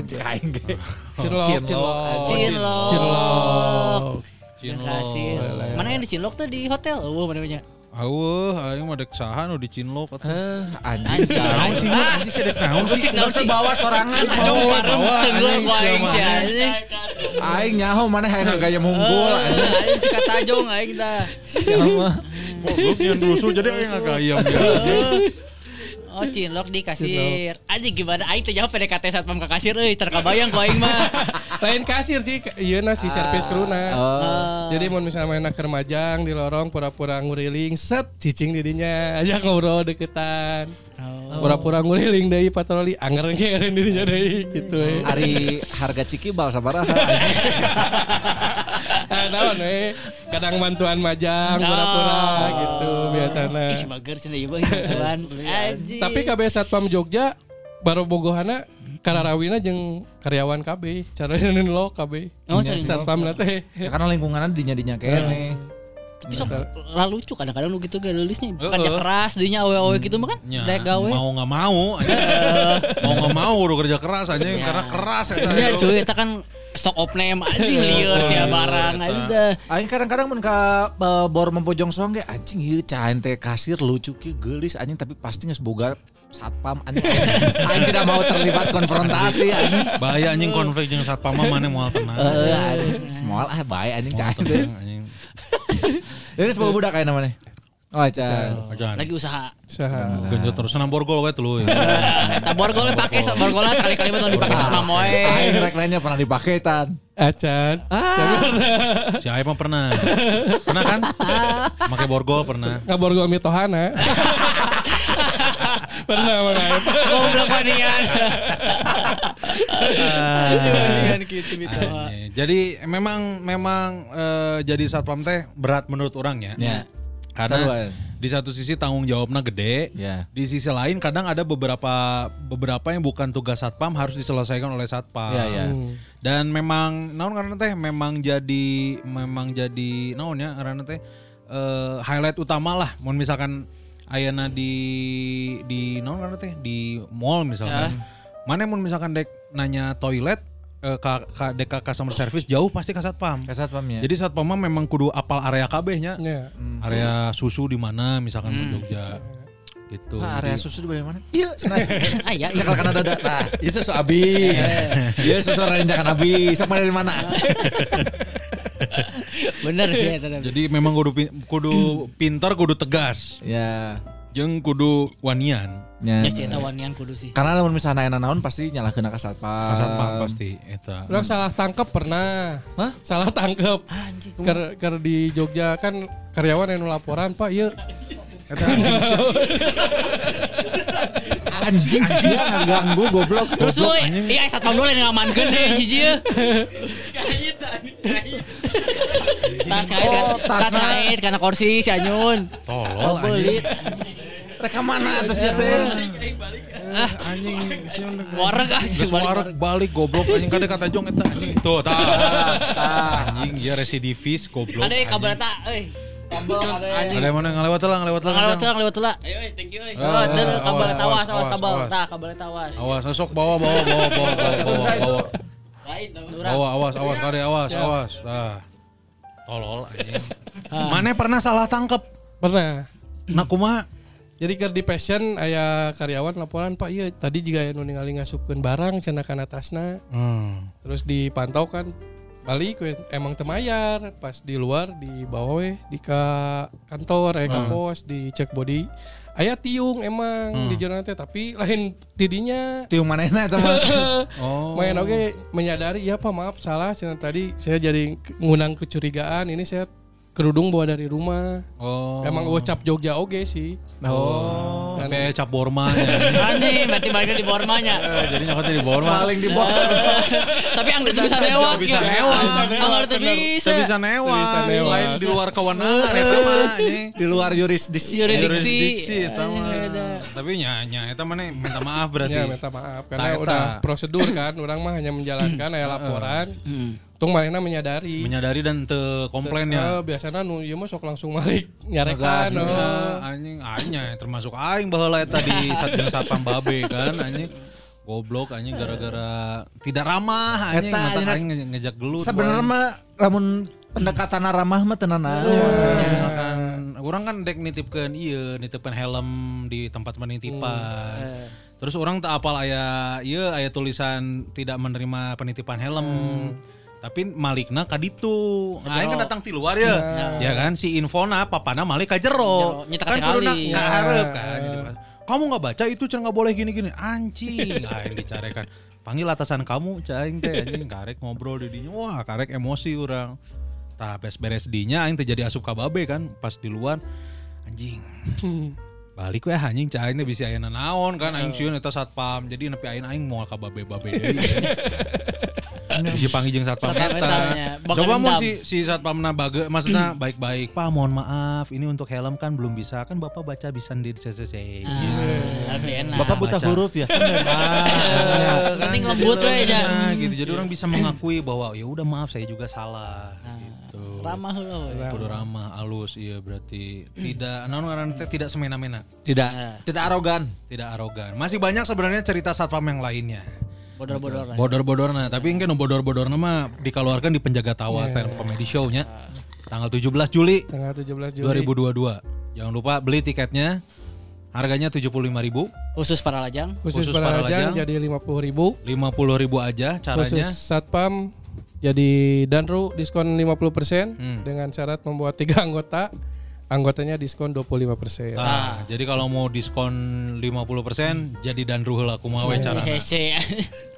Cinlok, Cinlok. Cinlok. Cinlok. Mana yang di Cinlok tuh di hotel? Oh, mana banyak. Aweuh, aing mah dek saha nu di Cinlok atuh. Eh, anjing. Anjir. Anjing anjing sih dek naon sih? Naon sih? bawa sorangan. Jong parem tenggeul ku aing sih anjing. Aing nyaho mana hayang gaya munggul anjing. Aing si katajong aing dah. Sama. Goblok yang rusuh jadi aing agak ayam ya. Oh, cinlok di kasir. Anjing gimana aing teh jawab PDKT satpam ka kasir euy, cer kabayang ku aing mah. Lain kasir sih, iya na si servis kruna. Oh. Jadi mau misalnya main ke remajang di lorong pura-pura nguriling set cicing didinya ajak ngobrol deketan. Pura-pura nguriling deui patroli anger ge aren dirinya deui gitu we. Ari harga ciki bal sabaraha. Ah, naon we? Kadang bantuan majang pura-pura gitu biasana. Ih, mager cenah ieu bang bantuan. Anjing. Tapi KB Satpam Jogja baru bogohana kararawina jeung karyawan KB cara lo KB. Oh, Satpam teh. Ya, karena lingkungannya dinya-dinya kene. Tapi sok lah lucu kadang-kadang lu gitu gak nulisnya kerja keras dinya awe-awe gitu mah kan Nya, daek gawe. mau nggak mau anjing. mau nggak mau udah kerja keras aja Ya. karena keras eta. Iya cuy, kita kan stock of name anjing lieur sia barang aja udah. Aing kadang-kadang mun ka bor mempojong soang ge anjing ieu cain teh kasir lucu ki geulis anjing tapi pasti geus boga satpam anjing. Aing tidak mau terlibat konfrontasi anjing. Bahaya anjing konflik jeung satpam mah mana moal tenang. Eh anjing moal ah bae anjing cain teh. Ini sebuah budak kayak namanya. Oh. Jangan. Lagi usaha. Saha. Genjot terus senam borgol we telu. ya. Eta borgol pake sok borgol sekali-kali mah dipake sama moe. Aing rek nanya pernah dipakai tan. Acan. Si Aib mah pernah. Pernah kan? Make borgol pernah. Ngaborgol mitohana. Pernah makanya. Goblok gitu gitu. Jadi memang memang eh, jadi satpam teh berat menurut orang ya. Ya. Karena Sarua. di satu sisi tanggung jawabnya gede, Ya. di sisi lain kadang ada beberapa beberapa yang bukan tugas satpam harus diselesaikan oleh satpam. Ya, ya. Dan memang naon karena teh memang jadi memang jadi naon ya karena teh eh, highlight utama lah mun misalkan ayana di di naon karena teh di mall misalkan. Mana mun misalkan dek nanya toilet eh, ka, ka dek ka customer service jauh pasti ke satpam. Ke satpamnya. Jadi satpam mah memang kudu apal area kabehnya. Ya. Area susu di mana misalkan di Jogja. Gitu. Nah, area susu di mana? Iya, senang. Ah iya Ya iya. kalau kan ada nah, iya susu abi. Iya susu renjangan abi. Siapa dari mana? Bener sih eta. Jadi memang kudu kudu pintar, kudu tegas. ya. Jeung kudu wanian. Ya. Ya sih eta wanian kudu sih. Karena lamun misalnya aya naon pasti nyalahkeun ka satpam. Satpam pasti eta. Orang salah tangkep pernah. Hah? Salah tangkep. Anjing. Ker, ker di Jogja kan karyawan yang laporan Pak iya Anjing sih ngaganggu goblok. Terus woi, iya satpam dulu yang ngamankeun deh hiji. Tas kait kan, Oh, tas kait karena kursi si Anyun. Tolol. Reka mana terus ya teh? Ah, anjing wareg ah, Geus balik wareg balik goblok anjing kada kata jong eta anjing. Tuh, tah. Anjing dia residivis goblok. Ada kabar eta euy. Anjing. Ada mana ngalewat lah, ngalewat lah. Ngalewat Kang. lah, ngalewat lah. Ayo, thank you. Ah, Oh, dan ah, kabel awas, tawas, awas, kabel. awas. Tah, kabel tawas. Awas, sosok bawa bawa bawa bawa bawa bawa bawa. Awas awas kade awas awas. Tah. Tolol anjing. Mana pernah salah tangkep? pernah. Nah kumaha? Jadi ker di passion aya karyawan laporan Pak iya tadi juga aya nu ningali ngasupkeun barang cenah kana tasna. Hmm. Terus dipantau kan balik we emang temayar pas di luar di bawah we di ka kantor eh ka pos dicek body aya tiung emang di jalan teh tapi lain tidinya Tiung manehna eta mah. Oh. main oke menyadari ya pak maaf salah cenah tadi saya jadi ngundang kecurigaan ini saya kerudung bawa dari rumah Oh. emang gocap Jogja oge sih Oh. Kayak cap borma ya. Anjing, berarti baliknya di Bormanya. Eh, Jadi nyokotnya di borma. Paling di bawah. Tapi anggar tuh bisa lewat. Bisa ya. lewat. Anggar tuh bisa. Bisa newa. Bisa newa. Lain di luar kewenangan eta mah anjing. Di luar yurisdiksi. Yuridiksi. Jurisdiksi eta mah. Ada. Tapi nya nya eta mana minta maaf berarti. ya minta maaf karena udah prosedur kan orang mah hanya menjalankan aya laporan Hmm. Tung manehna menyadari Menyadari dan te komplain Eh, ya. biasanya nu ieu mah sok langsung balik nyarekan Ngegas, oh. Ya, anjing aing termasuk aing baheula eta di satjeng satpam babe kan anjing. Goblok anjing gara-gara tidak ramah anjing Eta, mata anjing, aing nge- ngejak gelut. Sebenarnya mah lamun pendekatan ramah mah tenan kan orang kan dek nitipkan iya nitipkan helm di tempat penitipan terus orang tak apal aya iya aya tulisan tidak menerima penitipan helm tapi malikna kaditu aing kan datang di luar ya. Ya kan si infona papana malik ka jero. Kan kuduna Ya. kaharep kan Jadi pas, kamu nggak baca itu cenah nggak boleh gini gini anjing aing dicarekan. Panggil atasan kamu caing teh anjing karek ngobrol di dinya. Wah karek emosi orang tah beres beres dinya aing teh jadi asup ka babe kan pas di luar. Anjing. Balik we anjing caing teh bisa aya naon kan aing sieun eta satpam. Jadi nepi aing aing moal ka babe deui Panggil jeung satpam Satpam eta. Coba mau si si satpamna bage maksudnya baik-baik. Pak, mohon maaf, ini untuk helm kan belum bisa. Kan Bapak baca bisa di CCC. Ah, enak. Bapak buta huruf ya. Nah, Penting lembut we nya. Nah, gitu. Jadi orang bisa mengakui bahwa ya udah maaf saya juga salah gitu. Ramah heula we. Kudu ramah, halus, iya berarti tidak naon ngaran teh tidak semena-mena, Tidak. Nah. Tidak arogan. tidak arogan. Masih banyak sebenarnya cerita satpam yang lainnya. Bodor-bodor lah. Bodor-bodor nah, tapi mungkin bodor-bodor nama dikeluarkan di penjaga tawa stand up comedy show-nya. Tanggal 17 Juli tanggal 17 Juli 2022. Jangan lupa beli tiketnya. Harganya 75.000, Khusus para lajang. khusus, khusus para para lajang lajang. jadi 50 ribu 50.000 aja khusus caranya. satpam jadi danru diskon 50% Hmm. dengan syarat membuat tiga anggota anggotanya diskon 25% Nah, jadi kalau mau diskon 50% jadi dan ruhul aku mau cara. Hese.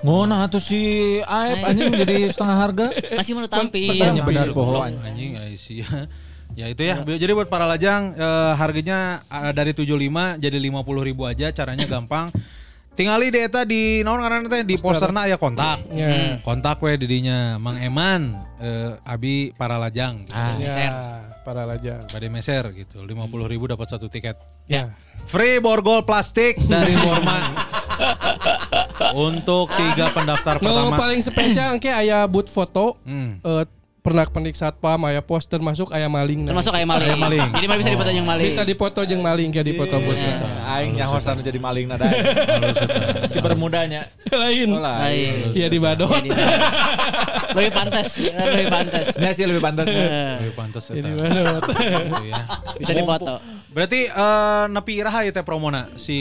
Ngona tuh si Aep anjing jadi setengah harga. Masih mau tampil. Iya benar pohon. Anjing anjing ya. Ya itu ya. Jadi buat para lajang eh, harganya eh, dari 75 jadi 50.000 aja caranya gampang. Tingali di eta di naon ngaranna teh di posterna aya kontak. Ya. Kontak we didinya Mang Eman eh, Abi para lajang gitu. Ah. Ya, para lajang. Bade meser gitu. 50 ribu dapat satu tiket. Ya. Free borgol plastik dari Borma. Untuk tiga pendaftar No pertama. paling spesial kayak aya boot foto. Hmm. Eh, pernah pendik satpam aya poster masuk aya maling. nah. Termasuk kayak maling. Kayak maling. Jadi mana bisa dipoto yang maling. bisa dipoto jeung maling kayak dipoto boot foto. Aing nyahosan jadi maling nada. si bermudanya. Lain. Oh. Lain. Iya di Badon. Jadi, lebih pantas, lebih pantas. Ya sih lebih pantas. Lebih pantas Iya di ya. Bisa dipoto. Berarti eh, nepi iraha ya teh promona si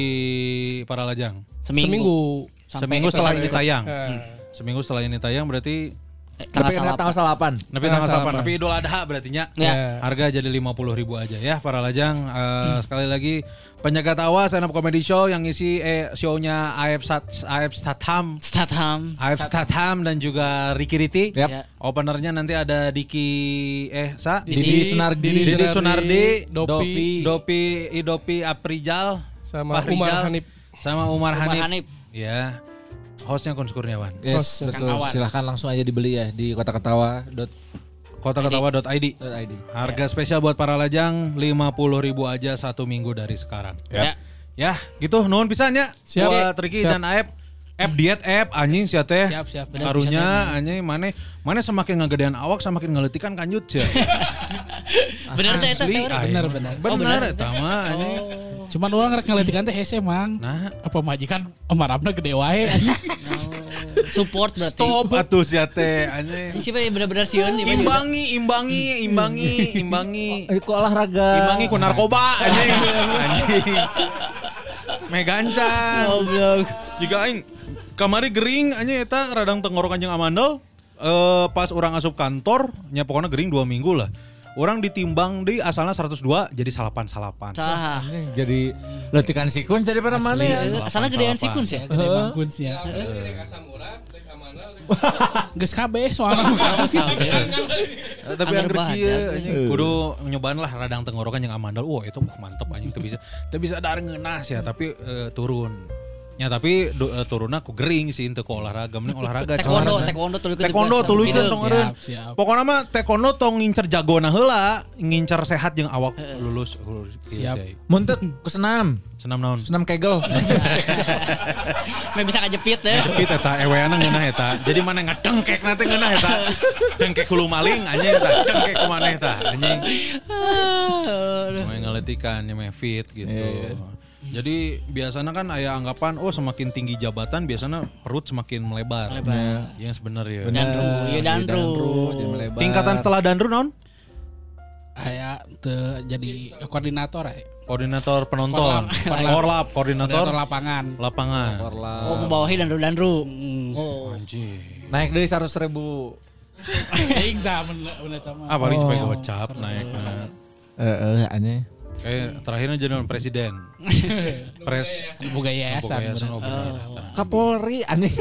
para lajang. Seminggu. Seminggu. Setelah ini tayang. Eh, Seminggu setelah ini tayang berarti Tapi kena tanggal salapan. nepi Tanggal salapan. 8, nepi Idul Adha berarti nya. Ya. Harga jadi 50 ribu aja ya para lajang. Eh, Sekali lagi penjaga tawa stand up comedy show yang ngisi eh show-nya Aep Sat Aep Statham, Statham. Aep Statham dan juga Ricky Riti. Yap. Ya. Openernya nanti ada Diki eh sa Didi Sunardi. Didi Sunardi, Dopi, Dopi Idopi Aprijal sama Fahrijal, Umar Hanif. sama Umar, Umar Hanif. Hanif. Ya. Hostnya Kun Kurniawan. Yes, Kos, betul. Kang Awan. Silahkan langsung aja dibeli ya di kotaketawa.id. Kotaketawa.id. Harga spesial buat para lajang 50 ribu aja satu minggu dari sekarang. Ya. Ya, gitu nuhun pisan ya. Siap. Buat Ricky Siap. dan Aep. App diet app anjing sia teh. Siap, siap. Bener, Karunya anjing mana mana semakin ngagedean awak semakin ngeletikan kanjut cia. Bener teh eta. Bener, bener. Oh, Bener bener. eta mah anjing. Cuman orang rek ngeletikan teh hese mang. Nah, Apa majikan marapna gede wae anjing. Support berarti. stop atuh sia teh anjing. Siapa yang sieun mana juga. Imbangi, imbangi, imbangi, imbangi. Itu olahraga. Imbangi ku narkoba anjing. Anjing. Megancan. Goblok. Jika aing kamari gering anjing eta radang tenggorokan jeung amandel eh pas orang asup kantor nya pokoknya gering dua minggu lah. Orang ditimbang di asalnya 102 jadi salapan-salapan. Tah. Jadi letikan sikun daripada mana ya? Asalnya gedean sikun sih. Gede bangkunsnya. Geus kabeh soalnya. Eh, Tapi yang bahagia, anjing kudu nyobaan lah radang tenggorokan yang amandel. Wah, itu mantep anjing teu bisa. Teu bisa dar ngeunah ya, tapi eh, turun. Ya tapi do- eh, turunna ku gering sih ku olahraga, mending olahraga. Taekwondo, taekwondo tuluykeun Taekwondo sambil. tong eureun. Siap, siap. Pokoknya mah taekwondo tong ngincer jagona heula, ngincer sehat jeung awak lulus. lulus. Siap. Iya, iya. Muntut ku senam. Senam naon? Senam kegel. Meh bisa kajepit ya. Tapi eta eweana ngeunah eta. Jadi mana ngadengkek nanti ngeunah eta. Dengkek hulu maling anjing eta. Dengkek ku maneh eta anjing. Main ngeletikan ya fit gitu. Jadi biasanya kan aya anggapan oh semakin tinggi jabatan biasanya perut semakin melebar. Melebar. Yang sebenarnya. Dandru, iya dandru. jadi melebar. Tingkatan setelah dandru non? Aya teu jadi koordinator ya. Koordinator penonton. Korlap. Korlap, koordinator Koordinator lapangan. lapangan. Oh, membawahi dandru-dandru. Hmm. Oh. Anjing. Naik dari seratus ribu. Aing dah bener bener tama. Ah paling cuma gocap naik. Eh, eh, aneh. Kayak terakhirnya jadi presiden. Pres. Boga yayasan. Oh. Kapolri aneh.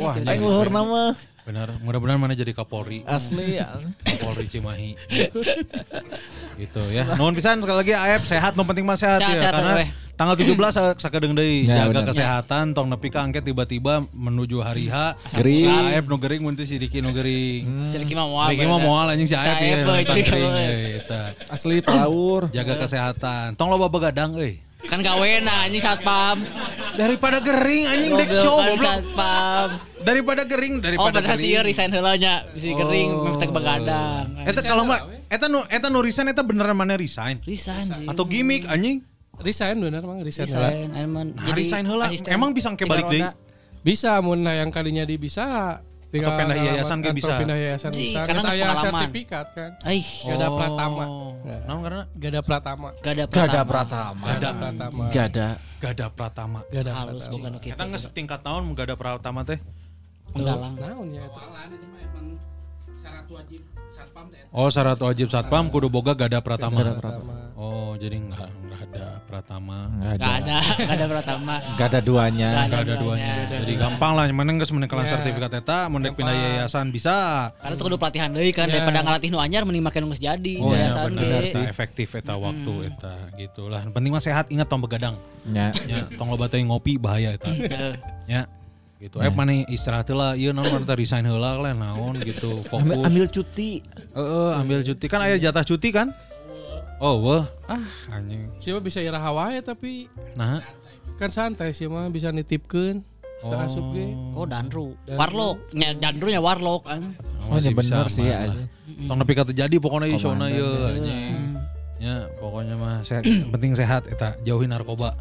Wah, Aing luhur nama. Benar, mudah-mudahan mana jadi Kapolri. Asli. Kapolri Cimahi. gitu ya. Nuhun pisan sekali lagi Aep sehat, nu penting mah sehat, Sehat, ya sehat, karena weh. tanggal 17 sa- sakedeung deui Ya, jaga benar. kesehatan tong nepi ka angket tiba-tiba menuju hari H. Gering. Si Aep nu gering mun teh si Diki nu gering. Ceriki mah moal. Diki mah bener. moal anjing si Aep ya. eh, eta. Asli pelaur. Jaga kesehatan. Tong loba begadang euy. Kan gawena anjing satpam. Daripada gering anjing dek show Goblok kan satpam. Daripada gering Oh, daripada bener sih gering. resign heula nya. Bisi gering Oh. meh teh begadang. Eta kalau mah eta nu eta nu resign eta beneran mana resign? Resign sih. Atau gimmick anjing? Resign bener mang resign heula. Nah, resign heula. Emang bisa engke balik deui? Bisa mun yang kalinya di bisa Atau pindah yayasan kantor bisa. Pindah yayasan Ji, bisa. karena saya pengalaman. sertifikat kan. Aih, Gada Pratama. Oh. Naon karena Gada Pratama. gada Gada pratama. Pratama. Gada Pratama. Gada. Gada Pratama. Gada Halus Pratama. bukan oke. Eta geus setingkat tahun Gada Pratama teh. Penggalang. Naon ya itu syarat wajib satpam teh. Oh, syarat wajib satpam kudu boga Gada Pratama. Gada Pratama. Oh, jadi enggak enggak ada Pratama. Nggak Gak ada, gak ada Pratama. Gak ada duanya. Nggak Enggak ada duanya. Jadi gampang lah meneng geus menengkelan sertifikat eta mun dek pindah yayasan bisa. Karena tuh kudu pelatihan deui kan daripada ngalatih nu anyar mending make nu geus jadi Oh ya yayasan benar ge. Eta efektif eta waktu eta gitulah. Penting mah sehat ingat tong begadang. Ya. Ya, tong loba teh ngopi bahaya eta. Heeh. Ya. Gitu. Eh mana istirahat lah, iya naon mana resign heula lah naon gitu. Fokus. Ambil, ambil cuti. Heeh, ambil cuti kan aya jatah cuti kan? Oh, wah. Ah, anjing. Siapa bisa iraha wae tapi Nah. kan santai sih mah bisa nitipkeun. Kita asup ge. Oh Danru, Warlock, nya Danru nya Warlock kan. Oh, ya bener sih ya. Tong nepi ka terjadi pokoknya isona ye anjing. Ya, pokoknya mah sehat, penting sehat eta, jauhi narkoba.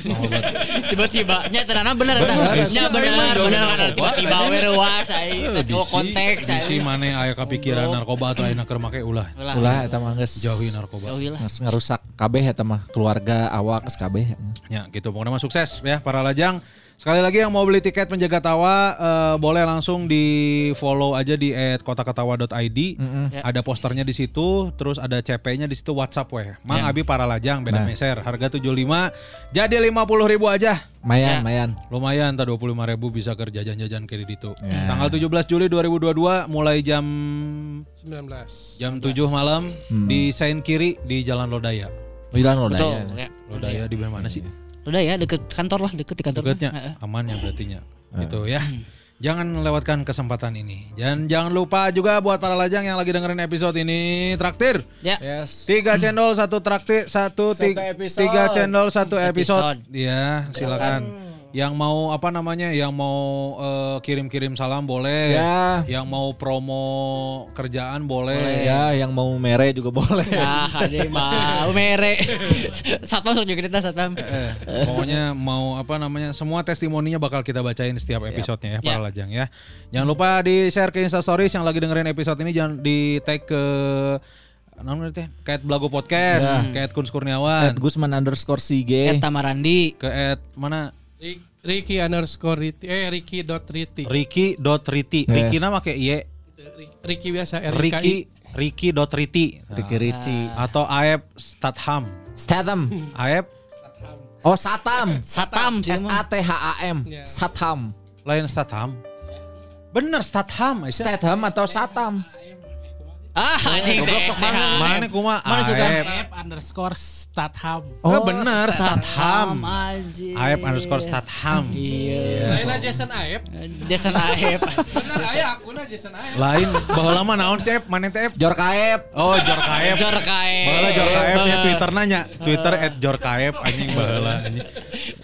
Tong loba Tiba-tiba nya tenana bener eta. Nya bener bener kan tiba-tiba we reuas ai teu konteks Si ai. mana aya kepikiran narkoba atau aya keur make ulah. Ulah. Eta mah geus Jauhi narkoba. Geus ngarusak kabeh eta mah keluarga awak geus kabeh. Ya gitu pokoknya mah sukses ya para lajang. Sekali lagi yang mau beli tiket penjaga tawa eh, boleh langsung di follow aja di @kotaketawa.id. Ya. Ada posternya di situ, terus ada CP-nya di situ WhatsApp weh. Mang Abi para lajang beda Nah. meser, harga 75 jadi 50 ribu aja. Mayan, Ya. mayan. Lumayan, tak 25 ribu bisa ke jajan-jajan kayak itu. Ya. Tanggal 17 Juli 2022 mulai jam 19. jam 7 malam di Sain Kiri di Jalan Lodaya. Bilang lo Betul. ya. ya. Lodaya di mana sih? Udah ya deket kantor lah, deket di kantor. Deketnya Heeh. aman ya berartinya. Gitu ya. Jangan melewatkan kesempatan ini. Dan jangan lupa juga buat para lajang yang lagi dengerin episode ini traktir. Ya. Yes. Tiga channel satu traktir satu, Satu tiga, episode. tiga channel satu episode. Episode. Ya silakan. Yang mau apa namanya? Yang mau eh, kirim-kirim salam boleh. Ya. Yang mau promo kerjaan boleh. Ya, yang mau mere juga boleh. Ah, aja mau mere. Satpam sok juga kita satpam. Eh, pokoknya mau apa namanya semua testimoninya bakal kita bacain setiap episodenya ya para Ya. lajang ya. Jangan lupa di share ke Insta Stories yang lagi dengerin episode ini jangan di tag ke namanya teh kayak Blago Podcast, kayak Kun Kurniawan, At Gusman underscore CG. Eta Marandi. ke at mana Ricky underscore Riti. Eh Ricky dot Riti. Ricky dot Riti. Yes. Ricky nama kayak iye Ri- Ricky biasa R Ricky Ricky dot Riti Ricky Ricci. atau Aep Statham. Statham. Aep Oh, Satam. Satam S A T H A M. Satam. lain Statham. Bener Statham. Statham atau Satam? Ah, anjing teh. Mana kuma Mana suka? Aep. Underscore Statham. Oh, bener Statham. anjing. Aep underscore Statham. Iya. Lain aja Jason Aep. Jason Aep. Bener aya akuna Jason Aep. Lain bahwa lama naon sih Ep? Mana teh Ep? Jorkaep. Oh Jorkaep. Jor kae. Baheula Jorkaep nya Twitter nanya. Twitter at Jorkaep anjing baheula anjing.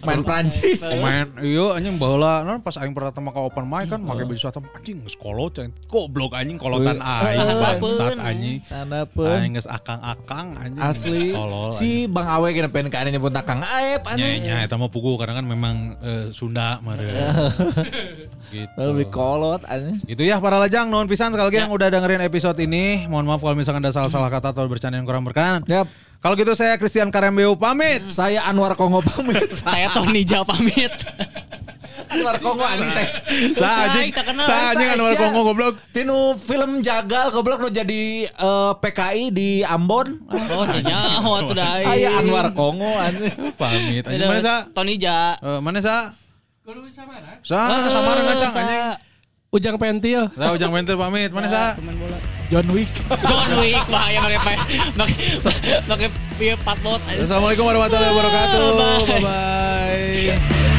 Main Prancis. Main iya anjing baheula non pas aing pertama ka open mic kan make baju satam anjing geus kolot cenah. Goblok anjing kolotan aing. Bangsat anjing. Sana pun. Aing geus akang-akang anjing. Asli. Tolol. Si Bang Awe kena pengen kane nyebut Kang Aep aneh. nya eta mah pugu karena kan memang eh, Sunda mah gitu. Lalu kolot aneh. Itu ya para lajang, nuhun pisan sekali lagi yang udah dengerin episode ini. Mohon maaf kalau misalkan ada salah-salah kata atau bercanda yang kurang berkenan. Yap. Kalau gitu saya Christian Karembeu pamit. Saya Anwar Kongo pamit. Saya Tony Ja pamit. Anwar Kongo anjing saya. Sa anjing, tak kenal. sa anjing Anwar Tasya. Kongo goblok. Tinu film Jagal goblok nu jadi eh, PKI di Ambon. Oh, cenah waktu dah. Aya Anwar Kongo anjing. Pamit. Anjing mana sa? Tony Ja. Eh, mana sa? Kudu bisa mana? Sa sama ngacang Sa- anjing. Ujang Pentil. Sa ujang bentel pamit. Mana sa? John Wick. John Wick bahaya pakai pakai pakai pakai pakai patbot. Assalamualaikum warahmatullahi wabarakatuh. Bye. Bye bye.